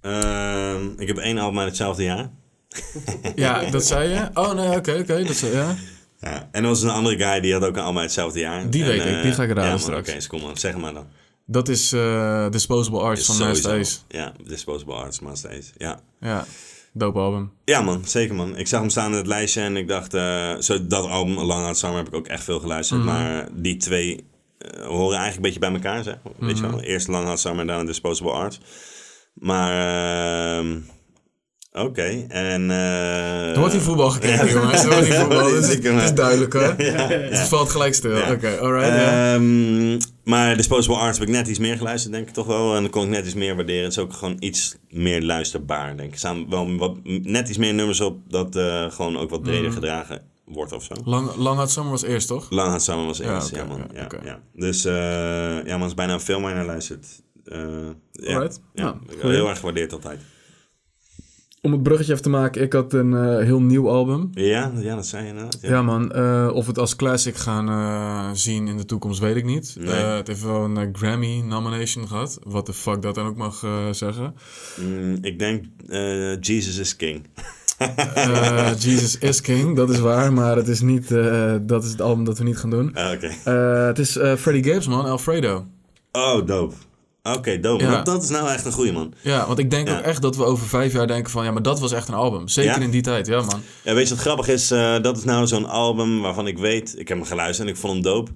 Ehm, ik heb één album uit hetzelfde jaar. Ja, dat zei je? Oh, nee, oké, oké. dat zei ja. Ja. En er was een andere guy die had ook een album uit hetzelfde jaar. Die En, weet ik, die eh, ga ik raden ja, man, straks. Oké, dus kom maar, zeg maar dan. Dat is eh, Disposable Arts van Master. Ace. Ja, Disposable Arts, Master Ace. Ja. Ja, dope album. Ja man, zeker man. Ik zag hem staan in het lijstje en ik dacht, eh, zo, dat album, Long Hot Summer, heb ik ook echt veel geluisterd. Mhm. Maar die twee eh, horen eigenlijk een beetje bij elkaar, zeg. Weet je Mhm. wel? Eerst Long Hot Summer en dan Disposable Arts. Maar, ehm, oké. En... eh, Er wordt hier voetbal gekeken, jongens. Er wordt hier voetbal. Het is, Zeker, het is man. duidelijk, hoor. Ja, ja. Het valt gelijk stil. Ja. Oké, alright. ja. Ehm, maar Disposable Arts heb ik net iets meer geluisterd, denk ik toch wel. En dan kon ik net iets meer waarderen. Het is ook gewoon iets meer luisterbaar, denk ik. Er staan wel wat, net iets meer nummers op dat eh, gewoon ook wat breder Mhm. gedragen wordt of zo. Lang, Lang Summer was eerst, toch? Lang Hot Summer was Ja, eerst, ja, man. ja, Ja, ja. Dus eh, ja, man, het is bijna een film waar je naar luistert. Ja, Alright. ja, Nou, heel erg gewaardeerd altijd. Om het bruggetje even te maken, ik had een eh, heel nieuw album. Ja, ja, dat zei je inderdaad. Ja, man. eh, of we het als classic gaan eh, zien in de toekomst, weet ik niet. Nee. Het heeft wel een eh, Grammy nomination gehad. Wat de fuck dat dan ook mag zeggen. Mm, ik denk Jesus is King. Jesus is King, dat is waar. Maar het is niet, dat is het album dat we niet gaan doen. Ah, Oké. Het is Freddie Gibbs, man. Alfredo. Oh, dope. Oké, dope. Ja. Dat, is nou echt een goeie, man. Ja, want ik denk Ja. ook echt dat we over vijf jaar denken van... Ja, maar dat was echt een album. Zeker Ja? in die tijd, ja, man. Ja, weet je wat grappig is? Eh, dat is nou zo'n album waarvan ik weet... Ik heb hem geluisterd en ik vond hem dope.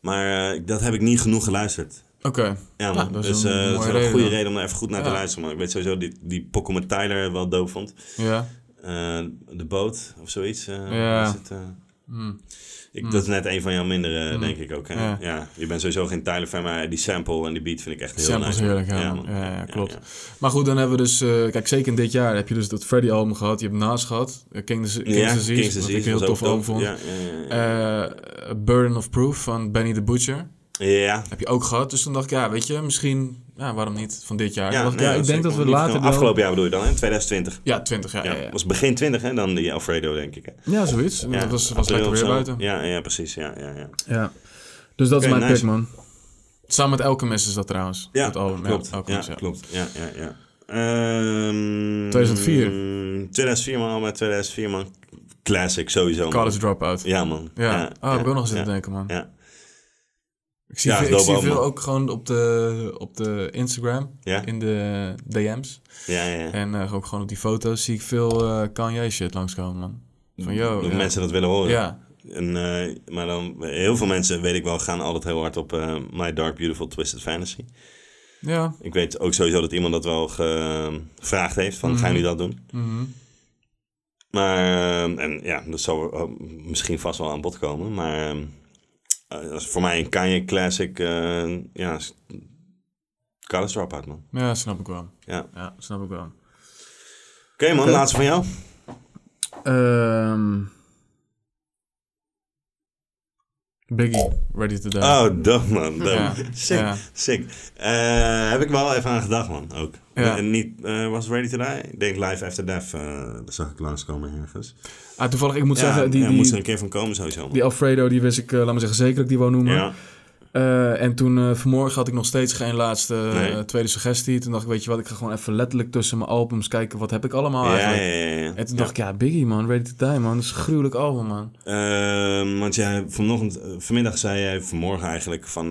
Maar eh, dat heb ik niet genoeg geluisterd. Oké. Ja, man. dat is dus een eh, dat is een goede reden om er even goed naar te luisteren. Man. Ik weet sowieso die, die Poco met Tyler wel dope vond. Ja. De boot of zoiets. Ja. is het, Hmm. Ik, Hmm. Dat is net een van jouw mindere, Hmm. denk ik ook. Hè? Ja. Ja. Je bent sowieso geen Tyler-fan, maar die sample en die beat vind ik echt heel Sample is nice. heerlijk, ja, Ja, man. man. Ja, ja, klopt. Maar goed, dan hebben we dus... eh, kijk, zeker in dit jaar heb je dus dat Freddie-album gehad. Je hebt Nas gehad. eh, King King's Disease, King's wat ik een heel tof album vond. Eh, Burden of Proof van Benny the Butcher. Ja. Heb je ook gehad. Dus toen dacht ik, ja, weet je, misschien... Ja, waarom niet van dit jaar? Ja, Ik dacht, nee, ja, ik denk dat we later wel... Afgelopen jaar bedoel je dan, hè? 2020? Ja, 20 jaar. Ja, ja, ja. was begin 20, hè? Dan die Alfredo, denk ik. Hè? Ja, zoiets. Dat was- was lekker weer zo. buiten. Ja, ja, precies. Ja, ja, ja. Ja. Dus dat is mijn nice. pick, man. Samen met Alchemist is dat trouwens. Ja, dat album. klopt. Ja, klopt. Ja, ja, ja. Ehm, 2004. 2004, man. Met 2004, man. Classic, sowieso, man. College Dropout. Ja, man. Ja. Oh, heb ik ook nog eens denken, man. Ja. Ik zie, Ja, veel, ik zie ook gewoon op de, op de Instagram, Ja? in de DM's. Ja, ja. En eh, ook gewoon op die foto's zie ik veel eh Kanye shit langskomen, man. Van, yo, Dat mensen dat willen horen. Ja. En, eh, maar dan, heel veel mensen, weet ik wel, gaan altijd heel hard op My Dark Beautiful Twisted Fantasy. Ja. Ik weet ook sowieso dat iemand dat wel ge- gevraagd heeft, van Mhm. gaan jullie dat doen? Mhm. Maar, en ja, dat zal misschien vast wel aan bod komen, maar dat is voor mij een Kanye classic, eh, ja, College Dropout, man. Ja, snap ik wel. Ja. Ja, snap ik wel. Oké man, laatste van jou. Ehm Biggie, Ready to Die. Oh, dope man. Ja, Sick, ja. sick. Eh, heb ik wel even aan gedacht, man, ook. Ja. En niet, eh, was Ready to Die? Ik denk Live After Death, eh, dat zag ik langskomen ergens. Ah, toevallig, ik moet zeggen, die, ja, die, moest er een keer van komen sowieso, man. die Alfredo, die wist ik, laat maar zeggen, zeker dat ik die wou noemen. Eh, en toen eh, vanmorgen had ik nog steeds geen laatste eh, Nee. tweede suggestie. Toen dacht ik, weet je wat, ik ga gewoon even letterlijk tussen mijn albums kijken, wat heb ik allemaal Ja, eigenlijk. ja, ja, ja. En toen dacht ik, ja, Biggie man, Ready to Die man, dat is een gruwelijk album man. Ehm, want jij, vanochtend, vanmiddag zei jij, vanmorgen eigenlijk, van,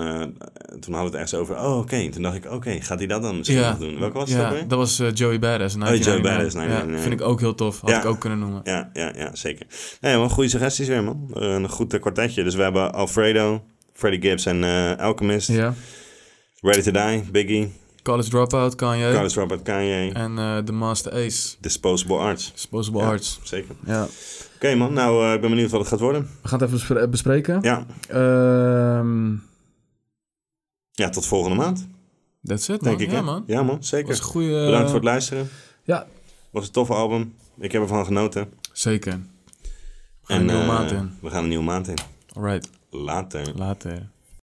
toen hadden we het ergens over, oh oké. Toen dacht ik, oké, gaat hij dat dan misschien nog doen? Welke was weer? dat was Joey Badass. Oh, Joey 1999. Badass, Ja, 1999. vind ik ook heel tof, had ik ook kunnen noemen. Ja, ja, ja, zeker. Nee, man, goede suggesties weer, man. Een goed kwartetje. Dus we hebben Alfredo, Freddie Gibbs en eh, Alchemist. Ja. Ready to Die, Biggie. College Dropout, Kanye. College Dropout, Kanye. En eh The Master Ace. Disposable Arts. Disposable Ja, Arts. Zeker. Ja. Oké man, nou eh, ik ben benieuwd wat het gaat worden. We gaan het even bespre- bespreken. Ja. Ehm, Ja, tot volgende maand. that's it, Denk man. ik, ja, hè? man. Ja man, zeker. Was een goede, Bedankt voor het luisteren. Ja, Was een toffe album. Ik heb ervan genoten. Zeker. gaan En een nieuwe eh, maand in. We gaan een nieuwe maand in. Alright. Later. Later.